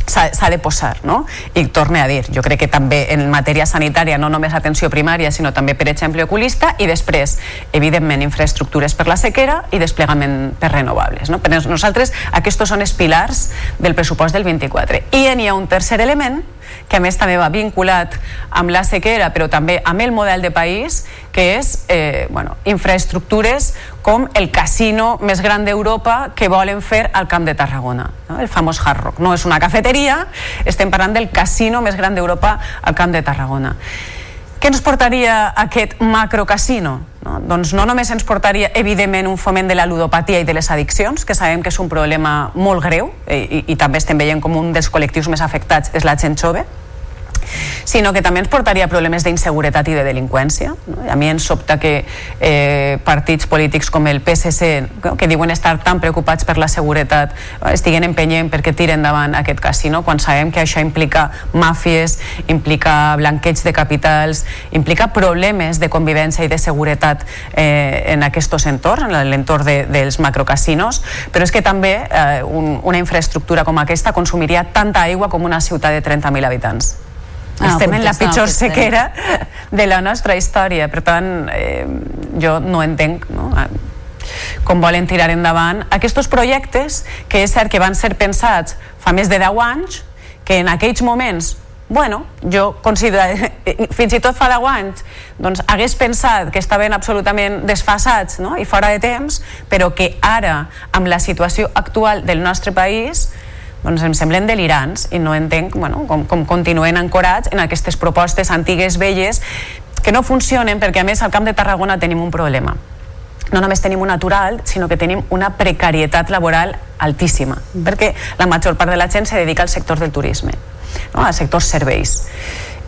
s'ha de posar, no? I torne a dir, jo crec que també en matèria sanitària, no només atenció primària, sinó també, per exemple, oculista, i després, evidentment, infraestructures per la sequera i desplegament per renovables. No? Per nosaltres, aquests són els pilars del pressupost del 24. I n'hi ha un tercer element, que a més també va vinculat amb la sequera, però també amb el model de país, que és eh, bueno, infraestructures com el casino més gran d'Europa que volen fer al Camp de Tarragona, no? el famós Hard Rock. No és una cafeteria, estem parlant del casino més gran d'Europa al Camp de Tarragona. Què ens portaria aquest macrocasino? No? Doncs no només ens portaria, evidentment, un foment de la ludopatia i de les addiccions, que sabem que és un problema molt greu i, i, i també estem veient com un dels col·lectius més afectats és la gent jove, sinó que també ens portaria problemes d'inseguretat i de delinqüència. A mi ens sobta que eh, partits polítics com el PSC, que diuen estar tan preocupats per la seguretat, estiguen empenyent perquè tiren endavant aquest casino, quan sabem que això implica màfies, implica blanqueig de capitals, implica problemes de convivència i de seguretat eh, en aquests entorns, en l'entorn de, dels macrocasinos, però és que també eh, un, una infraestructura com aquesta consumiria tanta aigua com una ciutat de 30.000 habitants. Ah, estem en la pitjor sequera de la nostra història per tant eh, jo no entenc no? Com volen tirar endavant aquests projectes que és cert que van ser pensats fa més de 10 anys que en aquells moments bueno, jo considero, fins i tot fa 10 anys, doncs hagués pensat que estaven absolutament desfasats no? i fora de temps, però que ara, amb la situació actual del nostre país, doncs em semblen delirants i no entenc bueno, com, com continuen ancorats en aquestes propostes antigues, velles, que no funcionen perquè a més al Camp de Tarragona tenim un problema no només tenim un natural, sinó que tenim una precarietat laboral altíssima, perquè la major part de la gent se dedica al sector del turisme, no? al sector serveis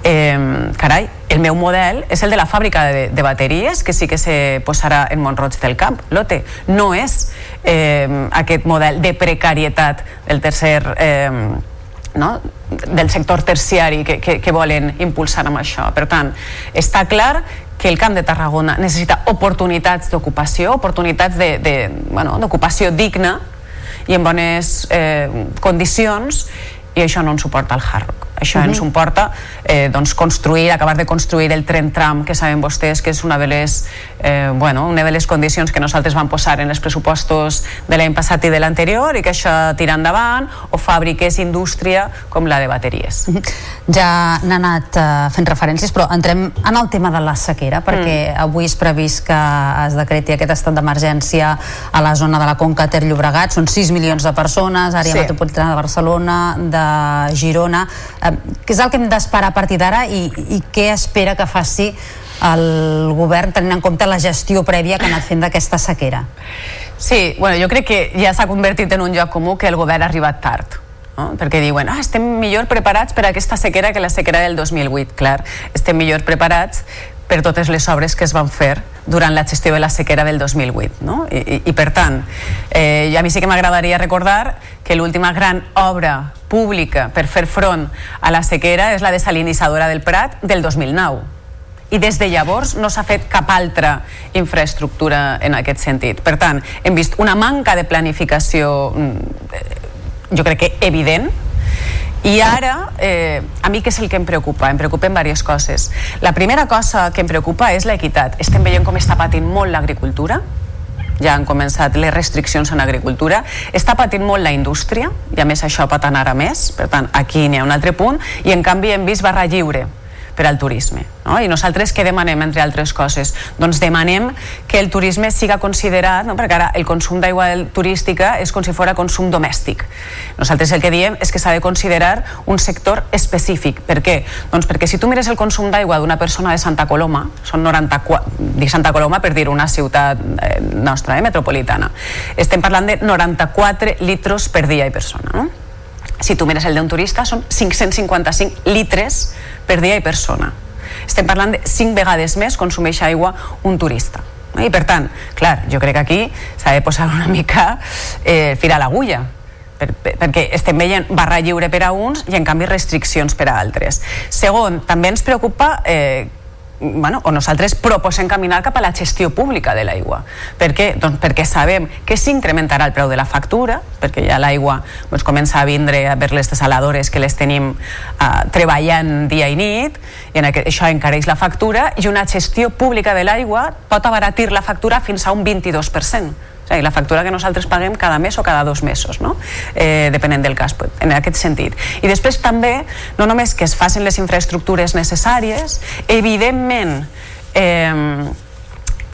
eh, carai, el meu model és el de la fàbrica de, de bateries, que sí que se posarà en Montroig del Camp, lote. No és eh, aquest model de precarietat del tercer... Eh, no? del sector terciari que, que, que volen impulsar amb això. Per tant, està clar que el Camp de Tarragona necessita oportunitats d'ocupació, oportunitats d'ocupació bueno, digna i en bones eh, condicions i això no ens suporta el Hard Rock. Això uh -huh. ens suporta eh, doncs construir, acabar de construir el tren tram que saben vostès que és una de les, eh, bueno, una de les condicions que nosaltres vam posar en els pressupostos de l'any passat i de l'anterior i que això tira endavant o fàbriques, indústria com la de bateries. Uh -huh. Ja n'ha anat uh, fent referències, però entrem en el tema de la sequera, perquè mm. avui és previst que es decreti aquest estat d'emergència a la zona de la Conca Ter-Llobregat. Són 6 milions de persones, àrea sí. metropolitana de Barcelona, de Girona què és el que hem d'esperar a partir d'ara i, i què espera que faci el govern tenint en compte la gestió prèvia que ha anat fent d'aquesta sequera? Sí, bueno, jo crec que ja s'ha convertit en un lloc comú que el govern ha arribat tard. No? perquè diuen, ah, estem millor preparats per a aquesta sequera que la sequera del 2008 clar, estem millor preparats per totes les obres que es van fer durant la gestió de la sequera del 2008. No? I, i, i per tant, eh, a mi sí que m'agradaria recordar que l'última gran obra pública per fer front a la sequera és la desalinitzadora del Prat del 2009 i des de llavors no s'ha fet cap altra infraestructura en aquest sentit. Per tant, hem vist una manca de planificació mm, jo crec que evident I ara, eh, a mi què és el que em preocupa? Em preocupen diverses coses. La primera cosa que em preocupa és l'equitat. Estem veient com està patint molt l'agricultura, ja han començat les restriccions en agricultura, està patint molt la indústria, i a més això pot anar a més, per tant, aquí n'hi ha un altre punt, i en canvi hem vist barra lliure per al turisme. No? I nosaltres què demanem, entre altres coses? Doncs demanem que el turisme siga considerat, no? perquè ara el consum d'aigua turística és com si fos consum domèstic. Nosaltres el que diem és que s'ha de considerar un sector específic. Per què? Doncs perquè si tu mires el consum d'aigua d'una persona de Santa Coloma, són 94, dic Santa Coloma per dir una ciutat eh, nostra, eh, metropolitana, estem parlant de 94 litros per dia i persona. No? Si tu mires el d'un turista, són 555 litres per dia i persona. Estem parlant de 5 vegades més consumeix aigua un turista. I per tant, clar, jo crec que aquí s'ha de posar una mica eh, fil a l'agulla, per, per, perquè estem veient barra lliure per a uns i en canvi restriccions per a altres. Segon, també ens preocupa eh, bueno, o nosaltres proposem caminar cap a la gestió pública de l'aigua. Per què? Doncs perquè sabem que s'incrementarà el preu de la factura, perquè ja l'aigua doncs, comença a vindre a ver les desaladores que les tenim uh, treballant dia i nit, i en aquest, això encareix la factura, i una gestió pública de l'aigua pot abaratir la factura fins a un 22%. O sigui, la factura que nosaltres paguem cada mes o cada dos mesos, no? eh, depenent del cas, en aquest sentit. I després també, no només que es facin les infraestructures necessàries, evidentment eh,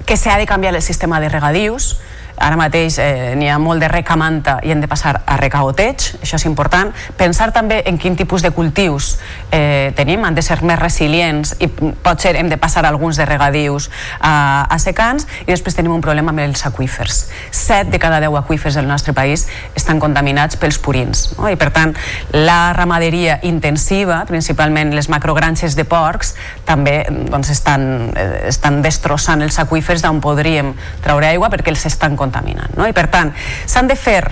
que s'ha de canviar el sistema de regadius, ara mateix eh, n'hi ha molt de recamanta i hem de passar a recaoteig, això és important. Pensar també en quin tipus de cultius eh, tenim, han de ser més resilients i potser hem de passar alguns de regadius a, a secans i després tenim un problema amb els aqüífers. 7 de cada 10 aqüífers del nostre país estan contaminats pels purins no? i per tant la ramaderia intensiva, principalment les macrogranxes de porcs, també doncs, estan, eh, estan destrossant els aqüífers d'on podríem traure aigua perquè els estan contaminant. No? I per tant, s'han de fer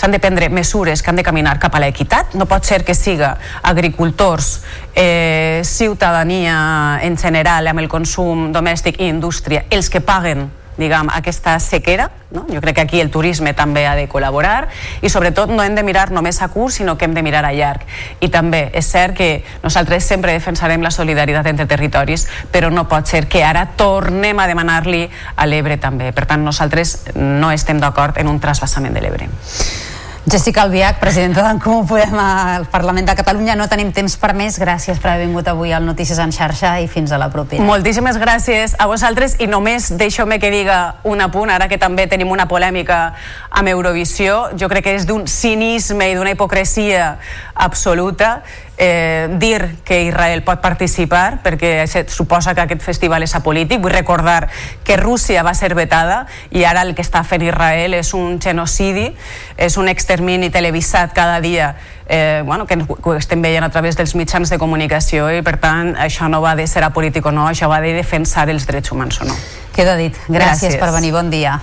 s'han de prendre mesures que han de caminar cap a l'equitat. No pot ser que siga agricultors, eh, ciutadania en general, amb el consum domèstic i indústria, els que paguen diguem, aquesta sequera, no? jo crec que aquí el turisme també ha de col·laborar i sobretot no hem de mirar només a curt sinó que hem de mirar a llarg. I també és cert que nosaltres sempre defensarem la solidaritat entre territoris però no pot ser que ara tornem a demanar-li a l'Ebre també. Per tant nosaltres no estem d'acord en un trasbassament de l'Ebre Jessica Albiach, presidenta d'en Comú Podem al Parlament de Catalunya. No tenim temps per més. Gràcies per haver vingut avui al Notícies en xarxa i fins a la propera. Moltíssimes gràcies a vosaltres i només deixeu-me que diga un apunt, ara que també tenim una polèmica amb Eurovisió. Jo crec que és d'un cinisme i d'una hipocresia absoluta eh, dir que Israel pot participar perquè suposa que aquest festival és apolític. Vull recordar que Rússia va ser vetada i ara el que està fent Israel és un genocidi, és un extermini televisat cada dia eh, bueno, que, que estem veient a través dels mitjans de comunicació i per tant això no va de ser apolític o no, això va de defensar els drets humans o no. Queda dit. Gràcies, Gràcies. per venir. Bon dia.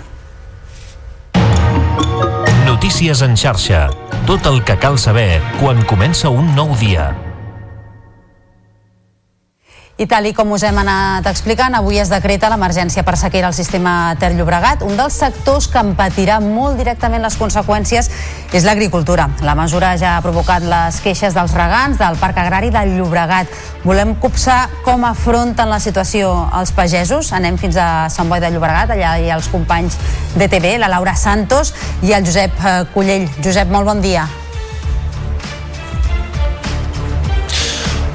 Notícies en xarxa. Tot el que cal saber quan comença un nou dia. I tal i com us hem anat explicant, avui es decreta l'emergència per sequera al sistema Ter Llobregat. Un dels sectors que en patirà molt directament les conseqüències és l'agricultura. La mesura ja ha provocat les queixes dels regants del Parc Agrari del Llobregat. Volem copsar com afronten la situació els pagesos. Anem fins a Sant Boi de Llobregat, allà hi ha els companys de TV, la Laura Santos i el Josep eh, Collell. Josep, molt bon dia.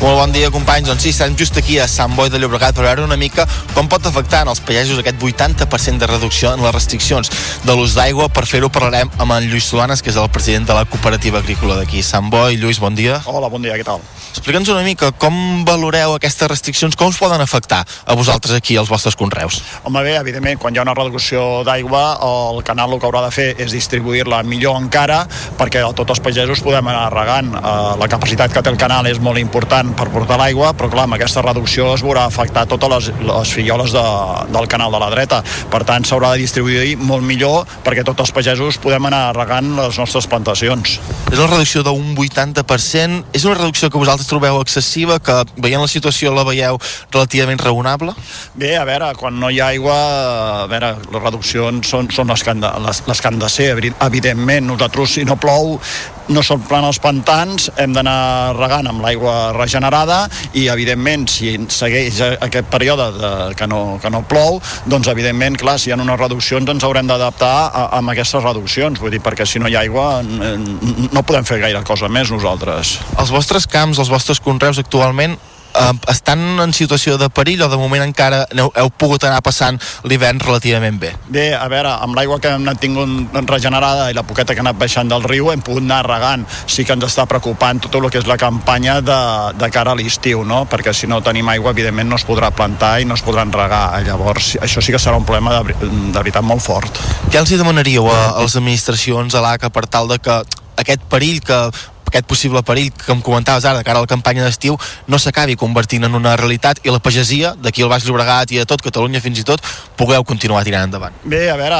Molt bon dia, companys. Doncs sí, estem just aquí a Sant Boi de Llobregat per veure una mica com pot afectar en els pagesos aquest 80% de reducció en les restriccions de l'ús d'aigua. Per fer-ho parlarem amb en Lluís Solanes, que és el president de la cooperativa agrícola d'aquí. Sant Boi, Lluís, bon dia. Hola, bon dia, què tal? Explica'ns una mica com valoreu aquestes restriccions, com us poden afectar a vosaltres aquí, als vostres conreus? Home, bé, evidentment, quan hi ha una reducció d'aigua, el canal el que haurà de fer és distribuir-la millor encara perquè tots els pagesos podem anar regant. Eh, la capacitat que té el canal és molt important per portar l'aigua, però clar, amb aquesta reducció es veurà afectar totes les, les filloles de, del canal de la dreta. Per tant, s'haurà de distribuir molt millor perquè tots els pagesos podem anar regant les nostres plantacions. És una reducció d'un 80%. És una reducció que vosaltres trobeu excessiva, que veient la situació la veieu relativament raonable? Bé, a veure, quan no hi ha aigua, a veure, les reduccions són, són les, que han de, les, les que han de ser, evidentment. Nosaltres, si no plou, no s'omplen els pantans, hem d'anar regant amb l'aigua regenerada i, evidentment, si segueix aquest període de, que, no, que no plou, doncs, evidentment, clar, si hi ha unes reduccions, ens haurem d'adaptar amb aquestes reduccions, vull dir, perquè si no hi ha aigua no podem fer gaire cosa més nosaltres. Els vostres camps, els vostres conreus actualment eh, estan en situació de perill o de moment encara heu, heu pogut anar passant l'hivern relativament bé? Bé, a veure, amb l'aigua que hem tingut regenerada i la poqueta que ha anat baixant del riu hem pogut anar regant. Sí que ens està preocupant tot el que és la campanya de, de cara a l'estiu, no? perquè si no tenim aigua, evidentment no es podrà plantar i no es podran regar. Llavors, això sí que serà un problema de, de veritat molt fort. Què els hi demanaríeu a, a les administracions, a l'ACA, per tal de que aquest perill que aquest possible perill que em comentaves ara de cara a la campanya d'estiu no s'acabi convertint en una realitat i la pagesia d'aquí al Baix Llobregat i a tot Catalunya fins i tot pugueu continuar tirant endavant. Bé, a veure,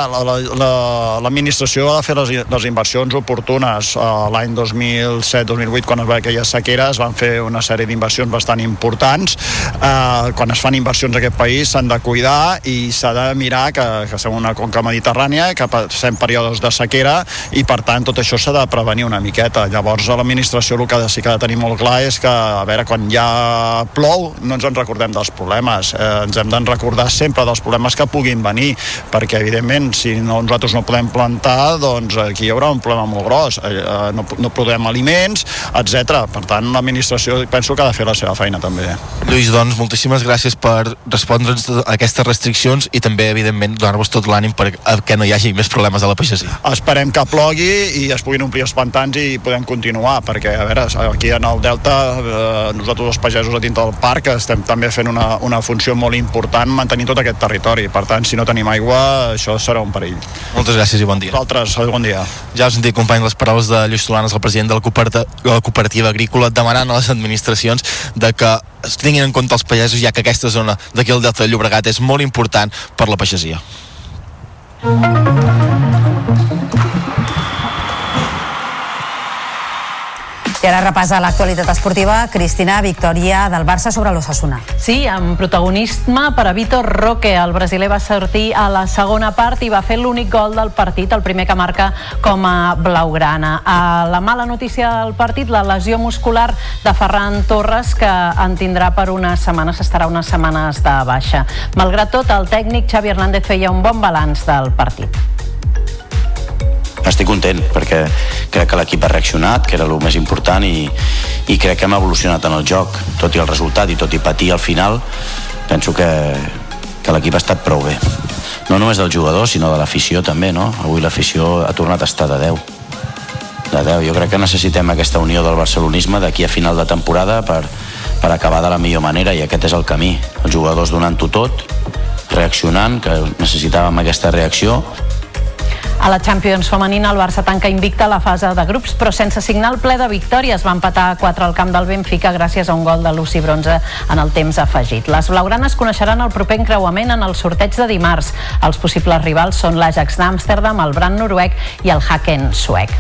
l'administració la, la, ha de fer les, les inversions oportunes. Uh, L'any 2007-2008, quan es va aquella sequera, es van fer una sèrie d'inversions bastant importants. Uh, quan es fan inversions a aquest país s'han de cuidar i s'ha de mirar que, que som una conca mediterrània, que passem períodes de sequera i per tant tot això s'ha de prevenir una miqueta. Llavors a l'administració el que sí que ha de tenir molt clar és que, a veure, quan ja plou no ens en recordem dels problemes. Eh, ens hem de recordar sempre dels problemes que puguin venir, perquè evidentment si no, nosaltres no podem plantar, doncs aquí hi haurà un problema molt gros. Eh, eh no, no podem aliments, etc. Per tant, l'administració penso que ha de fer la seva feina també. Lluís, doncs, moltíssimes gràcies per respondre'ns a aquestes restriccions i també, evidentment, donar-vos tot l'ànim perquè no hi hagi més problemes a la pagesia. Esperem que plogui i es puguin omplir els pantans i podem continuar, perquè, a veure, aquí en el Delta, eh, nosaltres els pagesos a dintre del parc estem també fent una, una funció molt important mantenint tot aquest territori. Per tant, si no tenim aigua, això serà un perill. Moltes gràcies i bon dia. Vosaltres, bon dia. Ja us sentit, company, les paraules de Lluís Solanes, el president de la, cooperativa, la cooperativa agrícola, demanant a les administracions de que es tinguin en compte els pagesos, ja que aquesta zona d'aquí al Delta de Llobregat és molt important per la pagesia. I ara repassa l'actualitat esportiva. Cristina, victòria del Barça sobre l'Ossassuna. Sí, amb protagonisme per a Vitor Roque. El brasiler va sortir a la segona part i va fer l'únic gol del partit, el primer que marca com a blaugrana. A la mala notícia del partit, la lesió muscular de Ferran Torres, que en tindrà per unes setmanes, estarà unes setmanes de baixa. Malgrat tot, el tècnic Xavi Hernández feia un bon balanç del partit estic content perquè crec que l'equip ha reaccionat, que era el més important i, i crec que hem evolucionat en el joc tot i el resultat i tot i patir al final. Penso que, que l'equip ha estat prou bé. No només del jugador sinó de l'afició també no? avui l'afició ha tornat a estar de 10 de 10, jo crec que necessitem aquesta unió del barcelonisme d'aquí a final de temporada per, per acabar de la millor manera i aquest és el camí. Els jugadors donant-ho tot reaccionant, que necessitàvem aquesta reacció a la Champions femenina, el Barça tanca invicta la fase de grups, però sense signar el ple de victòries. Va empatar a 4 al camp del Benfica gràcies a un gol de Lucy Bronze en el temps afegit. Les blaugranes coneixeran el proper encreuament en el sorteig de dimarts. Els possibles rivals són l'Ajax d'Amsterdam, el Brand noruec i el Haken suec.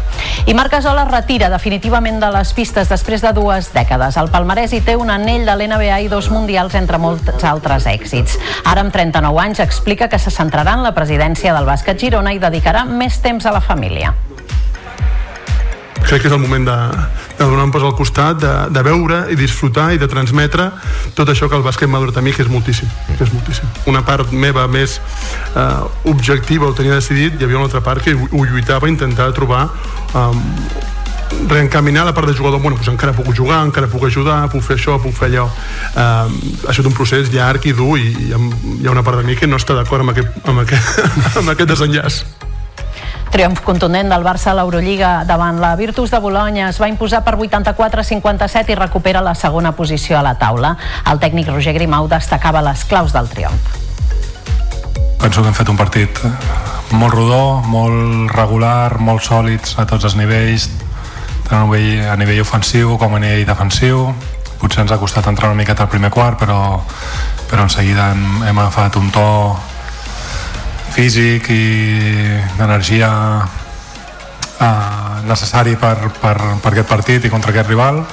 I Marc Gasol es retira definitivament de les pistes després de dues dècades. El palmarès hi té un anell de l'NBA i dos mundials entre molts altres èxits. Ara, amb 39 anys, explica que se centrarà en la presidència del bàsquet Girona i dedicarà més temps a la família crec que és el moment de, de donar un pas al costat, de, de veure i disfrutar i de transmetre tot això que el bàsquet m'ha donat a mi, que és moltíssim, que és moltíssim. Una part meva més eh, objectiva ho tenia decidit, hi havia una altra part que ho, lluitava, intentava trobar um, reencaminar la part de jugador, bueno, doncs encara puc jugar, encara puc ajudar, puc fer això, puc fer allò. Uh, ha sigut un procés llarg i dur i ha, hi ha una part de mi que no està d'acord amb, aquest, amb, aquest, amb aquest desenllaç. Triomf contundent del Barça a l'Eurolliga davant la Virtus de Bologna es va imposar per 84-57 i recupera la segona posició a la taula. El tècnic Roger Grimau destacava les claus del triomf. Penso que hem fet un partit molt rodó, molt regular, molt sòlids a tots els nivells, tant a nivell, a nivell ofensiu com a nivell defensiu. Potser ens ha costat entrar una miqueta al primer quart, però, però en seguida hem, hem agafat un to físic i d'energia eh, necessari per, per, per aquest partit i contra aquest rival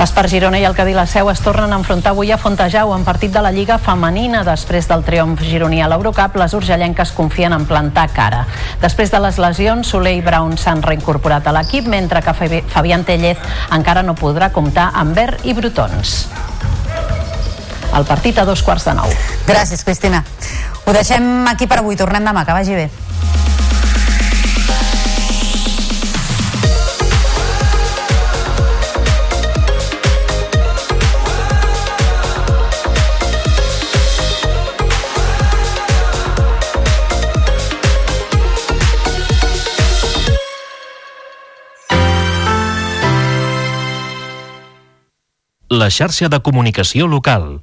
L'Espar Girona i el Cadí la Seu es tornen a enfrontar avui a Fontejau en partit de la Lliga Femenina. Després del triomf gironí a l'Eurocup, les urgellenques confien en plantar cara. Després de les lesions, Soler i Brown s'han reincorporat a l'equip, mentre que Fabián Tellez encara no podrà comptar amb Verd i Brutons. El partit a dos quarts de nou. Gràcies, Cristina. Ho deixem aquí per avui. Tornem demà. Que vagi bé. la xarxa de comunicació local.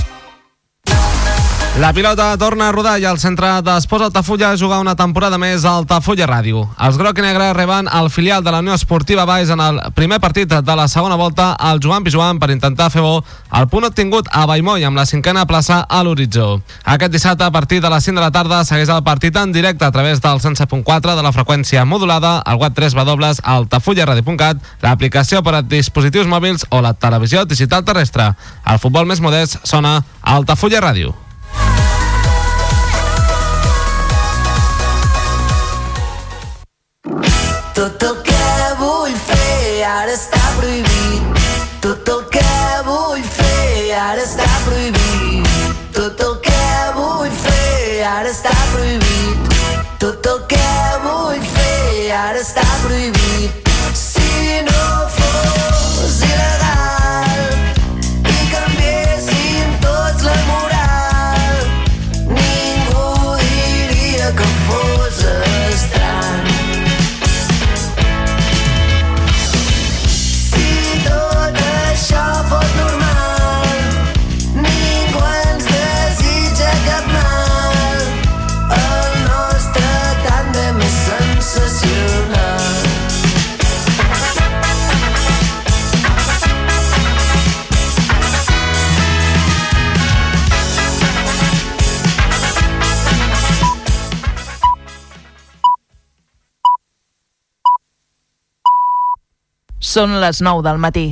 La pilota torna a rodar i el centre d'Esports Altafulla juga una temporada més a Altafulla Ràdio. Els groc i negre reben el filial de la Unió Esportiva Baix en el primer partit de la segona volta al Joan Pijuan per intentar fer bo el punt obtingut a Baimoi amb la cinquena plaça a l'horitzó. Aquest dissabte a partir de les 5 de la tarda segueix el partit en directe a través del 107.4 de la freqüència modulada, al web 3 w altafullaradio.cat, l'aplicació per a dispositius mòbils o la televisió digital terrestre. El futbol més modest sona a Altafulla Ràdio. Tot el que vull fer ara està prohibit. Tot el que vull fer ara està prohibit. Tot el que vull fer ara està prohibit. Tot el que vull fer ara està prohibit. Són les 9 del matí.